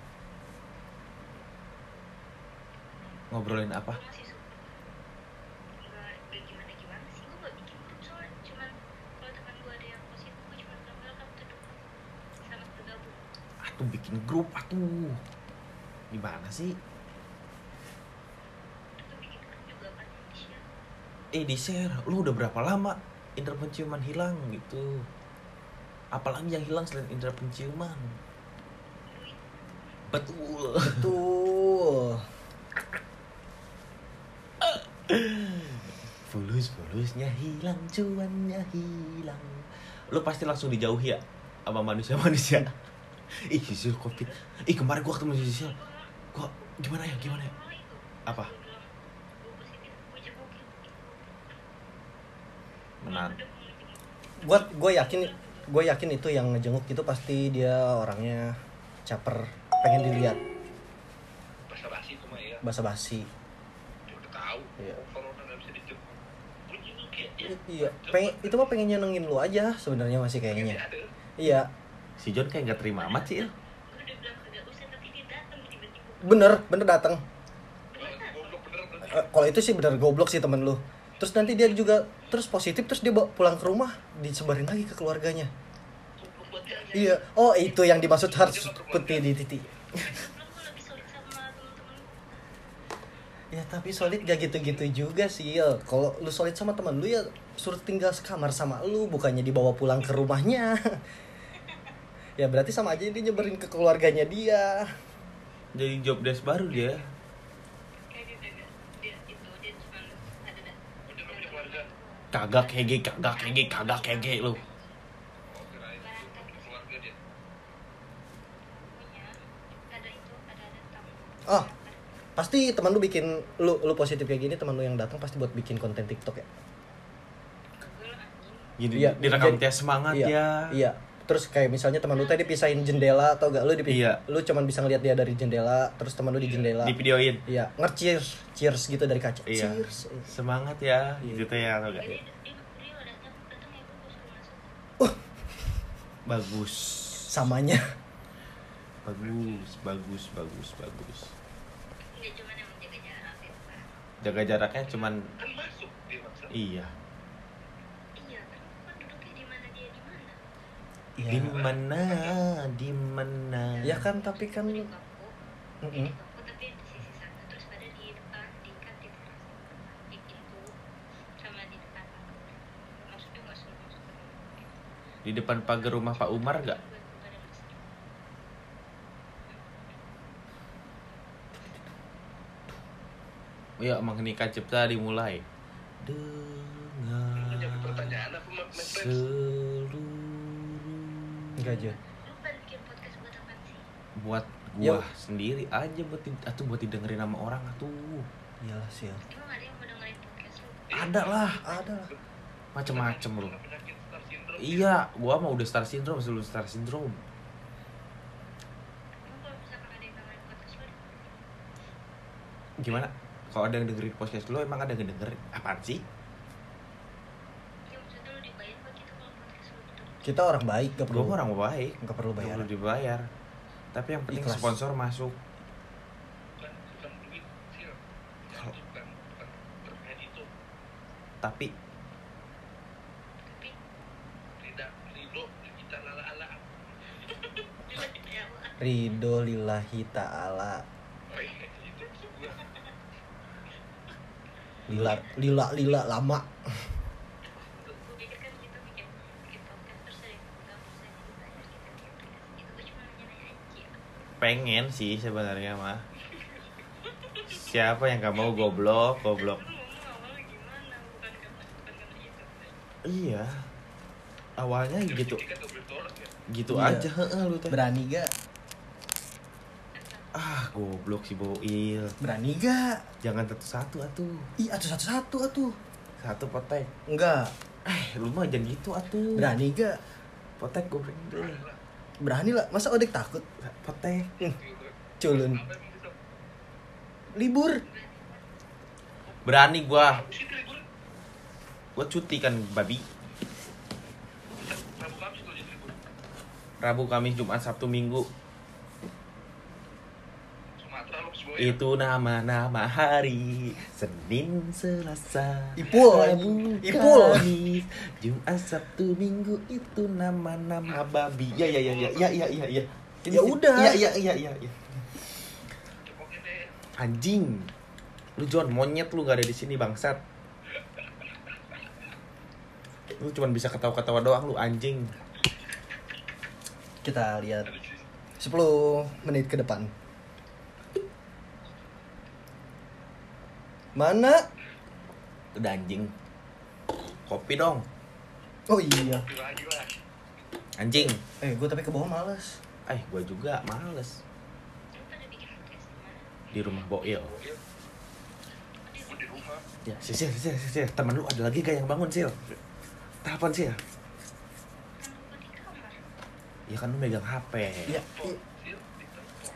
ngobrolin apa masih suka Gak, gak gimana-gimana sih Gue gak bikin grup soalnya Cuman kalau teman gue ada yang positif Gue cuma bilang welcome to the club Selamat bergabung atuh bikin grup atuh. Gimana sih? Kan eh di share lu udah berapa lama indera penciuman hilang gitu? Apalagi yang hilang selain indera penciuman? Betul. Betul. fulus fulusnya hilang cuannya hilang. Lu pasti langsung dijauhi ya sama manusia manusia ih sisil covid ih kemarin gua ketemu sisil gua gimana ya gimana ya? Apa? Gue bilang Gue Gue. Gue gue yakin gue yakin itu yang ngejenguk itu pasti dia orangnya caper pengen dilihat. Basa basi itu mah ya udah tahu Iya. corona nggak bisa gue ya ya Iya, pengen, itu mah pengen nyenengin lu aja sebenarnya masih kayaknya. Iya, si John kayak nggak terima amat sih tiba-tiba bener, bener datang. Kalau itu sih bener goblok sih temen lu. Terus nanti dia juga terus positif terus dia bawa pulang ke rumah disebarin lagi ke keluarganya. Iya, oh itu yang dimaksud harus putih di titik. Ya tapi solid gak gitu-gitu juga sih Il. Kalau lu solid sama teman lu ya suruh tinggal sekamar sama lu bukannya dibawa pulang ke rumahnya. ya berarti sama aja dia nyebarin ke keluarganya dia. jadi job desk baru dia kagak Dia itu Dia cuma ada ada udah nggak punya keluarga kagak kege kagak kege lu oh Oh. Pasti teman lu bikin lu lu positif kayak gini teman lu yang datang pasti buat bikin konten TikTok ya. jadi Iya, direkam dia semangat iya, ya Iya. Terus kayak misalnya teman lu tadi pisahin jendela atau gak lu di Iya. lu cuman bisa ngeliat dia dari jendela terus teman lu di jendela. di videoin Iya, nge-cheers, cheers gitu dari kaca. Iya. Cheers. semangat ya Iya. gitu ya atau datang ya masuk bagus Samanya. bagus bagus bagus bagus nggak cuma emang jaga jarak ya Pak. jaga jaraknya cuman kan iya iya kan kan duduknya di mana dia di mana Iya. di mana? Di mana? Ya kan tapi kan di kampung. Mm-mm. di kampung tapi di sisi sana terus pada di depan pagar rumah Pak Umar nggak? Ya mengenai cipta dimulai. Dengan seluruh aja. lu pada bikin podcast buat apa sih buat Ya. gua sendiri aja buat atuh buat didengerin sama orang atuh Iyalah sih. ya. emang ada yang mau dengerin podcast lu ada lah Ada lah. macem-macem lu iya gua mah udah star syndrome sebelum star syndrome emang kalau misalkan ada yang dengerin podcast lu gimana kalau ada yang dengerin podcast lo emang ada yang dengerin apaan sih ya maksudnya lu dibayar apa gitu kalau podcast lu betul Kita orang baik, gak perlu gua orang baik. gak perlu bayar. perlu dibayar. Tapi yang penting Ikhlas. sponsor masuk. Tapi ridho lillahi ta'ala. Lila, lila, lila, lama gue pikir kan kita bikin bikin podcast terus ada yang nggak usah dibayar kita tiap podcast itu gue cuma nanya-nanya aja pengen sih sebenarnya mah siapa yang gak mau goblok goblok awalnya iya awalnya gitu Tiket 12 dolar ya gitu Iya. aja heeh lu teh Berani gak? ah goblok si Boil Berani gak? jangan satu-satu atuh Ih, atuh satu-satu atuh. satu potek Enggak. eh lu mah jangan gitu atuh Berani gak? potek gue deh Berani lah. Masa Odek takut? potek Culun. Libur. berani gua gua cuti kan babi Rabu Kamis tuh jadi libur. Rabu Kamis Jumat Sabtu Minggu Sumatera lo semua ya. Itu nama-nama hari Senin Selasa. Ipul, Rabu Ipul. Kamis Jumat Sabtu Minggu. Itu nama-nama babi. Ya ya ya ya ya ya ya ya. Ya udah. ya ya ya ya ya. Anjing. Lu John monyet lu gak ada di sini bangsat. Lu cuman bisa ketawa-ketawa doang lu anjing. Kita lihat Ada di sini. 10 menit ke depan. Mana? udah anjing kopi dong Oh iya. Anjing Eh, gue tapi ke bawah males. eh gua juga males di mana? di rumah Boil Gue di rumah. ya sil sil, sil. temen lu ada lagi gak yang bangun sil telepon sil kamar. ya kan lu megang HP Iya. Sil, di telepon.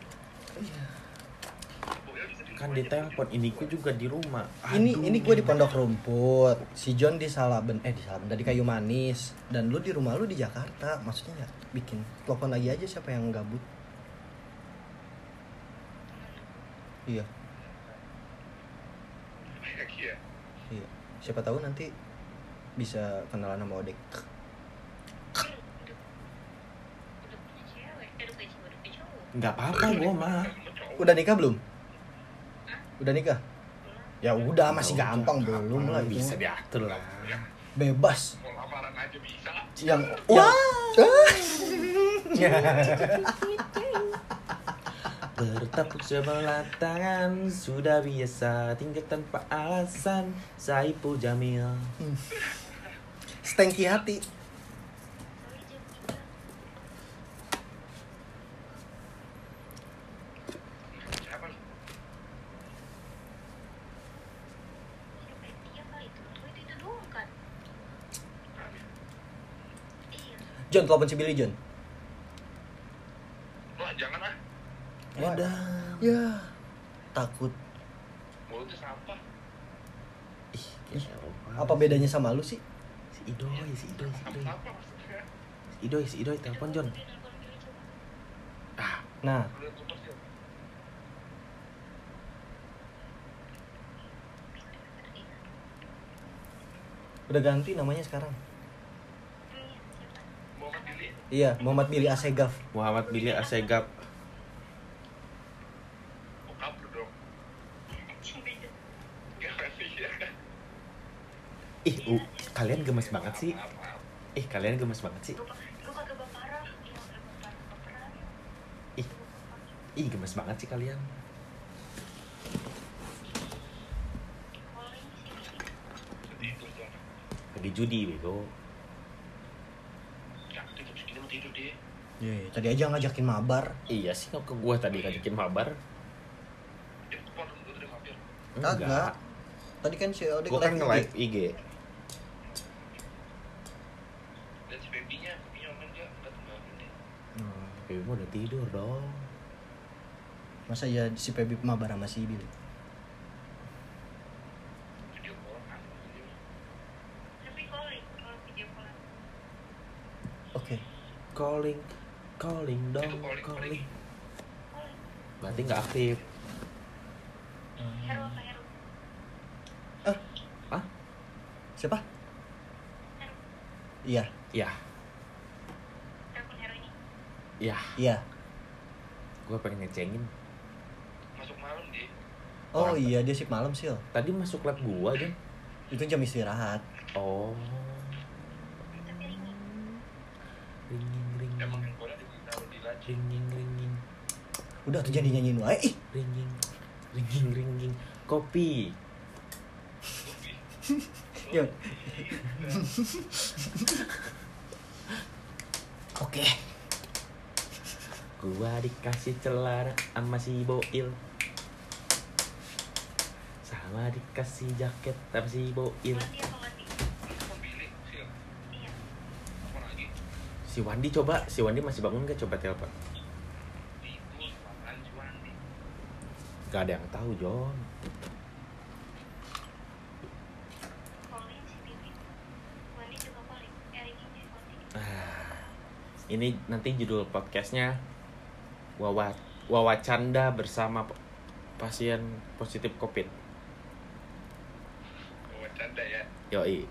Pokoknya bisa di kan di telepon ini gua juga di rumah Ini Aduh. ini gue di Pondok Rumput. Si John di Salaben eh di Salaben di Kayu Manis dan lu di rumah lu di Jakarta. Maksudnya ya bikin telepon lagi aja siapa yang gabut. Iya, Iya. iya. Siapa tahu nanti bisa kenalan sama Odek. Eh, nggak apa-apa gua mah. Udah nikah belum? Udah nikah? Ya udah masih Ya udah, gampang belum lah itu. bisa diatur lah Bebas. Yang Wah. yang Bertepuk sebelah tangan Sudah biasa tinggal tanpa alasan Saipul Jamil Stanky hati. Sorry, jam tiga. Siapa lu? Siapa yang dia kali itu? Lu itu itu doang kan? Iya. John telepon si Billy John. Wah, jangan ah. Ada Ya. Takut. Mulutnya sampah. Ih, ya. Apa bedanya sama lu sih? Si Idoy, si Idoy, si Idoy. Si Idoy, si Idoy, telepon John coba. Ah, Nah, udah ganti namanya sekarang. Iya, Muhammad Billy Asegaf. Muhammad Billy Asegaf. Ih, uh, kalian gemes banget sih. Ih, kalian gemes banget sih. Ih, ih gemes banget sih kalian. Lagi judi, bego. Dia. Iya, tadi aja ngajakin mabar. Iya sih, kok ke gue tadi ngajakin mabar. Kagak. Tadi kan si Gue kan live nge-live IG. IG Dan si babynya, babynya online dia nggak tunggalin deh. Hmm. Baby udah tidur dong Masa ya si Pebi mabar sama si Billy? Call kan. video. Tapi calling, Calling, dong, calling, calling Calling. Berarti nggak aktif Heru Heru? Hah? Siapa? Heru. Iya, Ya, Telepon Heru ini. ya iya. Gue pengen ngecengin Masuk malam dia. Oh Mantap. iya, dia sip malam sih. Tadi masuk lab gua aja Itu jam istirahat. Oh Tapi ini. Ringing, Ringing, ringing Udah tuh jadi nyanyiin wae. Ih, Ringing, ringing, ringing Kopi Yuk. Oke. Gua dikasih celana sama si Boil Sama dikasih jaket sama si Boil Wandi apa Wandi? Apa pilih? Sil. Iya. Apa lagi? Si Wandi coba, si Wandi masih bangun gak coba telepon. Gak ada yang tahu John. Ah, Ini nanti judul podcastnya Wawa Wawa Canda bersama pasien positif COVID Bawa canda ya. Yoi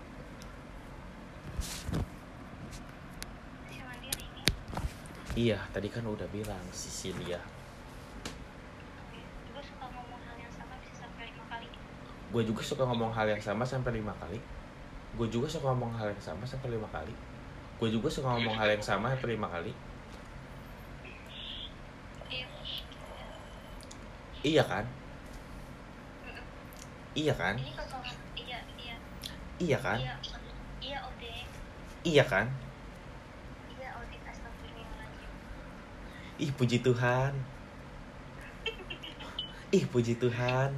Si Wandi hari ini. Iya, tadi kan udah bilang Sisilia Gue suka ngomong hal yang sama bisa sampai lima kali. Gue juga suka ngomong hal yang sama sampai lima kali Gue juga suka ngomong hal yang sama sampai lima kali Gue juga suka ngomong hal yang sama sampai lima kali Iya. Iya kan? Iya kan? Iya, iya. Iya kan? Iya, iya Ode. Iya kan? Iya Ode astagfirullahaladzim. Ih puji Tuhan. Ih puji Tuhan.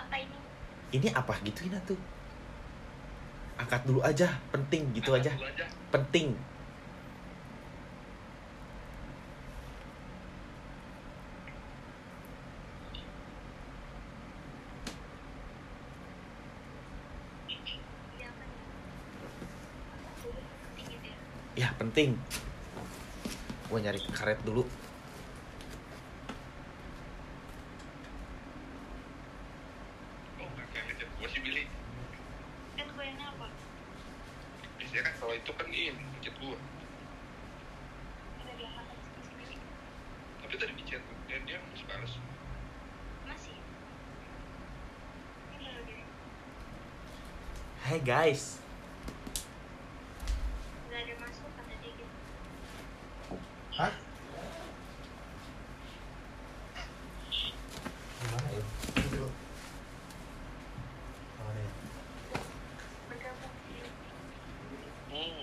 Apa ini? Ini apa? Gituin tuh Angkat dulu aja Penting gitu Angkat aja. dulu aja. Penting Iya apa nih? Penting gitu ya. Ya penting. Gue nyari karet dulu Oh, nggak kayak ngechat gua sih Billy. Kan gue yang apa? Biasanya kan kalau itu kan ini ngechat gua. Udah diangkat aja sama si Billy. Tapi tadi di chat dan dia masih balas. Masih. Ini baru gini. Hai guys Gak ada masuk kata dia gitu. Hah? Gimana ya? Oh, ada ya? Bergabung sih. Hmm.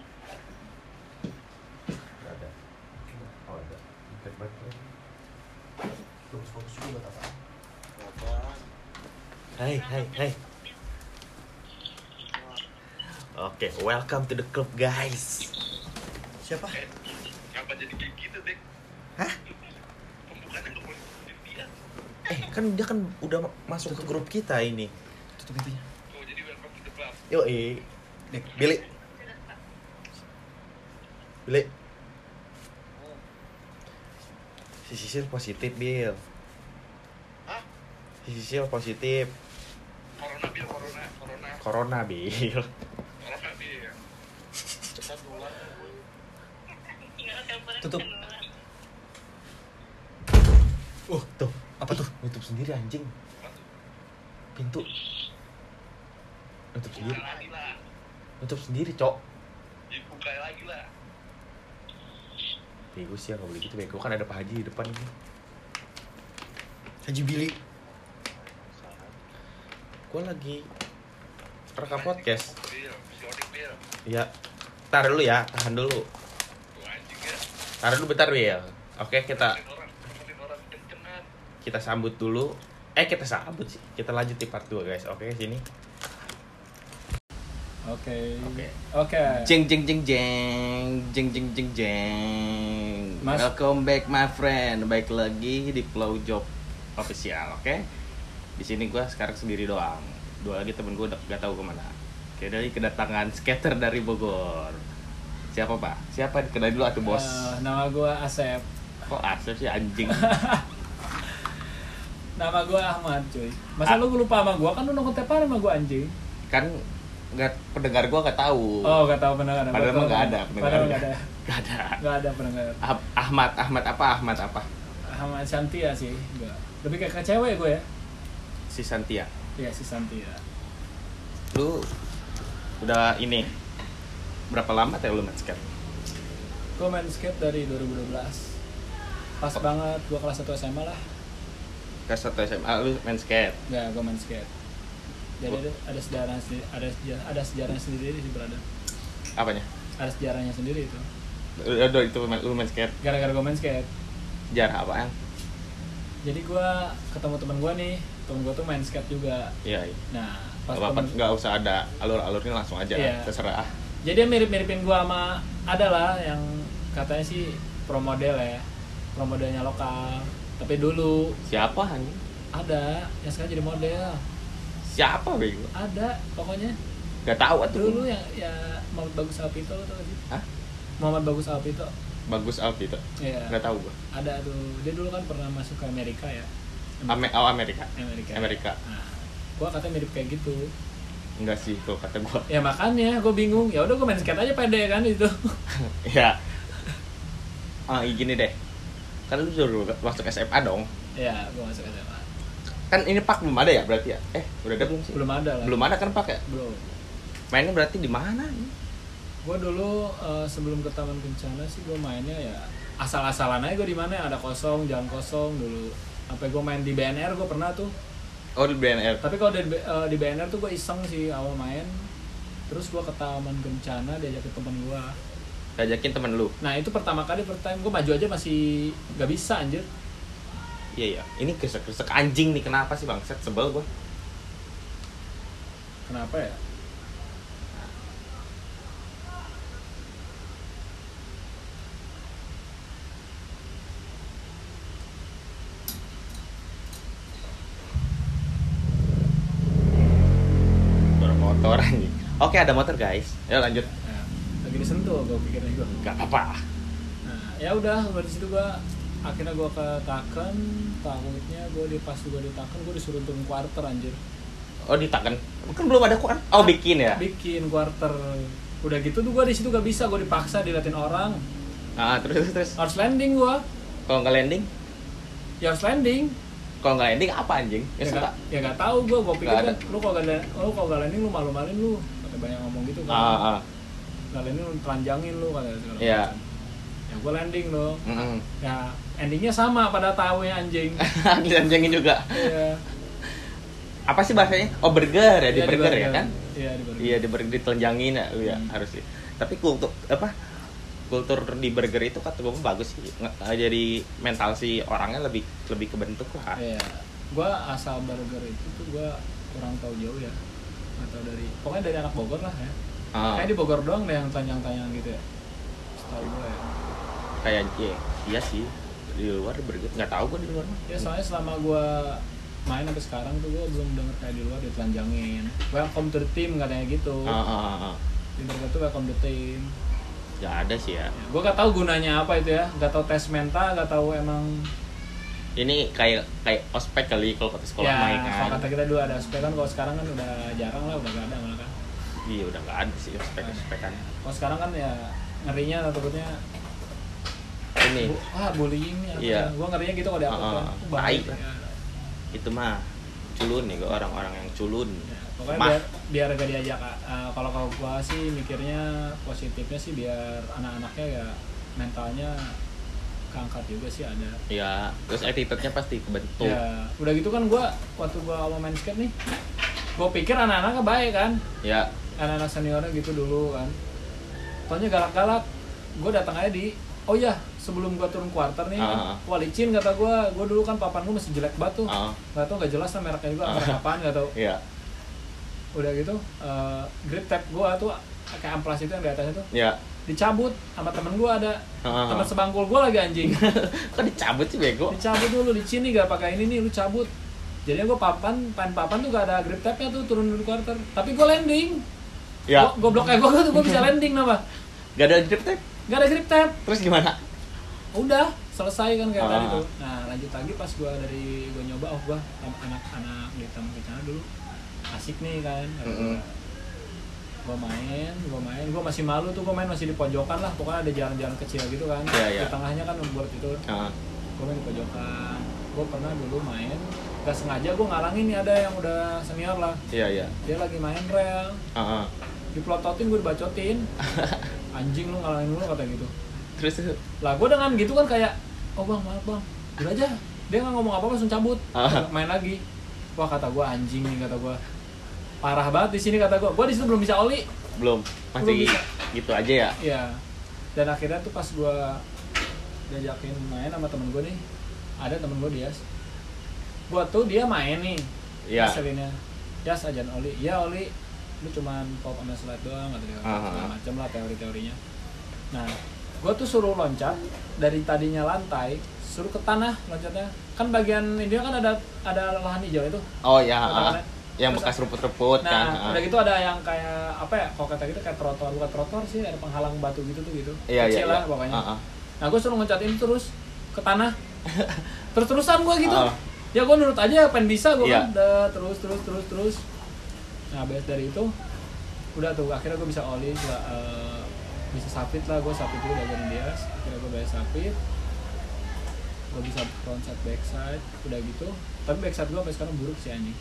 Gak ada Oh ada Dekat banget Bagus fokus juga buat apa? Hai hai hai Oke, welcome to the club guys. Siapa? Ngapa jadi kayak gitu deh? Hah? Boleh dia. Eh, kan dia kan udah ma- masuk ke grup kita ini. Tutup pintunya. Oh, jadi welcome to the club. Yo, eh, Dek. Billy. Billy. Si Sisil positif, Bill. Hah? Si Sisil positif. Corona bil, corona, corona, Corona, Bill. corona bil. Cepat pulang. Tinggal teleponan Tutup. keluar. Uh, tuh. Apa tuh? Nutup sendiri anjing. Pintu. Nutup sendiri. Nutup sendiri, Cok. Ya, buka lagi lah. Bego sih ya, nggak boleh gitu, bego. Kan ada Pak Haji di depan ini. Haji Billy. Gue lagi rekam podcast. Bil, si Odik bil. Ya, tar dulu ya, tahan dulu. Anjing ya. Tahan dulu bentar, Will. Oke, kita kita sambut dulu. Eh, kita sambut sih. Kita lanjut di part 2, guys. Oke, sini. Oke. Oke. Oke. Jeng jeng jeng jeng jeng jeng jeng jeng. Mas- Welcome back my friend. Baik lagi di Flow Job official, oke? Di sini gua sekarang sendiri doang. Dua lagi temen gue gak tahu ke mana. Oke, dari kedatangan skater dari Bogor. Siapa pak? Siapa? Kenal dulu atuh bos. Eh, nama gua Asep. Kok Asep sih anjing? Nama gua Ahmad, cuy. Masa Ah. lu lupa sama gua? Kan lu nongol tiap hari sama gua anjing. kan nggak pendengar gua nggak tahu. Oh, gak tahu pendengar. Padahal tahu. nggak ada Padahal pendengar. nggak ada. Gak ada. Nggak ada pendengar. Ah- Ahmad, Ahmad apa? Ahmad apa? Ahmad Santia sih, enggak. Lebih kayak ke cewek gue ya. Si Santia. Iya, si Santia. Lu udah ini berapa lama teh lu main skate? Gue main skate dari 2012. Pas Oh. banget gua kelas 1 SMA lah. Kelas satu SMA lu main skate. Enggak, gua main skate. Jadi ada, ada sejarah sendiri, ada sejarah, ada sejarahnya sendiri sih berada. Apanya? Ada sejarahnya sendiri itu. Udah, itu main- lu main skate. gara-gara gue main skate Jarah apaan? jadi gue ketemu temen gue nih temen gue tuh main skate juga Iya, iya. nah pas Gak temen- nggak usah ada alur-alurnya langsung aja. Iya. Terserah. jadi mirip-miripin gue sama ada lah yang katanya sih pro model ya pro modelnya lokal tapi dulu Siapa anjing? ada yang sekarang jadi model Siapa bego? ada pokoknya Gak tahu atuh. dulu yang ya Muhammad Bagus Alpito lo tau gak sih Hah? Muhammad Bagus Alpito Bagus Alfi itu. Iya. Gak tahu gua. ada tuh dia dulu kan pernah masuk ke Amerika ya Ame oh Amerika. Amerika Amerika. nah, gua katanya mirip kayak gitu Enggak sih kalau kata gua. ya makanya gue bingung ya udah gue main skate aja pede kan itu ya. Ah, gini deh. Kan lu dulu masuk SMA dong. ya gue masuk SMA Kan ini Pak belum ada ya berarti ya? Eh, udah ada belum sih? belum ada lah Belum ada kan Pak ya? belum Mainnya berarti di mana? gue dulu eh, sebelum ke Taman Kencana sih gue mainnya ya asal-asalan aja gue di mana ada kosong jalan kosong dulu sampai gue main di BNR gue pernah tuh Oh, di BNR. tapi kalau di, eh, di BNR tuh gue iseng sih awal main terus gue ke Taman Kencana diajakin temen gue Ngajakin temen lu. nah itu pertama kali pertama gue maju aja masih gak bisa anjir Iya, iya. Ini kesek-kesek anjing nih. Kenapa sih bangset? Sebel gua. kenapa ya motor anjing. Oke, ada motor guys. Ya lanjut. Lagi disentuh gue pikirnya gue Gak apa-apa. nah ya udah di situ gue akhirnya gue ke Taken tahunnya gue di pas gue di Taken gue disuruh turun quarter anjir Oh, ditaken. Kan belum ada kuan. Oh, bikin ya. bikin quarter udah gitu tuh gue di situ gak bisa gue dipaksa diliatin orang Ah, terus terus, harus landing gue Kalau nggak landing, ya harus landing kalau nggak landing apa anjing? Ya, ya gak, ya gak tahu gue gue pikir Nggak kan lu kalau gak la- lu kalau gak landing lu malu maluin lu banyak ngomong gitu kan Ah, ah. Landing lu telanjangin lu kata segala Iya. macam. ya gue landing dong Mm-mm. ya endingnya sama pada tahu ya anjing Dilanjangin juga. Iya. Apa sih bahasanya? Oh, burger ya, di Iya, burger ya kan? iya di burger Iya, di burger ditelanjangin ya, iya Hmm. harus sih. Tapi kultur apa? Kultur di burger itu kata gue bagus sih. Nge- Jadi mental si orangnya lebih lebih kebentuk lah. Iya. Gua asal burger itu tuh gua kurang tahu jauh ya. Atau dari pokoknya dari anak Bogor lah ya. Ah, Kayak di Bogor doang deh yang tanyang-tanyang gitu ya. Setahu gua ya. kayak iya, iya sih. Di luar burger nggak tahu gue di luar mah. Ya soalnya selama gua main sampai sekarang tuh gua belum denger kayak di luar ditelanjangin. Welcome to the team katanya gitu. Ah, ah, ah, ah. Di burger tuh welcome to the team. Nggak ada sih ya. Ya, gua gak tahu gunanya apa itu ya. Gak tahu tes mental, gak tahu emang Ini kayak kayak ospek kali kalau kata sekolah ya main kalau kan. kata kita dulu ada aspek kan kalau sekarang kan udah jarang lah udah gak ada malah kan Iya udah nggak ada sih ospek ospekan. kalau sekarang kan ya ngerinya takutnya Ini Bu, ah bullying ya. Iya. Gua ngerinya gitu kalau diupload Ah, kan. ah, Uh, tai lah. Ya, itu mah culun nih gue orang-orang yang culun. ya. Pokoknya Mah. biar biar gak diajak uh, kalau kalau gua sih mikirnya positifnya sih biar anak-anaknya ya mentalnya keangkat juga sih ada. Ya, terus attitude-nya pasti kebentuk. Ya, udah gitu kan gua waktu gua awal main skate nih, gua pikir anak-anaknya baik kan. Ya, Anak-anak seniornya gitu dulu kan. Taunya galak-galak. Gua datang aja di Oh iya, sebelum gua turun quarter nih, Ah. wah licin kata gua, gua dulu kan papan gua masih jelek banget tuh. ah, nggak tahu nggak jelas lah mereknya juga merek apaan nggak tahu ya, udah gitu eh, grip tape gua tuh kayak amplas itu yang di atasnya tuh ya. dicabut sama temen gua ada Ah. teman sebangkul gua lagi anjing Kok dicabut sih bego? dicabut dulu di sini gak pakai ini nih lu cabut jadinya gua papan pan papan tuh gak ada grip tape nya tuh turun dari quarter tapi gua landing Ya, goblok kayak gua tuh gua bisa landing nama. Gak ada grip tape. gak ada grip tape Terus gimana? udah selesai kan kayak Ah. tadi tuh. Nah lanjut lagi pas gua dari gua nyoba oh gua anak-anak di taman kencana dulu. Asik nih kan Mm-mm. gua main gua main. Gua masih malu tuh gua main masih di pojokan lah. Pokoknya ada jalan-jalan kecil gitu kan. Iya, iya. di tengahnya kan buat itu. Ah, gua main di pojokan. Gua pernah dulu main. Gak sengaja gua ngalangin nih ada yang udah senior lah. Iya iya. dia lagi main rel. Ah, ah. Dipelototin gua dibacotin. Anjing lu ngalangin dulu kata gitu. Terus? Lah gue dengan gitu kan kayak oh bang maaf bang. Udah aja. Dia nggak ngomong apa apa langsung cabut. Ah. main lagi. Wah kata gue anjing nih kata gue parah banget di sini kata gue gue di situ belum bisa oli. Belum. Belum masih bisa. gitu aja ya. ya dan akhirnya tuh pas gue diajakin main sama temen gue nih ada temen gue dia gue tuh dia main nih Iya. Ngeselinnya ya ajan Oli. Iya Oli lu cuman pop sama slide doang atau segala macam lah teori-teorinya nah gue tuh suruh loncat dari tadinya lantai suruh ke tanah loncatnya kan bagian ini kan ada ada lahan hijau itu oh ya yang Terus- bekas rumput-rumput Nah, kan ah. udah gitu ada yang kayak apa ya? Kalau kata gitu kayak trotoar, bukan trotoar sih, ada penghalang batu gitu tuh gitu. iya iya Kecil iya lah pokoknya. Ah, ah. Nah, gue suruh ngecatin terus ke tanah. Terus-terusan gue gitu. Ah. Ya gue nurut aja, pengen bisa gue Iya. kan. Udah, terus terus terus terus. Nah, habis dari itu udah tuh akhirnya gue bisa oli bisa, eh, bisa sapit lah gue sapit dulu diajarin dia akhirnya gue bisa sapit gue bisa frontside backside udah gitu. Tapi backside gue sampai sekarang buruk sih anjing.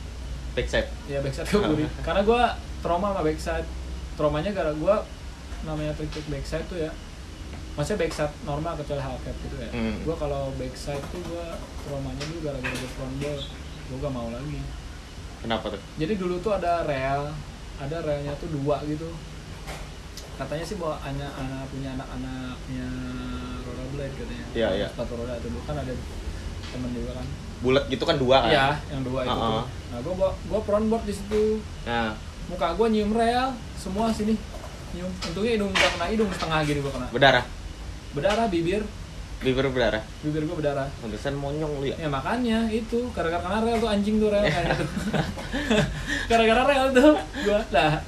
Backside ya backside gue buruk. Karena gue trauma sama backside traumanya gara gue namanya trik trik backside tuh ya maksudnya backside normal kecuali half cap gitu ya. Hmm. gue kalau backside tuh gue traumanya dulu gara-gara gue front ball gue gak mau lagi kenapa tuh? Jadi dulu tuh ada rel ada relnya tuh dua gitu. Katanya sih bahwa anak anak punya anak-anaknya rollerblade katanya. Iya, iya. sepatu roda itu dulu. Kan ada temen juga kan. Bulat gitu kan dua kan? Iya yang dua itu Uh-uh. tuh nah gue gue front board di situ. Nah. Muka gue nyium rel semua sini. Nyium. Untungnya hidung gak kena hidung setengah gini gue kena. Berdarah? Berdarah bibir bibir berdarah? Bibir gue berdarah. Pantesan monyong lu ya? Ya makanya itu. Gara-gara kena rel tuh anjing tuh rel kayak gitu. Gara-gara rel tuh gue lah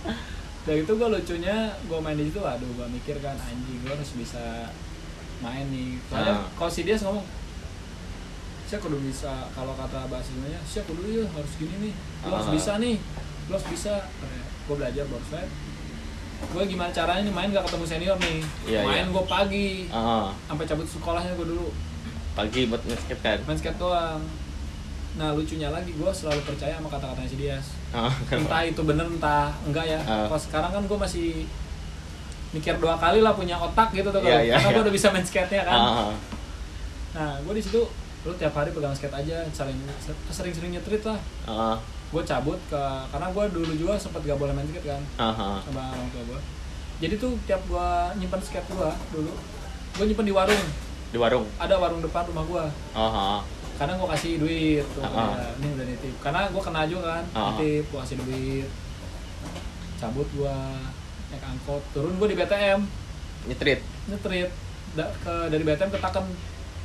dari itu gue lucunya gue main di situ aduh gue mikir kan anjing gue harus bisa main nih. Soalnya Ah. kalau si Dias ngomong saya kudu bisa kalau kata bahasa Indonesia saya kudu ya harus gini nih. Lo harus Ah. bisa nih. Lo harus bisa. Gue belajar board slide gue gimana caranya nih main gak ketemu senior nih. Iya, main iya. gue pagi. Ah, sampai cabut sekolahnya gue dulu. Pagi buat nge-skate kan? Main skate doang. Nah lucunya lagi gue selalu percaya sama kata-katanya si Dias. Ah, entah itu bener entah enggak ya. Ah. kalau sekarang kan gue masih mikir dua kali lah punya otak gitu tuh Iya, iya, karena gue iya. udah bisa main skate nya kan. Ah, nah gue di situ lu tiap hari pegang skate aja sering sering-sering nyetrit lah. Ah, gue cabut ke karena gue dulu juga sempat gak boleh main skate kan ah. sama orang tua gue jadi tuh tiap gue nyimpan skate gue dulu gue nyimpan di warung. Di warung? Ada warung depan rumah gue ah. karena gue kasih duit tuh ya, ini udah nitip. Karena gue kena juga kan Ah. nitip gue kasih duit. Cabut gue naik angkot turun gue di BTM nyetrit? Nyetrit. Da- ke dari BTM ke Taken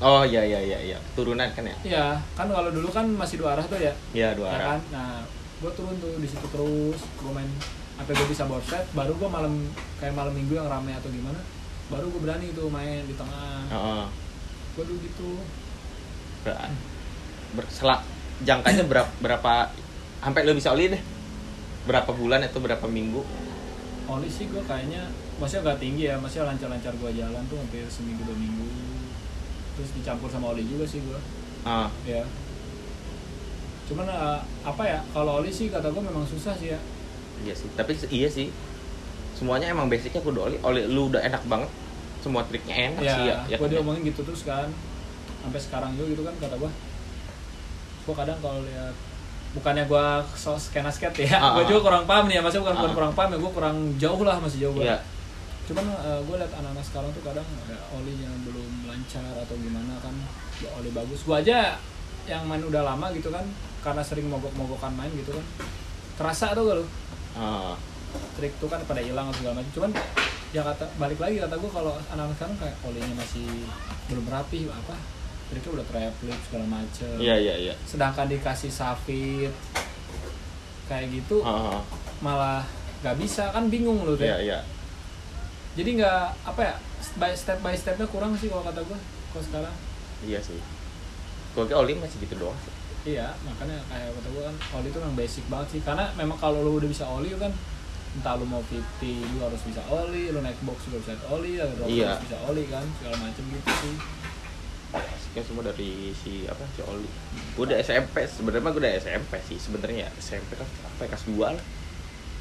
oh iya iya iya iya. Turunan kan ya? Iya kan kalau dulu kan masih dua arah tuh ya? Iya dua ya arah. kan? Nah gue turun tuh di situ terus gue main sampai gue bisa board set baru gue malam kayak malam minggu yang rame atau gimana baru gue berani tuh main di tengah. Ah, ah. gue dulu gitu. Ber- berselak jangkanya berapa berapa sampai lo bisa oli deh? Berapa bulan atau berapa minggu? Oli sih gue kayaknya masih agak tinggi ya masih lancar-lancar gue jalan tuh hampir seminggu dua minggu terus dicampur sama oli juga sih gue ah. Ya. Cuman eh, apa ya kalau oli sih kata gue memang susah sih ya. Iya sih tapi iya sih. Semuanya emang basicnya kudu oli. Oli lu udah enak banget. Semua triknya enak ya, sih ya, ya gue kan ya? diomongin gitu terus kan. Sampai sekarang juga gitu kan kata gue gue kadang kalau lihat bukannya gue so skena skate ya Ah, gue ah. juga kurang paham nih ya. Maksudnya bukan, Ah. kurang paham ya gue kurang jauh lah masih jauh banget cuman gue lihat anak-anak sekarang tuh kadang ya, olinya belum lancar atau gimana kan ya, oli bagus. Gue aja yang main udah lama gitu kan karena sering mogok-mogokan main gitu kan terasa tuh gak lu? Ah, trik tuh kan pada hilang segala macam cuman ya kata balik lagi kata gue kalau anak-anak sekarang kayak olinya masih belum rapi apa triknya udah trap flip segala macem. Iya iya iya. Sedangkan dikasih safit kayak gitu Ah, ah. malah nggak bisa. Kan bingung lu iya tuh iya jadi nggak apa ya by step by stepnya kurang sih kalau kata gue kalau sekarang. Iya sih. Gue kira oli masih gitu doang sih. iya makanya kayak kata gue kan oli itu memang basic banget sih. Karena memang kalau lu udah bisa oli kan entah lu mau 50 lu harus bisa oli lu naik box juga bisa oli drop Iya. harus bisa oli kan segala macem gitu sih. Basicnya semua dari si apa si oli. Gue udah SMP sebenarnya gue udah SMP sih sebenarnya SMP kan apa ya kelas 2 lah.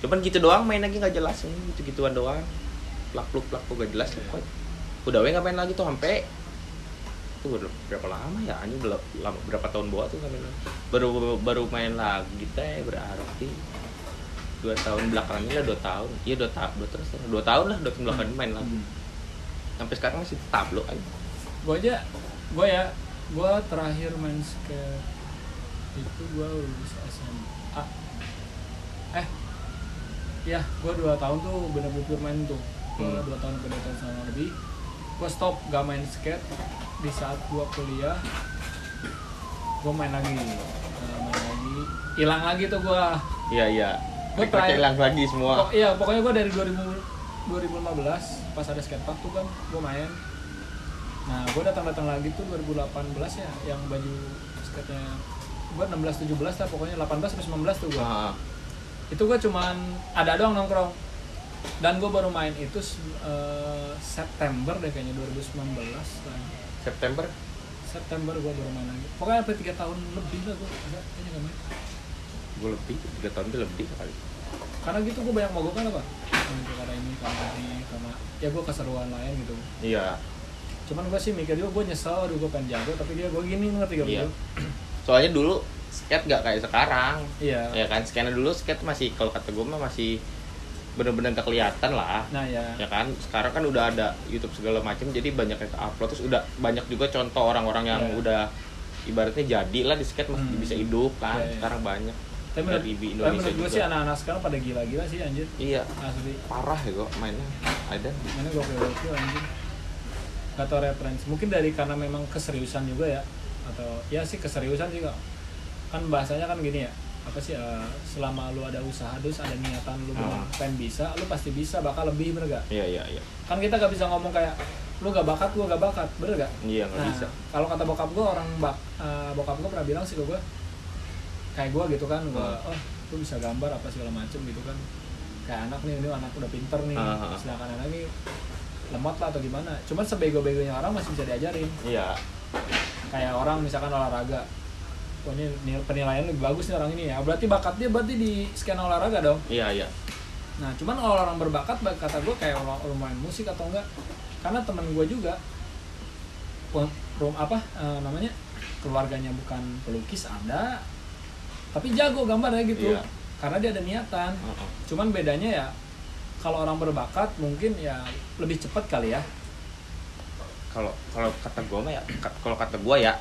Cuman gitu doang main lagi nggak jelas gitu gituan doang plak pluk plak pluk gak jelas pokoknya udah we nggak main lagi tuh sampai itu udah berapa lama ya? Anjing udah lama berapa tahun bawa tuh main lagi. Baru baru main lagi teh berarti dua tahun belakangnya lah dua tahun. Iya dua tahun dua terus dua tahun lah dua tahun belakang main lagi. Sampai sekarang masih tablo aja. Gue aja gue ya gue terakhir main skate itu gue lulus SMA eh ya gue dua tahun tuh bener-bener main tuh Hmm. dua tahun beda tahun sama lebih gue stop gak main skate. Di saat gue kuliah gue main lagi. Nah, main lagi. Hilang lagi tuh gue iya iya. Rekordnya terakhir- hilang lagi semua. Pok- iya pokoknya gue dari 2000 2015 pas ada skatepark tuh kan gue main. Nah gue datang datang lagi tuh 2018 ya yang baju skate nya gue 16 17 lah pokoknya 18 sampai 19 tuh gue Ah, itu gue cuman ada doang nongkrong dan gue baru main itu eh, September deh kayaknya 2019 lah September? September gue baru main lagi. Pokoknya sampai tiga tahun lebih lah gue kayaknya gak main. Gue lebih tiga tahun itu lebih kali. Karena gitu gue banyak mogok kan apa karena ini karena ini karena ya gue keseruan lain gitu. Iya. Cuman gue sih mikir juga gue nyesel aduh gue pengen jago tapi dia gue gini ngerti gak Iya. soalnya dulu skate gak kayak sekarang. Iya. Ya kan skena dulu skate masih kalau kata gue mah masih bener-bener gak kelihatan lah. Nah ya ya kan? Sekarang kan udah ada YouTube segala macam jadi banyak yang upload terus udah banyak juga contoh orang-orang yang Iya. udah ibaratnya jadi lah di skate masih Hmm. bisa hidup kan Iya, iya. sekarang banyak. Tapi menurut, di tapi Indonesia menurut gue juga. sih anak-anak sekarang pada gila-gila sih anjir. Iya. Asli. Parah ya kok mainnya. Ada. Mana gue gokil anjir. Gak tau referensi. Mungkin dari karena memang keseriusan juga ya atau ya sih keseriusan juga kan bahasanya kan gini ya apa sih eh, selama lu ada usaha terus ada niatan lu Ah. pengen bisa lu pasti bisa bakal lebih bener gak iya iya iya. Kan kita gak bisa ngomong kayak lu gak bakat gua gak bakat. Bener gak iya nggak nah bisa. kalau kata bokap gua orang bak eh, bokap gua pernah bilang sih ke gua kayak gua gitu kan gua Ah. oh lu bisa gambar apa segala macem gitu kan. Kayak anak nih ini anak udah pinter nih. Ah, ah. sedangkan anak ini lemot lah atau gimana. Cuman sebego-begonya orang masih bisa diajarin. Iya. Kayak orang misalkan olahraga nil- penilaian lebih bagus nih orang ini ya berarti bakat dia berarti di skena olahraga dong iya iya Nah, cuman kalau orang berbakat, bak- kata gue kayak orang, orang main musik atau enggak, karena temen gue juga, rum, rum- apa eh, namanya, keluarganya bukan pelukis ada, tapi jago gambarnya gitu, Iya. karena dia ada niatan. Heeh. Cuman bedanya ya, kalau orang berbakat mungkin ya lebih cepat kali ya. kalau kalau kata gue mah ya ka- kalau kata gue ya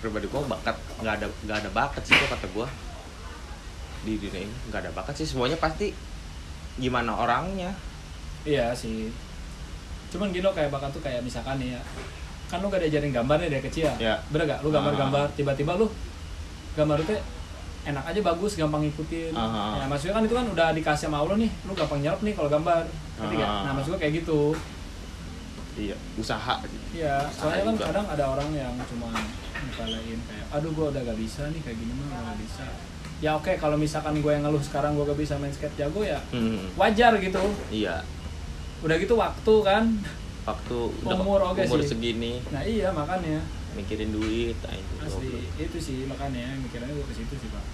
pribadi gue bakat nggak ada nggak ada bakat sih kalau kata gue di dunia ini nggak ada bakat sih semuanya pasti gimana orangnya Iya sih. Cuman gini loh kayak bakat tuh kayak misalkan nih ya, kan lu gak diajarin gambar nih dari kecil. Iya. Bener gak? Lu gambar-gambar, tiba-tiba lu gambar itu enak aja bagus, gampang ngikutin. Ah. Ya maksudnya kan itu kan udah dikasih sama Allah nih, lu gampang nyerap nih kalau gambar. Ngerti gak? Ah. Nah maksud gua kayak gitu. iya usaha Iya, soalnya kan kadang ada orang yang cuma nyepelein kayak, aduh gua udah gak bisa nih kayak gini mah gak bisa. Ya oke kalau misalkan gue yang ngeluh sekarang gue gak bisa main skate jago ya hmm, wajar gitu. iya Udah gitu waktu kan. waktu udah Umur oke umur sih. segini Nah iya makanya. mikirin duit nah, itu asli itu sih makanya mikirnya gue ke situ sih pak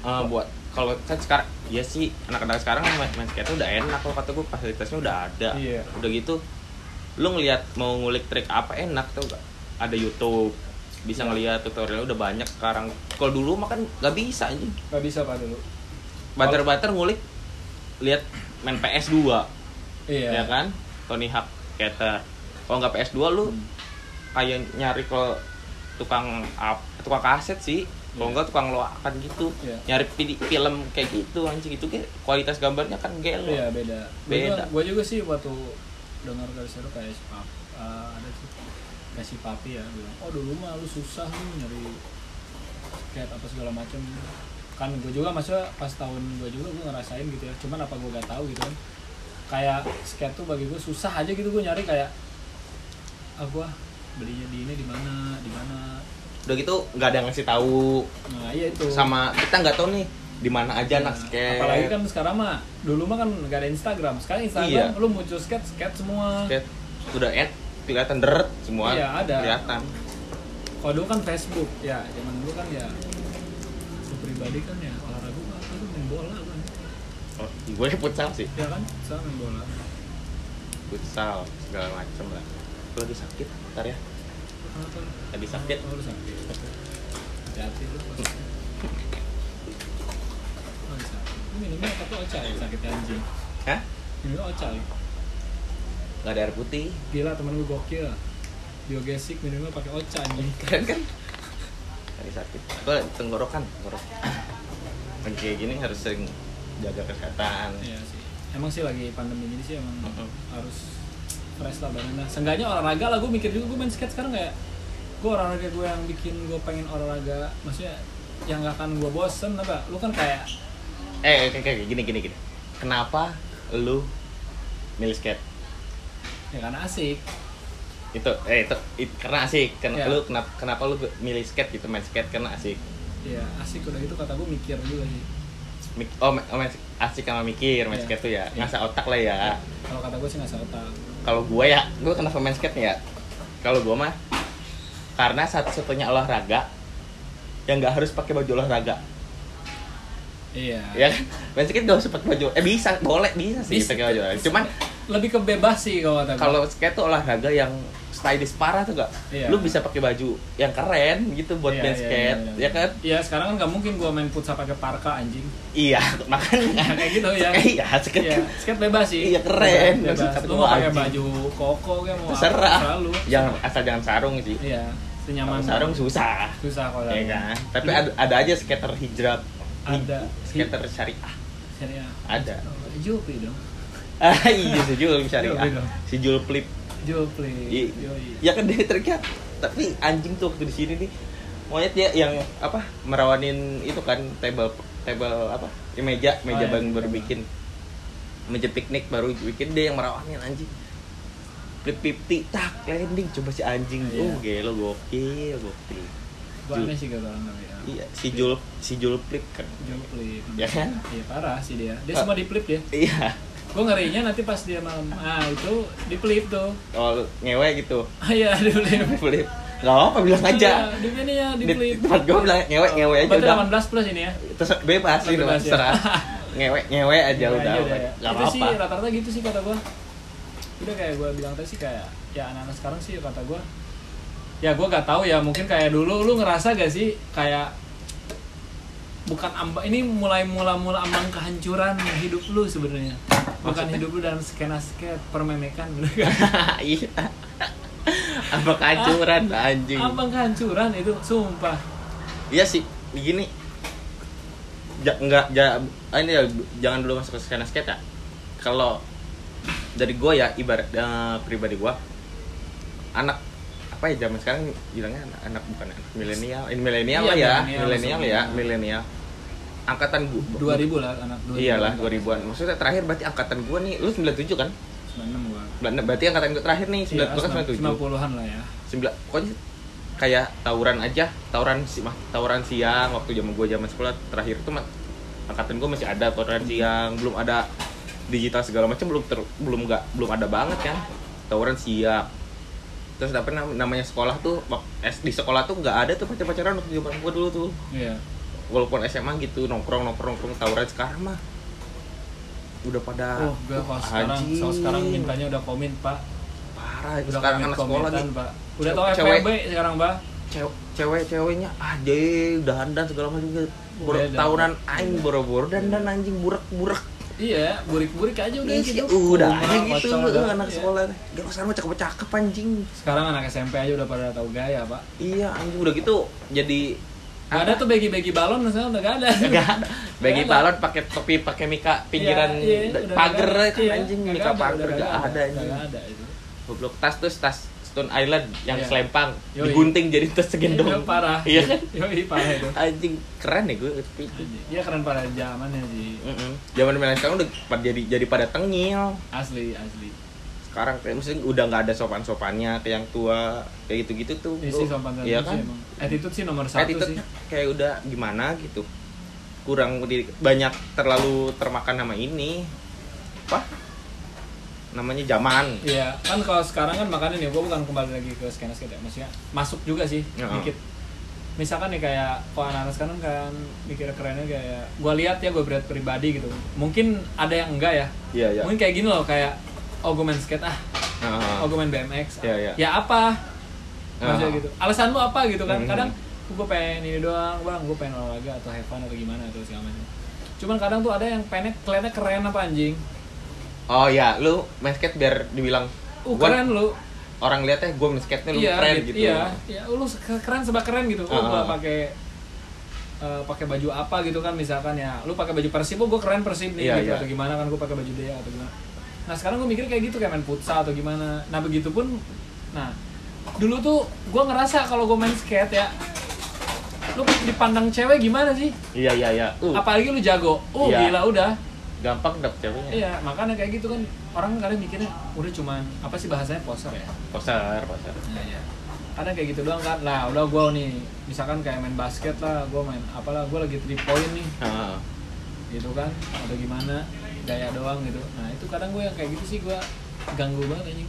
Eh, buat kalau kan sekarang ya sih anak-anak sekarang main, main skate udah enak kalau kata gue fasilitasnya udah ada Iya. udah gitu lu ngelihat mau ngulik trik apa enak tuh gak ada YouTube bisa Iya. ngelihat tutorial udah banyak sekarang. Kalau dulu mah kan nggak bisa aja nggak bisa pak dulu. Banter-banter ngulik lihat main PS 2 iya. Ya kan? Tony Hawk skater kalau nggak PS 2 lu Hmm. kayak nyari ke tukang up tukang kaset sih. Kalau Iya. nggak tukang loakan gitu. Iya. nyari film kayak gitu anjing. Itu kayak kualitas gambarnya kan gelo iya beda. Beda. gue juga sih waktu dengar dari seru kayak eh, ada si papi ya bilang oh dulu mah lu susah lu nyari skate apa segala macam kan gue juga maksudnya pas tahun gue juga gue ngerasain gitu ya cuman apa gue gak tahu gitu kan. Kayak skate tuh bagi gue susah aja gitu gue nyari kayak ah gue belinya di ini di mana di mana. Udah gitu nggak ada yang ngasih tahu. Nah iya itu. Sama kita nggak tahu nih di mana aja anak Nah, skate. apalagi kan sekarang mah dulu mah kan nggak ada Instagram. Sekarang Instagram Iya. lu muncul skate skate semua. Skate udah ad kelihatan deret semua Iya, ada. kelihatan. Kalau dulu kan Facebook ya. Zaman dulu kan ya lu pribadi kan ya olahraga mah lu main bola kan. Oh, gue futsal sih. Ya kan? Saya main bola. Futsal segala macem lah. Lu lagi sakit ntar ya. Tadi sakit oh lu sakit. Hati-hati lu minumnya apa tuh oca ya sakit anjing. Hah? minumnya oca ya nggak ada air putih. Gila temen gue gokil. Biogesik minumnya pakai oca anjing. Keren kan? Hari sakit. Gue tenggorokan tenggorok. Lagi kayak gini harus sering jaga kesehatan. Iya sih. Emang sih lagi pandemi gini sih emang Mm-mm. harus fresh lah badannya. Seenggaknya olahraga lah gue mikir juga gue main skate sekarang kayak gue olahraga gue yang bikin gue pengen olahraga. Maksudnya yang gak akan gue bosen apa? Lu kan kayak eh kayak kayak gini gini gini. Kenapa lu milih skate ya karena asik. Itu eh itu, it- karena asik. Kan Iya. lu kenapa kenapa lu milih skate gitu main skate karena asik? Ya asik udah gitu kata gue mikir juga sih. Mik- oh, oh main asik sama mikir main Iya. skate tuh ya. Ngasah otak lah ya. Kalau kata gue sih nggak otak. Kalau gue ya gue kenapa main skate nih ya? Kalau gue mah karena satu-satunya olahraga yang nggak harus pakai baju olahraga. Iya. Ya kan? Main skate gak usah pakai baju eh bisa boleh bisa sih Bisa. pakai baju cuman lebih ke bebas sih kalau kata kalau skate tuh olahraga yang stylish parah tuh gak Iya. lu bisa pakai baju yang keren gitu buat Iya, main iya, skate iya, iya. ya kan Iya sekarang kan nggak mungkin gue main futsal pakai parka anjing iya makanya kayak gitu ya iya skate Iya, skate bebas sih. Iya, keren. Bebas. Maksud Lu gua mau pakai baju koko kayak mau terserah selalu. jangan asal jangan sarung sih Iya, senyaman. Sarung susah susah kalau ya sarung. kan tapi ada, ada aja skater hijrah Ada. skater syariah Serius. ada Oh, Jupri dong. iya si Jul Jul, syariah beda. si Jul flip Jupri. I- Yoi. ya kan dia triknya tapi anjing tuh waktu di sini nih monyet dia yang apa merawanin itu kan table table apa ya, meja meja Oh, iya, bang baru bikin meja piknik baru bikin dia yang merawanin anjing flip 50 tak landing coba si anjing Iya. oh gelo gokil gokil Jul. sih gak orang ya. iya si Jul si Jul flip kan Jupri. Ya kan? Iya parah sih dia. Dia Ah. semua di flip dia. iya Gue ngerinya nanti pas dia malam. Ah itu di flip tuh. kalau ngewe gitu Ah iya di flip. flip nggak apa bilang aja Iya, Di ini ya di di flip. tempat gue bilang ngewe ngewe aja udah 18 plus ini ya. terus bebas sih Bebas, ya. terserah ngewe ngewe aja Ya, udah iya, iya. nggak itu apa sih rata-rata gitu sih kata gua udah kayak gua bilang tadi sih kayak ya anak-anak sekarang sih kata gua ya gua gak tahu ya mungkin kayak dulu lu ngerasa gak sih kayak bukan ambang ini mulai mula mula ambang kehancuran hidup lu sebenarnya. Bukan Maksudnya? hidup lu dalam skena skate permemekan gitu kan. Iya. Apa kehancuran anjing. ambang kehancuran itu sumpah. Iya sih begini. Ja, nggak ja, ah, ini ya jangan dulu masuk ke skena skate ya. Kalau dari gue ya ibarat eh, pribadi gue anak apa ya zaman sekarang bilangnya anak, anak bukan anak milenial. Ini milenial Iya, lah ya milenial milenial ya milenial angkatan gue 2000 lah anak 2000 iyalah 2000-an maksudnya terakhir berarti angkatan gue nih lu 97 kan? 96 gua. Ber- berarti angkatan gue terakhir nih 9 Iya, kan 97 90-an lah ya. Sembilan pokoknya kayak tawuran aja tawuran si mah tawuran siang waktu zaman gue zaman sekolah terakhir itu mah angkatan gue masih ada tawuran siang belum ada digital segala macam belum ter, belum nggak belum ada banget kan? Tawuran siang terus apa nam- namanya sekolah tuh di sekolah tuh nggak ada tuh pacar pacaran waktu zaman gue dulu tuh. Iya walaupun SMA gitu nongkrong nongkrong nongkrong tawuran sekarang mah udah pada Oh, enggak kalau sekarang, kalau sekarang mintanya udah komit, Pak. parah itu Udah sekarang anak sekolah nih Pak. Udah tau Cewek- FPB sekarang, Pak. cewek cewek-ceweknya aja udah dandan segala macam gitu Beda. tahunan aing boro-boro dandan anjing burak-burak Iya, burik-burik aja udah Ih, gitu. udah Rumah, aja gitu udah. anak Iya. sekolah gak usah mah cakep-cakep anjing Sekarang anak SMP aja udah pada tahu gaya, Pak. iya anjing udah gitu jadi Gak ada tuh bagi-bagi balon misalnya udah gak ada. Gak ada. Bagi balon pakai topi, pakai mika pinggiran Iya, iya, udah pagar kan Iya, anjing mika pagar udah gak ada anjing. nggak ada itu. Goblok tas terus tas Stone Island yang Iya. selempang Yoi. digunting jadi tas segendong. Iya, parah. Iya kan? Yoi, parah itu. Anjing keren ya gue tapi itu. Iya keren pada zamannya sih. Mm-mm. Zaman milenial sekarang udah jadi jadi pada tengil. Asli, asli. Sekarang kayak maksudnya udah nggak ada sopan-sopannya ke yang tua kayak gitu-gitu tuh. Ini sih sopan Iya sih kan? emang. Attitude sih nomor satu sih. Attitude-nya kayak udah gimana gitu. Kurang di- banyak terlalu termakan nama ini. Apa? Namanya zaman. Iya, kan kalau sekarang kan makanya nih, gue bukan kembali lagi ke skena skate ya, maksudnya masuk juga sih, Ya. dikit. Misalkan nih kayak, kalau anak-anak sekarang kan mikir kerennya kayak, gue lihat ya gue berat pribadi gitu. Mungkin ada yang enggak ya, Iya, iya. mungkin kayak gini loh, kayak, oh gue main skate ah, Nah, oh gue main BMX, ah. Iya, iya. ya apa? Maksudnya Ah. gitu. Alasan lu apa gitu kan? Mhm. Kadang gue pengen ini doang, bang, gue pengen olahraga atau have fun atau gimana atau segala macam. Cuman kadang tuh ada yang pengen kelihatannya keren apa anjing. Oh ya, lu main skate biar dibilang uh Gua- keren lu orang lihatnya gue main skate nih lu iya keren gitu, iya iya lu ke- keren sebab keren gitu gua Ah. pakai eh, pakai baju apa gitu kan misalkan ya lu pakai baju persib oh gue keren persib nih Iya, gitu iya. atau gimana kan gue pakai baju dia atau gimana nah sekarang gue mikir kayak gitu kayak main futsal atau gimana nah begitu pun nah dulu tuh gue ngerasa kalau gue main skate ya lu dipandang cewek gimana sih iya iya iya uh, apalagi lu jago oh Iya. gila udah gampang dapet ceweknya iya makanya kayak gitu kan orang kadang mikirnya udah cuman apa sih bahasanya poser ya poser poser Iya, iya. Kadang kayak gitu doang kan. Lah, udah gua nih, misalkan kayak main basket lah, gua main apalah, gua lagi three point nih, Heeh. gitu kan. Atau gimana, gaya doang gitu. Nah, itu kadang gua yang kayak gitu sih gua ganggu banget anjing.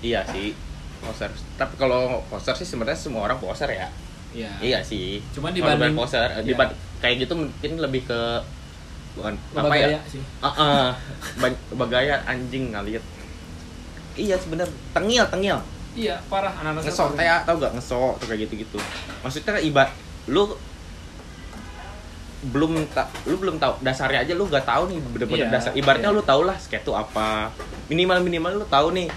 iya sih poser tapi kalau poser sih sebenarnya semua orang poser ya Iya. iya sih Cuman Kalau dibanding- bukan poser Iya. diband kayak gitu mungkin lebih ke bukan apa ya sih. Ah, ah. Ban- bagaya anjing ngeliat iya sebenernya tengil tengil Iya, parah anak-anak ngesok sekarang. ya tau gak ngesok tuh kayak gitu gitu maksudnya ibat lu belum tak lu belum tahu dasarnya aja lu gak tahu nih bener-bener Iya, dasar ibaratnya iya. lu tau lah skate itu apa minimal minimal lu tahu nih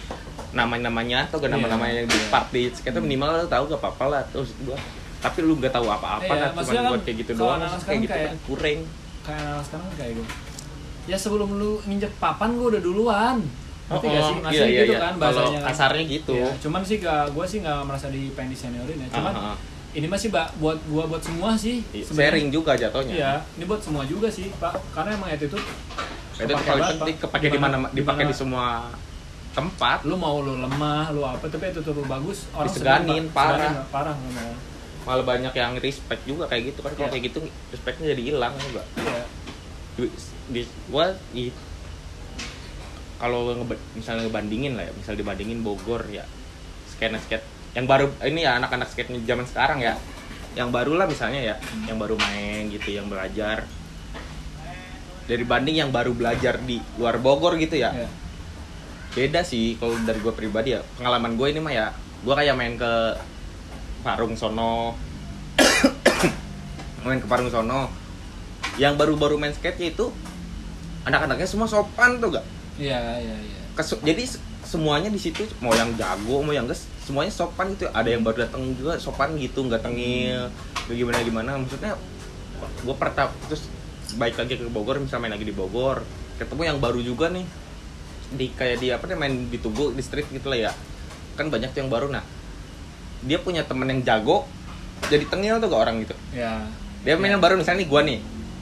nama namanya atau gak Iya, nama namanya yang di iya. part di skate itu minimal lu tahu gak apa apa lah terus gua tapi lu gak tahu apa-apa Iya, kan maksudnya cuma kan buat kayak gitu kalau doang anak-anak kayak sekarang gitu kayak- kan kurang Kayak anak sekarang kayak gitu. Ya sebelum lu nginjek papan gua udah duluan. Ngerti gak sih? Oh, iya, iya, gitu iya. kan Kalau bahasanya. kan. kasarnya gitu. Iya, cuman sih gak, gua sih gak merasa di pengen diseniorin ya. Cuman ah, ah. Ini masih ba- buat gua buat semua sih. Iya, sebenarnya. sharing juga jatuhnya Iya, ini buat semua juga sih, Pak. Karena emang itu tuh itu paling penting kepake di mana dipakai di semua tempat lu mau lu lemah, lu apa tapi itu tuh lu bagus, orang Pak. parah. Seganin, parah lu mau. malah banyak yang respect juga kayak gitu kan kalau Iya. kayak gitu respectnya jadi hilang juga Iya. di, di gua kalau misalnya ngebandingin lah ya misal dibandingin Bogor ya skate skate yang baru ini ya anak-anak skate zaman sekarang ya. Yang baru lah misalnya ya yang baru main gitu yang belajar. Dari banding yang baru belajar di luar Bogor gitu ya. Iya. beda sih kalau dari gue pribadi ya. Pengalaman gue ini mah ya gue kayak main ke Parung sono. Main ke Parung sono. Yang baru-baru main skate itu anak-anaknya semua sopan tuh gak Iya, iya, iya. Kesu- jadi se- semuanya di situ mau yang jago mau yang ges semuanya sopan gitu. Ada yang baru datang juga sopan gitu nggak tengil nggak gimana gimana. Maksudnya gue pertama terus baik lagi ke Bogor misalnya main lagi di Bogor. Ketemu yang baru juga nih. Di kayak di apa nih main di Tugu di street gitu lah ya. Kan banyak tuh yang baru. Nah dia punya temen yang jago jadi tengil tuh gak orang gitu. Iya. dia main yang baru misalnya nih gue nih.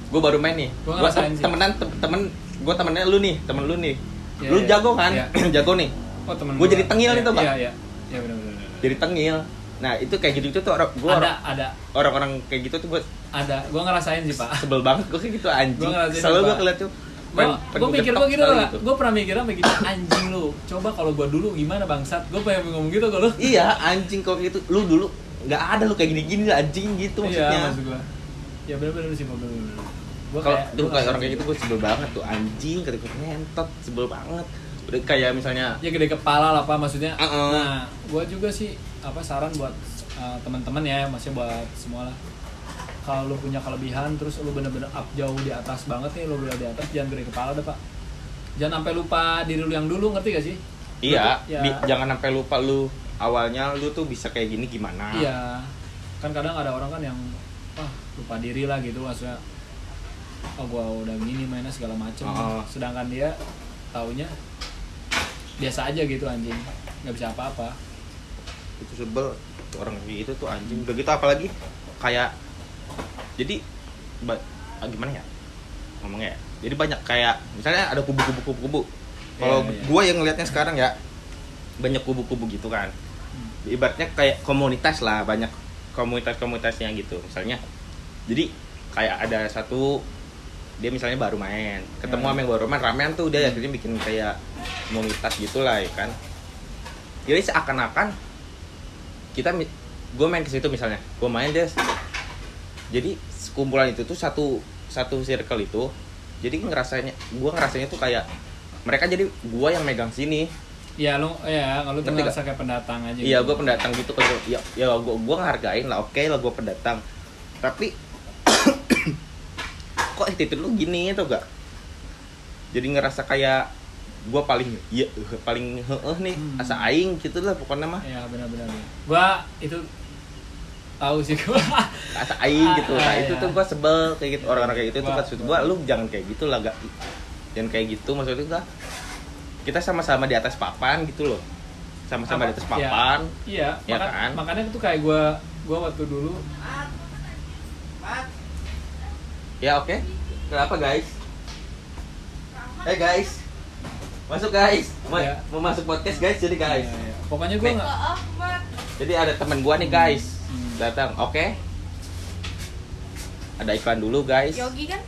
Gue baru main nih. Gue sih. temenan tem- temen gue temennya lu nih temen lu nih. Iya, lu iya. jago kan? Iya. jago nih. Oh, Gua jadi tengil Iya, nih tuh, Pak. Iya, iya. Iya, benar benar. benar. jadi tengil nah itu kayak gitu gitu tuh orang gue Ada, ada, orang-orang kayak gitu tuh gue ada. Gua ngerasain sih, Pak. sebel banget gue kayak gitu anjing Gua selalu gue Pak. ngeliat tuh Gue gue mikir gue gitu lah. Gue pernah mikir apa gitu anjing lu. Coba kalau gua dulu gimana bangsat? Gue pengen ngomong gitu ke lu. iya anjing kok gitu lu dulu nggak ada lu kayak gini-gini anjing gitu maksudnya Iya, maksud gua. Ya benar-benar sih, Pak. Benar-benar. Gua kalau kayak- kayak orang kayak gitu gue sebel banget tuh anjing ketika ngentot sebel banget udah kayak misalnya ya gede kepala lah pak maksudnya. Uh-uh. nah gue juga sih apa saran buat uh, teman-teman ya maksudnya buat semua lah kalau lu punya kelebihan terus lu bener-bener up jauh di atas banget nih lu udah di atas jangan gede kepala deh pak. Jangan sampai lupa diri lu yang dulu ngerti gak sih? Iya ya, di- jangan sampai lupa lu awalnya lu tuh bisa kayak gini gimana? Iya. Kan kadang ada orang kan yang wah lupa diri lah gitu maksudnya. Oh gua udah gini mainnya segala macem. Oh. sedangkan dia taunya biasa aja gitu anjing. Nggak bisa apa-apa. Itu sebel. Orang kayak gitu tuh anjing. Udah gitu apalagi? Kayak jadi ba- ah, gimana ya? Ngomongnya ya. Jadi banyak kayak misalnya ada kubu-kubu kubu-kubu kalau Iya, iya. gua yang ngelihatnya sekarang ya banyak kubu-kubu gitu kan. Hmm. ibaratnya kayak komunitas lah banyak komunitas-komunitasnya gitu. Misalnya jadi kayak ada satu dia misalnya baru main ketemu Ya. sama yang baru main ramean tuh dia akhirnya bikin kayak komunitas gitulah ya kan jadi seakan-akan kita gue main ke situ misalnya gue main dia jadi kumpulan itu tuh satu satu circle itu jadi ngerasanya gue ngerasanya tuh kayak mereka jadi gue yang megang sini Ya lu ya kalau tuh ngerasa kayak pendatang aja. iya gitu. gue pendatang gitu kan ya ya gue gue ngehargain lah oke lah gue pendatang tapi kok attitude lu gini itu gak jadi ngerasa kayak gua paling iya paling heeh nih Hmm. asa aing gitu lah pokoknya mah. Ya benar-benar. Gua itu tahu sih gua. Asa aing gitu nah Ah, itu iya. tuh gua sebel kayak gitu. Orang-orang kayak gitu tuh Gua- maksud gua lu jangan kayak gitu lah gak. Jangan kayak gitu maksudnya gua kita sama-sama di atas papan gitu loh. Sama-sama di atas Apa? papan. Iya Ya maka- kan? makanya tuh kayak gua gua waktu dulu ya oke kenapa guys eh guys masuk guys mau, Ya. mau masuk podcast guys jadi guys Ya, ya. pokoknya gua Nih. nggak jadi ada teman gua nih guys Hmm. datang oke ada iklan dulu guys Yogi kan?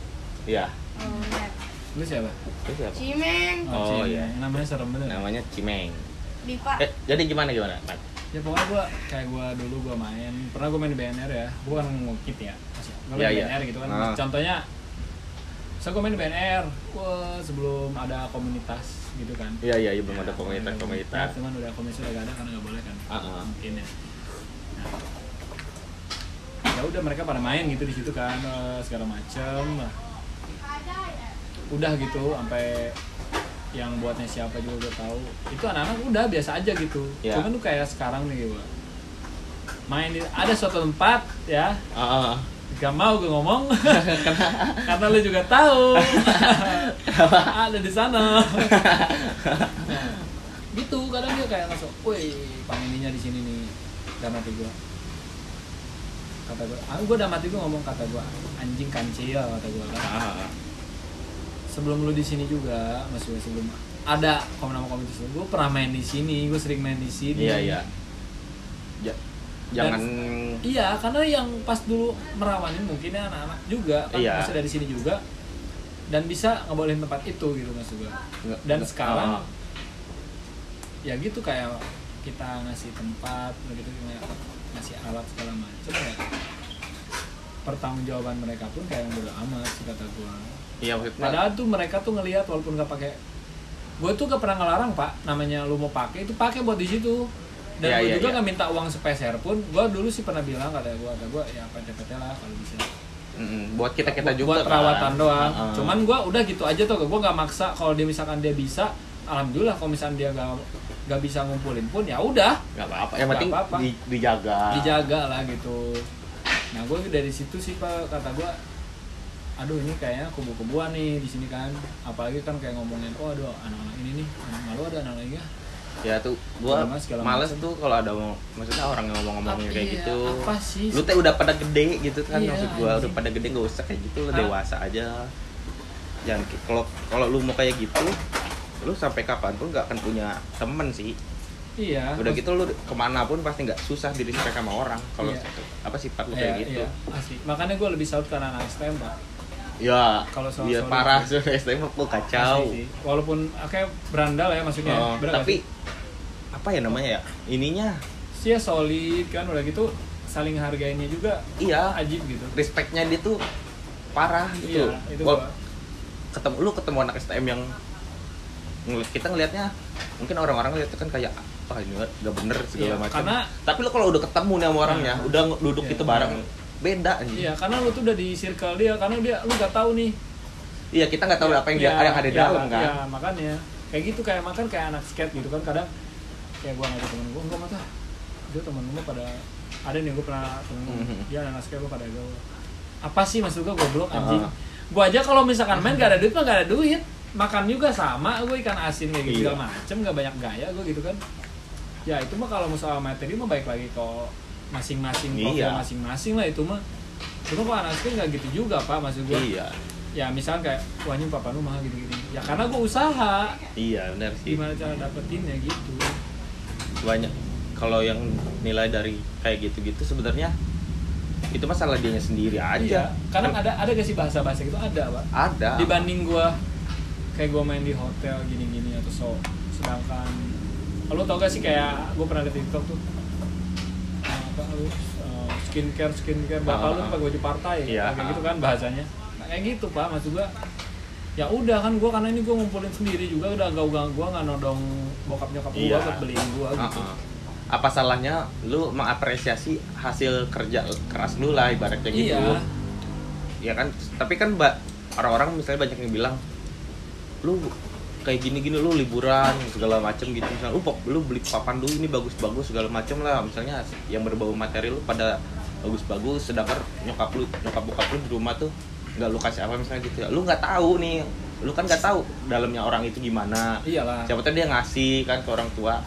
iya Oh, iya. lu siapa itu siapa Cimeng. Oh, Cimeng. iya. namanya serem bener namanya Cimeng Diva. eh jadi gimana gimana Mat? Ya pokoknya gua kayak gua dulu gua main pernah gua main di BNR ya. Gua kan ngukit ya. Gua main di iya. BNR gitu kan. Ah. contohnya saya gua main di BNR wah sebelum ada komunitas gitu kan. Iya iya iya, belum ada komunitas komunitas. cuman udah komunitas udah gak ada karena nggak boleh kan. Ah, ah. mungkin ya. Nah, ya udah mereka pada main gitu di situ kan eh, segala macem Nah, udah gitu sampai yang buatnya siapa juga udah tahu. Itu anak-anak udah biasa aja gitu. Ya. cuman tuh kayak sekarang nih gua main di ada suatu tempat ya. Ah, ah. gak mau gue ngomong. Karena lu juga tahu. Ada di sana. Nah, gitu kadang dia kayak langsung woi pangilinya di sini nih udah mati gue kata gue ah gue udah mati gue ngomong kata gue anjing kancil kata gue Ah, ah. Sebelum lu di sini juga maksudnya sebelum ada komen nama komunitas gue pernah main di sini gue sering main di sini iya iya Ja- jangan Iya, karena yang pas dulu merawanin mungkin ya anak-anak juga kan Iya. masih dari sini juga dan bisa ngebolehin tempat itu gitu gua. Nggak- Dan nggak- sekarang ah. ya gitu kayak kita ngasih tempat begitu kayak ngasih alat segala macam ya pertanggungjawaban mereka pun kayak yang bodo amat sih kata gua. Iya maksudnya Padahal tuh mereka tuh ngelihat walaupun nggak pakai gue tuh gak pernah ngelarang pak namanya lu mau pakai itu pakai buat di situ dan Iya, gue iya, juga iya. nggak minta uang sepeser pun gue dulu sih pernah bilang kata gue kata gue ya PT-PT lah kalau bisa Mm, buat kita kita juga buat perawatan kan. doang ah. cuman gue udah gitu aja tuh gue nggak maksa kalau dia misalkan dia bisa alhamdulillah kalau misalkan dia gak gak bisa ngumpulin pun ya udah nggak apa-apa yang penting apa-apa. di- dijaga dijaga lah gitu nah gue dari situ sih pak kata gue aduh ini kayaknya kubu-kubuan nih di sini kan. Apalagi kan kayak ngomongin oh aduh anak-anak ini nih anak malu ada anak lagi ya ya tuh gua males macam. tuh kalau ada maksudnya orang yang ngomong-ngomongin Apa- kayak iya, gitu. apa sih? lu teh udah pada gede gitu kan Iya, maksud gua udah pada gede gak usah kayak gitu lu dewasa aja. Jangan kalau kalau lu mau kayak gitu lu sampai kapan pun nggak akan punya temen sih. Iya udah gitu lu ke mana pun pasti nggak susah diri sama orang kalau Iya. apa sifat lu iya, kayak gitu. iya, asli. Makanya gue lebih salut karena anak STM pak ya Kalau soal dia solid parah sih. STM aku kacau. Sih. walaupun kayak berandal ya maksudnya. Oh, nggak tapi sih? apa ya namanya ya? Ininya. Sih ya solid kan udah gitu saling hargainnya juga iya. ajib gitu. Respectnya dia tuh parah gitu. Iya itu Wal- gua. ketemu lu ketemu anak STM yang kita ngelihatnya mungkin orang-orang ngeliat kan kayak ah ini gak bener segala Iya, macam. karena- tapi lu kalau udah ketemu nih sama orangnya Nah, udah duduk iya. gitu bareng beda anjing. Iya, karena lu tuh udah di circle dia, karena dia lu gak tahu nih. iya kita nggak tahu Iya, apa yang dia iya, yang ada di iya, dalam kan? Iya, makanya. Kayak gitu kayak makan kayak anak skate gitu kan kadang kayak gua ngajak temen gua enggak mata dia temen gua pada ada nih gua pernah temen gua, Mhm. dia anak skate gua pada gaul apa sih maksud gua goblok anjing? Ah. gua aja kalau misalkan main gak ada duit mah gak ada duit. Makan juga sama gua ikan asin kayak gitu Iya. segala macem gak banyak gaya gua gitu kan. Ya itu mah kalau soal materi mah baik lagi kalau masing-masing profil Iya. masing-masing lah itu mah. Cuma kalau anak nggak gitu juga pak maksud gua. Iya. Ya misalkan kayak wah ini papa lu mah gini-gini ya karena gue usaha. Iya benar sih. Gimana cara dapetinnya gitu. Banyak kalau yang nilai dari kayak gitu-gitu sebenarnya itu masalah dianya sendiri aja. Iya, kadang ada ada gak sih bahasa-bahasa gitu? Ada pak. Ada. Dibanding gua kayak gua main di hotel gini-gini atau so sedangkan lo tau gak sih kayak gua pernah di TikTok tuh uh, lu uh, skincare skincare bapak Ah, lu ah. pakai baju partai Iya. kayak gitu kan bahasanya nah, kayak gitu pak maksud gua ya udah kan gua karena ini gua ngumpulin sendiri juga udah gak gak gua nggak nodong bokap nyokap gua Iya. buat beliin gua gitu Uh-uh. apa salahnya lu mengapresiasi hasil kerja keras lu lah ibaratnya gitu iya ya kan tapi kan mbak orang-orang misalnya banyak yang bilang lu kayak gini-gini lu liburan segala macem gitu. Misalnya lu, pop- lu beli papan dulu ini bagus-bagus segala macem lah. Misalnya yang berbau materi lu pada bagus-bagus sedangkan nyokap lu nyokap bokap lu di rumah tuh nggak lu kasih apa misalnya gitu. Ya lu nggak tahu nih lu kan nggak tahu dalamnya orang itu gimana. Iyalah. Siapa tahu dia ngasih kan ke orang tua.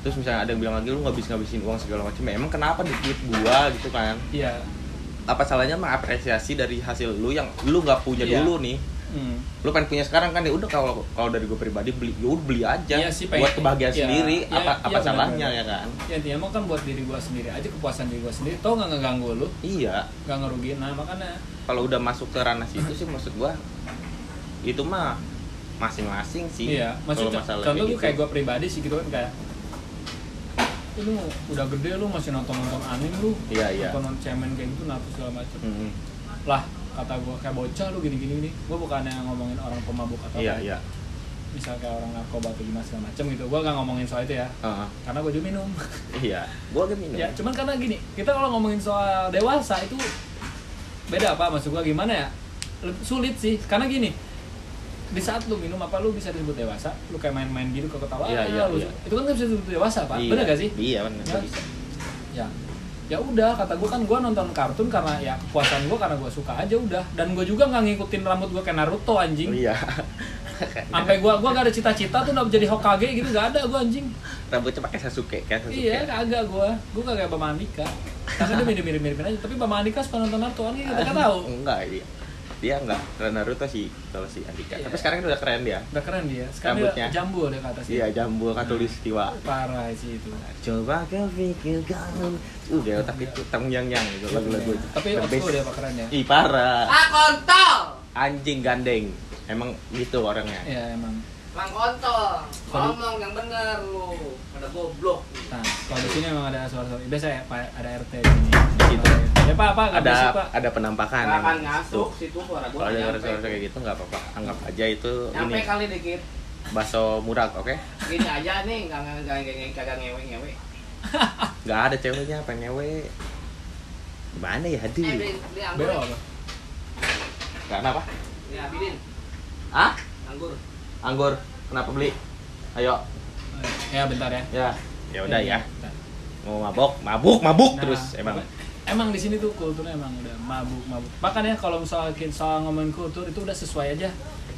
Terus misalnya ada yang bilang lagi lu ngabis ngabisin uang segala macam ya emang kenapa di duit gua gitu kan? Iya. Apa salahnya mengapresiasi dari hasil lu yang lu nggak punya Iya. dulu nih hmm. lu pengen punya sekarang kan ya udah kalau kalau dari gue pribadi beli ya udah beli aja Iya sih, pengen- buat kebahagiaan iya, sendiri iya, apa iya, apa salahnya benar-benar. ya kan ya intinya mah kan buat diri gua sendiri aja kepuasan diri gua sendiri tau nggak ngeganggu lu iya nggak ngerugiin nah makanya kalau udah masuk ke ranah situ sih maksud gua itu mah masing-masing sih iya kalau maksudnya masalah contoh kayak gue gitu. kayak gue pribadi sih gitu kan kayak "Eh, lu udah gede lu masih nonton nonton anime lu Iya, iya. nonton nonton cemen kayak gitu nah segala macam Mm-mm. lah kata gue kayak bocah lu gini gini nih. Gue bukannya ngomongin orang pemabuk atau kayak iya. Misal kayak orang narkoba atau gimana segala macam gitu. Gue gak ngomongin soal itu ya. Heeh. karena gue juga minum. Iya gua kan minum. Ya cuman karena gini kita kalau ngomongin soal dewasa itu beda apa maksud gue gimana ya? Sulit sih. Karena gini di saat lu minum apa lu bisa disebut dewasa. Lu kayak main-main gitu ke ketawa Iya, iya, lu- iya. itu kan nggak bisa disebut dewasa pak. Iya. bener gak sih? Iya benar Ya. bisa. Ya ya udah kata gue kan gue nonton kartun karena ya kepuasan gue karena gue suka aja udah. Dan gue juga nggak ngikutin rambut gue kayak Naruto anjing. Iya. Sampai gue gua gak ada cita-cita tuh udah jadi Hokage gitu gak ada gue anjing. Rambutnya pakai Sasuke kayak Sasuke? Iya kagak gue gue kagak Bama Andika. Karena dia mirip mirip miripin aja. Tapi Bama Andika suka nonton Naruto kan? Kita kan tahu. Enggak dia dia enggak keren Naruto sih kalau si Andika. Iya. tapi sekarang udah keren dia. Udah keren dia. Sekarang Rambutnya. dia jambul dia ke atas iya jambul katulistiwa. Parah sih itu. Coba kau pikirkan. Udah otak itu tang yang yang gitu lagu-lagu itu. Tapi old school dia pak keren ya? Ih parah. Ah kontol, anjing gandeng. Emang gitu orangnya. Ya emang mang kontol, Kalau- ngomong yang bener lu, pada goblok. nah kalau di sini emang ada suara-suara biasa ya pak ada RT di sini Di situ. ya pak apa nggak ada berisik, pak ada penampakan akan ngasuk situ suara gua. kalau ada suara-suara kayak gitu nggak apa-apa anggap aja itu Nyampe ini kali dikit. bakso murah oke Gini aja nih, nggak nggak nggak nggak- kagak ngewe ngewe. nggak ada ceweknya pengen ngewe gimana ya Eh, aduh beli beli anggur. ya. apa nggak apa Beli abidin, ah anggur. Anggur kenapa beli? Ayo. Ya bentar ya. Ya. Ya udah ya. Bentar. mau mabok? Mabuk mabuk Nah, terus emang. emang di sini tuh kulturnya emang udah mabuk mabuk. Makanya kalau misalnya soal ngomongin kultur itu udah sesuai aja.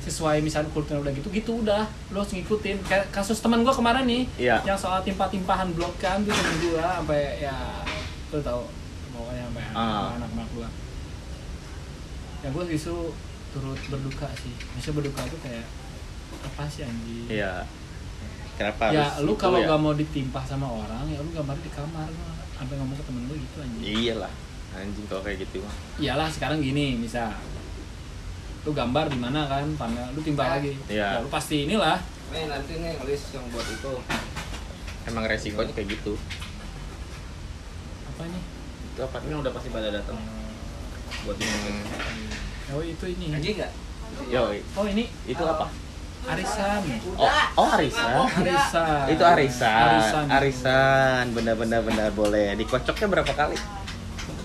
Sesuai misalnya kulturnya udah gitu gitu udah. Lo harus ngikutin. Kayak kasus teman gua kemarin nih Iya. yang soal timpah-timpahan blok kan tuh temen gua sampai ya lo tau pokoknya sampai Ah. anak-anak gua. Ya gua justru turut berduka sih. Bisa berduka tuh kayak apa sih anjing? Iya. Kenapa ya harus lu itu kalau ya? gak mau ditimpah sama orang ya lu gambar di kamar lu sampai ngomong ke temen lu gitu anjing. Iyalah. Anjing kalau kayak gitu mah. Iyalah sekarang gini misal. Lu gambar di mana kan panel lu timbal lagi. Iya. ya lu pasti inilah. Nih nanti nih list yang buat itu. emang resikonya kayak gitu. Apa nih itu apa? Ini udah pasti pada datang. Buat ini. Hmm, oh itu ini. Gaji nggak? yo oh ini? Itu apa arisan. Oh oh arisan? Arisan. Itu arisan. Arisan. Arisan. Benar-benar benar. Boleh. Dikocoknya berapa kali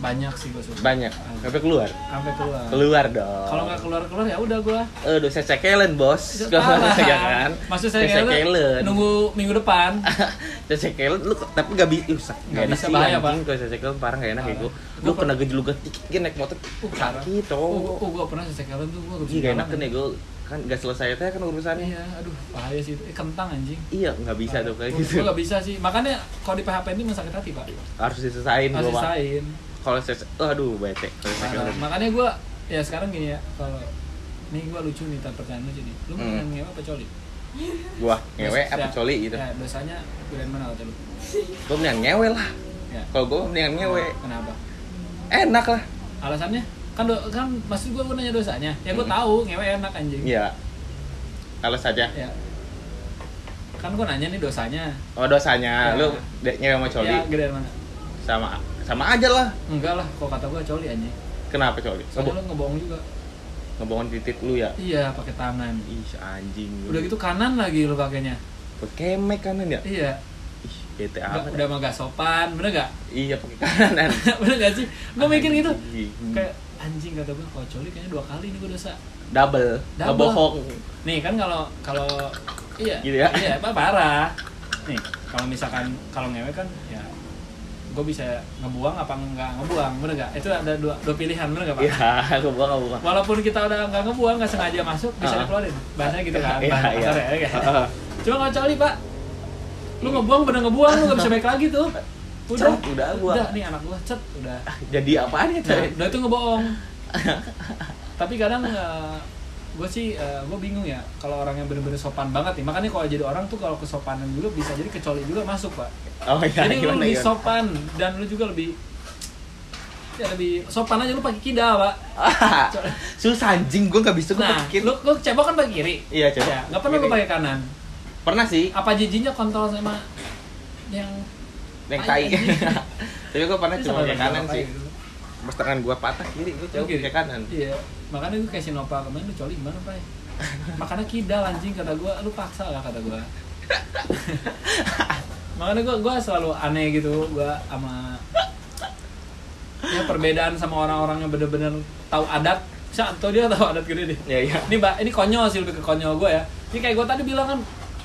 banyak sih gue suka. Banyak? Sampai keluar? Sampai keluar. Keluar dong. Kalau nggak keluar keluar ya udah gua. Eh udah saya cekelen bos. Parah. ya kan? Maksud saya Saya cekelen. nunggu minggu depan. Saya cekelen lu tapi gak bisa Nggak bisa, bahaya, Pak. kalau saya cekelen parah gak enak ya gua. Lu kena gejlugat dikit naik motor Uh, sakit oh, oh gua pernah sesekelan tuh gua Iya gak enak kan ya gue kan gak selesai teh kan urusannya. Iya aduh bahaya sih. Itu eh, kentang anjing. Iya nggak bisa tuh kayak gitu. nggak bisa sih. Makanya kalau di PHP ini sakit hati pak. Harus diselesain harus gue disain kalau saya oh, aduh bete. Kalau saya makanya gue ya sekarang gini ya kalau nih gue lucu nih tak percaya lucu nih lu Hmm. mendingan ngewe apa coli? Gua ngewe apa coli gitu? ya dosanya gedean mana kata lu gue mendingan ngewe lah. Ya. Kalau gue mendingan ngewe. Kenapa? Enak lah. Alasannya? Kan do, kan maksud gue nanya dosanya. Ya gue Hmm. tahu ngewe enak anjing. Iya. Kalau saja. Ya. Kan gue nanya nih dosanya. Oh dosanya. Ya. lu ngewe sama coli? Ya mana? Sama sama aja lah. Enggak lah kok kata gue coli anjing. Kenapa coli? Soalnya Ngebo- lu ngebohong juga. Ngebohongin titik lu ya? Iya pakai tangan. Ih anjing. Udah gitu kanan lagi lu pakainya. Buat kemek kanan ya? Iya. Ih bete udah, amat. udah mah gak sopan bener gak? Iya pakai kanan. Bener gak sih? Gue mikir gitu. Anjing. kayak anjing kata gue kalau coli kayaknya dua kali nih gue dosa. Double. Double. bohong. Nih kan kalau kalau iya. Gitu ya? iya apa parah. Nih kalau misalkan kalau ngewe kan ya gue bisa ngebuang apa nggak ngebuang bener gak itu ada dua dua pilihan bener gak pak? Iya aku buang aku buang walaupun kita udah nggak ngebuang nggak sengaja masuk bisa Ah. dikeluarin. Bahasanya gitu kan Iya, iya. ya, cuma kalau coli pak lu ngebuang bener ngebuang lu nggak bisa balik lagi tuh. Udah Cet, udah. buang. udah nih anak gua cet udah. Jadi apaan ya nah, udah itu ngebohong tapi kadang gue sih gue bingung ya kalau orang yang bener-bener sopan banget nih. Makanya kalau jadi orang tuh kalau kesopanan dulu bisa jadi kecoli juga masuk pak. Oh iya jadi lu gimana lebih gimana? sopan dan lu juga lebih ya lebih sopan aja lu pakai kida pak. Ah, susah anjing. Gue nggak bisa gue nah pikir lu lu cebok kan pakai kiri? Iya, cebok. ya, nggak pernah lu Kiri. pakai kanan. Pernah sih. Apa jijinya kontrol sama yang yang Tai, tapi gue pernah cuma pakai kanan sih. pas tangan gue patah kiri gue coba Kiri. pakai kanan. Iya, makanya gue kayak si Nopal kemarin lu coli gimana pak? Makanya kidal anjing kata gue, lu paksa lah kata gue. makanya gue gue selalu aneh gitu gue sama ya perbedaan sama orang-orang yang bener-bener tahu adat. Atau dia tahu adat gini deh. ya iya Ini mbak, ini konyol sih lebih ke konyol gue ya. Ini kayak gue tadi bilang kan,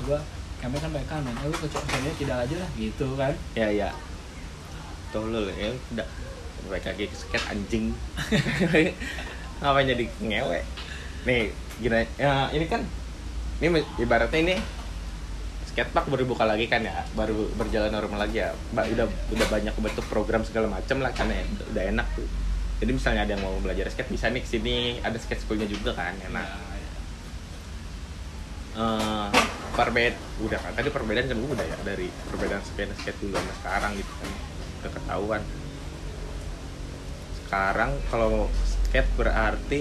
gue kami kan baik kanan, ya lu kidal aja lah gitu kan. ya iya tolol ya udah baik kaki sket anjing ngapain jadi ngewe? Nih gini ya ini kan ini ibaratnya ini skatepark baru buka lagi kan ya baru berjalan normal lagi ya. Ba- udah udah banyak bentuk program segala macam lah karena ya, udah enak tuh. Jadi misalnya ada yang mau belajar skate bisa nih ke sini ada skate schoolnya juga kan enak eh perbed udah kan tadi perbedaan kan udah ya dari perbedaan skate skate dulu sama sekarang gitu kan udah ketahuan. Sekarang kalau skate berarti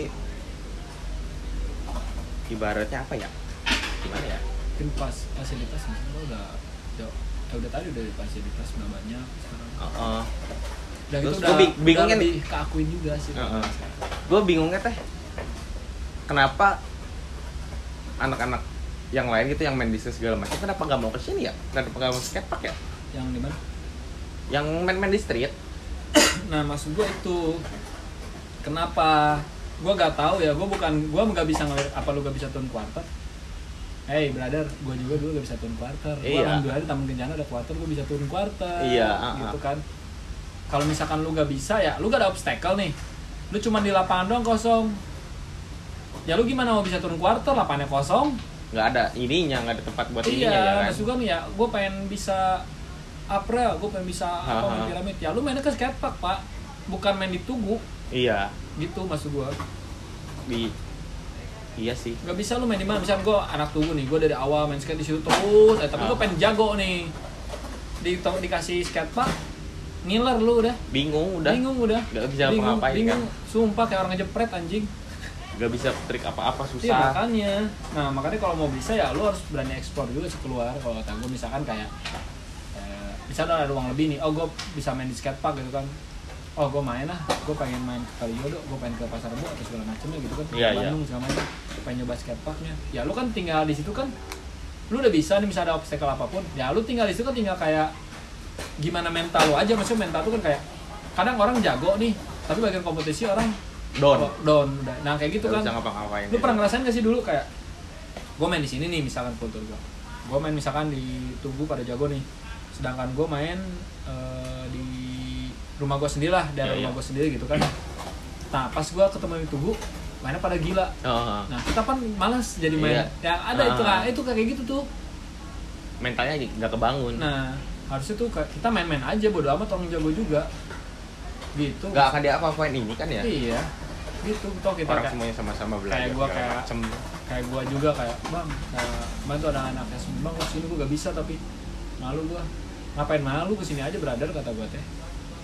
ibaratnya apa ya gimana ya Mungkin pas fasilitas udah jauh. Ya udah tadi udah fasilitas udah banyak sekarang. Heeh. Dan Terus itu udah, bing- bingungnya udah nih. keakuin juga sih. Heeh. gue bingungnya teh kenapa anak-anak yang lain gitu yang main bisnis segala macam kenapa nggak mau ke sini ya kenapa nggak mau skatepark ya Yang di mana? yang main-main di street Nah, maksud gue itu kenapa gue gak tahu ya gue bukan gue nggak bisa ngeliat apa lu gak bisa turun quarter Hey brother, gue juga dulu gak bisa turun quarter. Gue Iya. alhamdulillah di Taman Kencana ada quarter, gue bisa turun quarter. Iya, ah, gitu ah. kan. Kalau misalkan lu gak bisa ya, lu gak ada obstacle nih. Lu cuma di lapangan doang kosong. Ya lu gimana mau bisa turun quarter, lapangannya kosong? nggak ada ininya nggak ada tempat buat ininya ya iya, kan maksud gue nih ya, gue pengen bisa April, gue pengen bisa apa main piramid. Ya lu mainnya ke skatepark pak, bukan main di Tugu. Iya Gitu maksud gue. di iya sih Gak bisa lu main di mana? Misalnya gue anak Tugu nih, gue dari awal main skate di situ terus, eh, tapi gue Ah. pengen jago nih. Di dikasih skatepark, ngiler lu udah. bingung udah Bingung udah. nggak bisa bingung, ngapa-ngapain bingung. kan Sumpah kayak orang ngejepret anjing. nggak bisa trik apa-apa Iya susah makanya. Nah makanya kalau mau bisa ya lu harus berani eksplor juga sih keluar. Kalau kata gue misalkan kayak eh, misalnya ada ruang lebih nih, oh gue bisa main di skatepark gitu kan. Oh gue main lah, gue pengen main ke Kalijodo, gue pengen ke Pasar Rebo atau segala macamnya gitu kan. Iya, iya. Bandung segala macam. Pengen nyoba skateparknya. Ya lu kan tinggal di situ kan, lu udah bisa nih misalnya ada obstacle apa pun, ya lu tinggal di situ kan tinggal kayak gimana mental lu aja, maksudnya mental tuh kan kayak kadang orang jago nih, tapi bagian kompetisi orang down down. Nah kayak gitu kan ngapa-ngapain lu pernah ngerasain gak sih dulu kayak gue main di sini nih misalkan kultur gue gue main misalkan di tugu pada jago nih sedangkan gue main eh, di rumah gue sendiri lah dari Iya, rumah iya. gue sendiri gitu kan. Nah pas gue ketemu di tugu mainnya pada gila. Oh, nah kita kan malas jadi main. Iya. ya ada itu Ah. itu kayak gitu tuh. Mentalnya nggak kebangun. Nah harusnya tuh kayak kita main-main aja bodo amat orang jago juga. Gitu. Nggak akan diapa-apain ini kan ya? Iya. Gitu toh kita orang kayak- semuanya sama-sama belajar kayak gua kayak macem. kayak gua juga kayak bang uh, kemarin tuh ada anak yang bang lu sini gua gak bisa tapi malu gua. Ngapain malu? Ke sini aja brother kata gua teh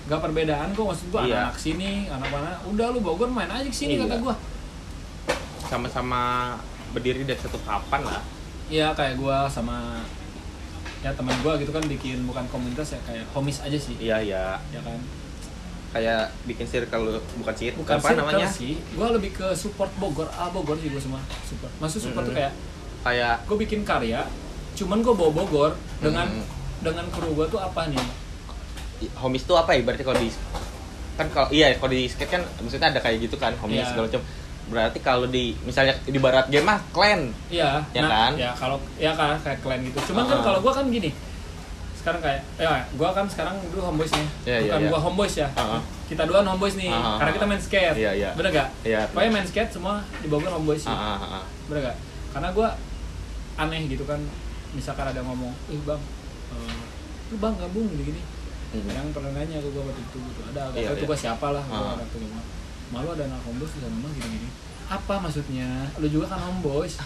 gak perbedaan kok maksud gua Iya. anak sini anak mana. Udah lu Bogor main aja ke sini Iya. kata gua. Sama-sama berdiri dari satu papan lah. Iya kayak gua sama ya teman gua gitu kan bikin bukan komunitas ya kayak homies aja sih. Iya iya. Ya kan? Kayak bikin circle bukan circle bukan apa circle namanya? sih. Gua lebih ke support Bogor ah Bogor sih gua semua support. Maksud support tuh Mm-mm. kayak kayak gue bikin karya cuman gue bawa Bogor dengan Mm. dengan kru gue tuh apa nih homies tuh apa ya berarti kalau di kan kalau iya kalau di skate kan maksudnya ada kayak gitu kan homies Iya. segala macam berarti kalau di misalnya di barat game mah clan Iya, Ya nah, kan? Ya kalau ya kan kayak klan gitu. Cuman kan Ah. kalau gua kan gini. Sekarang kayak ya gua kan sekarang dulu homeboys nih. Iya, iya, Bukan iya. gua homeboys ya. Ah, ah. Kita dua homeboys nih. Ah, ah, karena kita main skate. Iya, iya. Bener gak? Iya. Pokoknya main skate semua di Bogor homeboys sih. Ah, ah. Bener gak? Karena gua aneh gitu kan. Misalkan ada ngomong, "Ih, Bang, eh, lu Bang gabung gini-gini." Hmm. Kadang pernah nanya ke gua waktu itu gitu. Ada Iya, waktu itu iya. siapa lah, gua Ah. ada tuh. Malu ada anak homeboys di sana mah gini-gini. Apa maksudnya? Lu juga kan homeboys.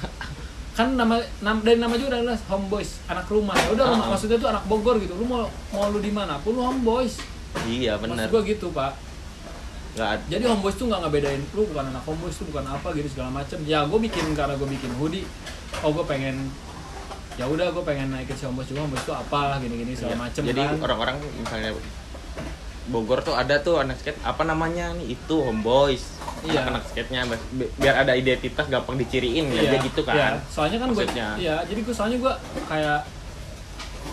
kan nama, nam- dari nama juga adalah homeboys anak rumah ya udah Ah. maksudnya tuh anak Bogor gitu lu mau mau lu di mana pun lu homeboys iya benar maksud gua gitu pak ada jadi homeboys tuh nggak ngebedain lu bukan anak homeboys tuh bukan apa gitu segala macem ya gue bikin karena gue bikin hoodie oh gue pengen ya udah gue pengen naikin si homeboys juga homeboys tuh apa gini gini segala Iya. macem jadi kan. orang-orang misalnya Bogor tuh ada tuh anak skate apa namanya nih? Itu homeboys. Iya. anak skate-nya bi- biar ada identitas gampang diciriin ya dia gitu kan. Iya, soalnya kan gue Maksudnya. iya jadi gue soalnya gue kayak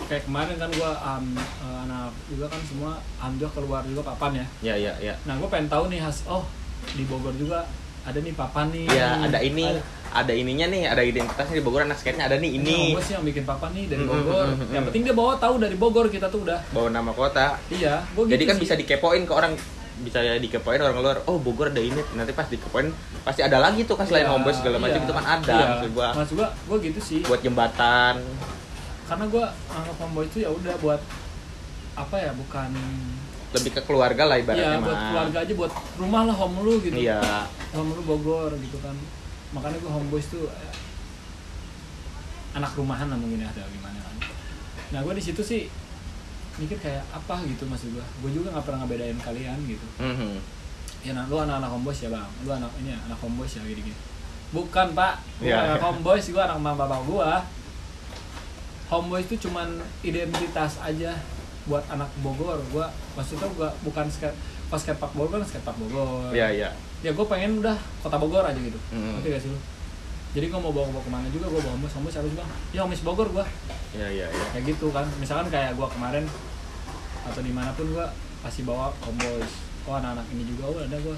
kayak kemarin kan gue um, eh, anak juga kan semua alhamdulillah keluar juga papan ya. Ya ya ya nah gue pengen tahu nih has oh di Bogor juga ada nih papan nih. Ya ada ini ada. ininya nih ada identitasnya di Bogor anak skate-nya ada nih ini. Ini bos yang bikin papan nih dari Bogor. mm, mm, mm, yang penting dia bawa tahu dari Bogor kita tuh udah. Bawa nama kota. Iya jadi gitu kan sih. bisa dikepoin ke orang bisa dikepoin orang luar oh Bogor ada ini. Nanti pas dikepoin pasti ada lagi tuh kan selain Iya, homeboys segala macam iya, itu kan ada iya. maksud gua. Maksud gua gua gitu sih. Buat jembatan. Karena gua anggap homeboy itu ya udah buat apa ya bukan lebih ke keluarga lah ibaratnya Iya buat mah. keluarga aja buat rumah lah home lu gitu. Iya. Home lu Bogor gitu kan. Makanya gua homeboys tuh eh, anak rumahan lah mungkin ya atau gimana kan. Nah gua di situ sih mikir kayak apa gitu maksud gua. Gua juga nggak pernah ngebedain kalian gitu. Mhm. ya nah, lu anak-anak homeboys ya bang. Lu anak ini ya, anak homeboys ya gini gini bukan pak. Gua Iya. anak homeboys gua anak mama bapak gua. Homeboys itu cuman identitas aja buat anak Bogor. Gua maksudnya gua bukan skate pas skatepark Bogor kan skatepark Bogor. Iya iya. Ya gue pengen udah kota Bogor aja gitu. Mm. ngerti gak sih lu? Jadi gue mau bawa bawa ke mana juga gue bawa homies homies harus bang ya homies Bogor gua. Iya iya iya. Kayak gitu kan. Misalkan kayak gua kemarin atau di mana pun gua pasti bawa homeboys oh anak-anak ini juga oh ada gua.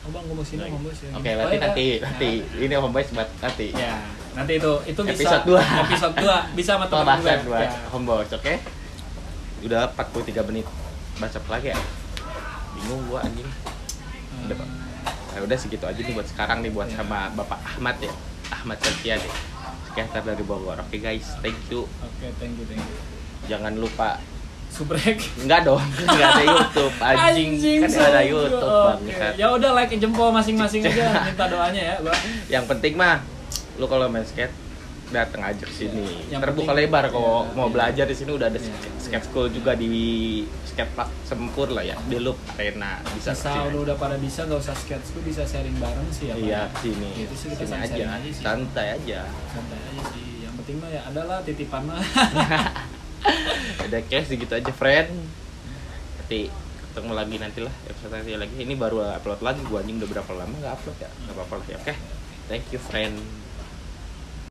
Oh bang gua mau sini homeboys ya. oke gini. nanti Oh, ya, nanti nanti. Ini homeboys buat nanti. Ya, ya nanti itu itu bisa. Episode dua. episode 2 bisa sama teman gue pembahasan buat ya. homeboys oke udah 43 menit. Baca lagi ya? Bingung gua anjing. Udah Pak. ya udah segitu aja nih buat sekarang nih buat Ya. sama bapak Ahmad ya. Ahmad Setia deh. Skater dari Bogor. Oke guys. Thank you. Oke thank you thank you. Jangan lupa subrek. Enggak dong, enggak ada YouTube anjing, kan ada. YouTube Oke. bangsat. ya udah like jempol masing-masing aja. Minta doanya ya bang. Yang penting mah lu kalau main skate datang aja ke sini. Yang Terbuka penting- lebar kalau Iya, mau iya. belajar di sini udah ada Iya, skate, school juga di skate park Sempur lah ya, di Loop Arena bisa bisa lu udah pada bisa nggak usah skate school bisa sharing bareng sih ya. Iya, sini. Gitu sih, kita Sini aja. sharing aja sih. Santai aja. santai aja sih yang penting mah ya adalah titipan mah Ada cash segitu aja, friend. Nanti ketemu lagi nanti lah episode nanti lagi. Ini baru upload lagi gua anjing udah berapa lama nggak upload ya? Nggak apa-apa lah ya. Oke. Thank you, friend.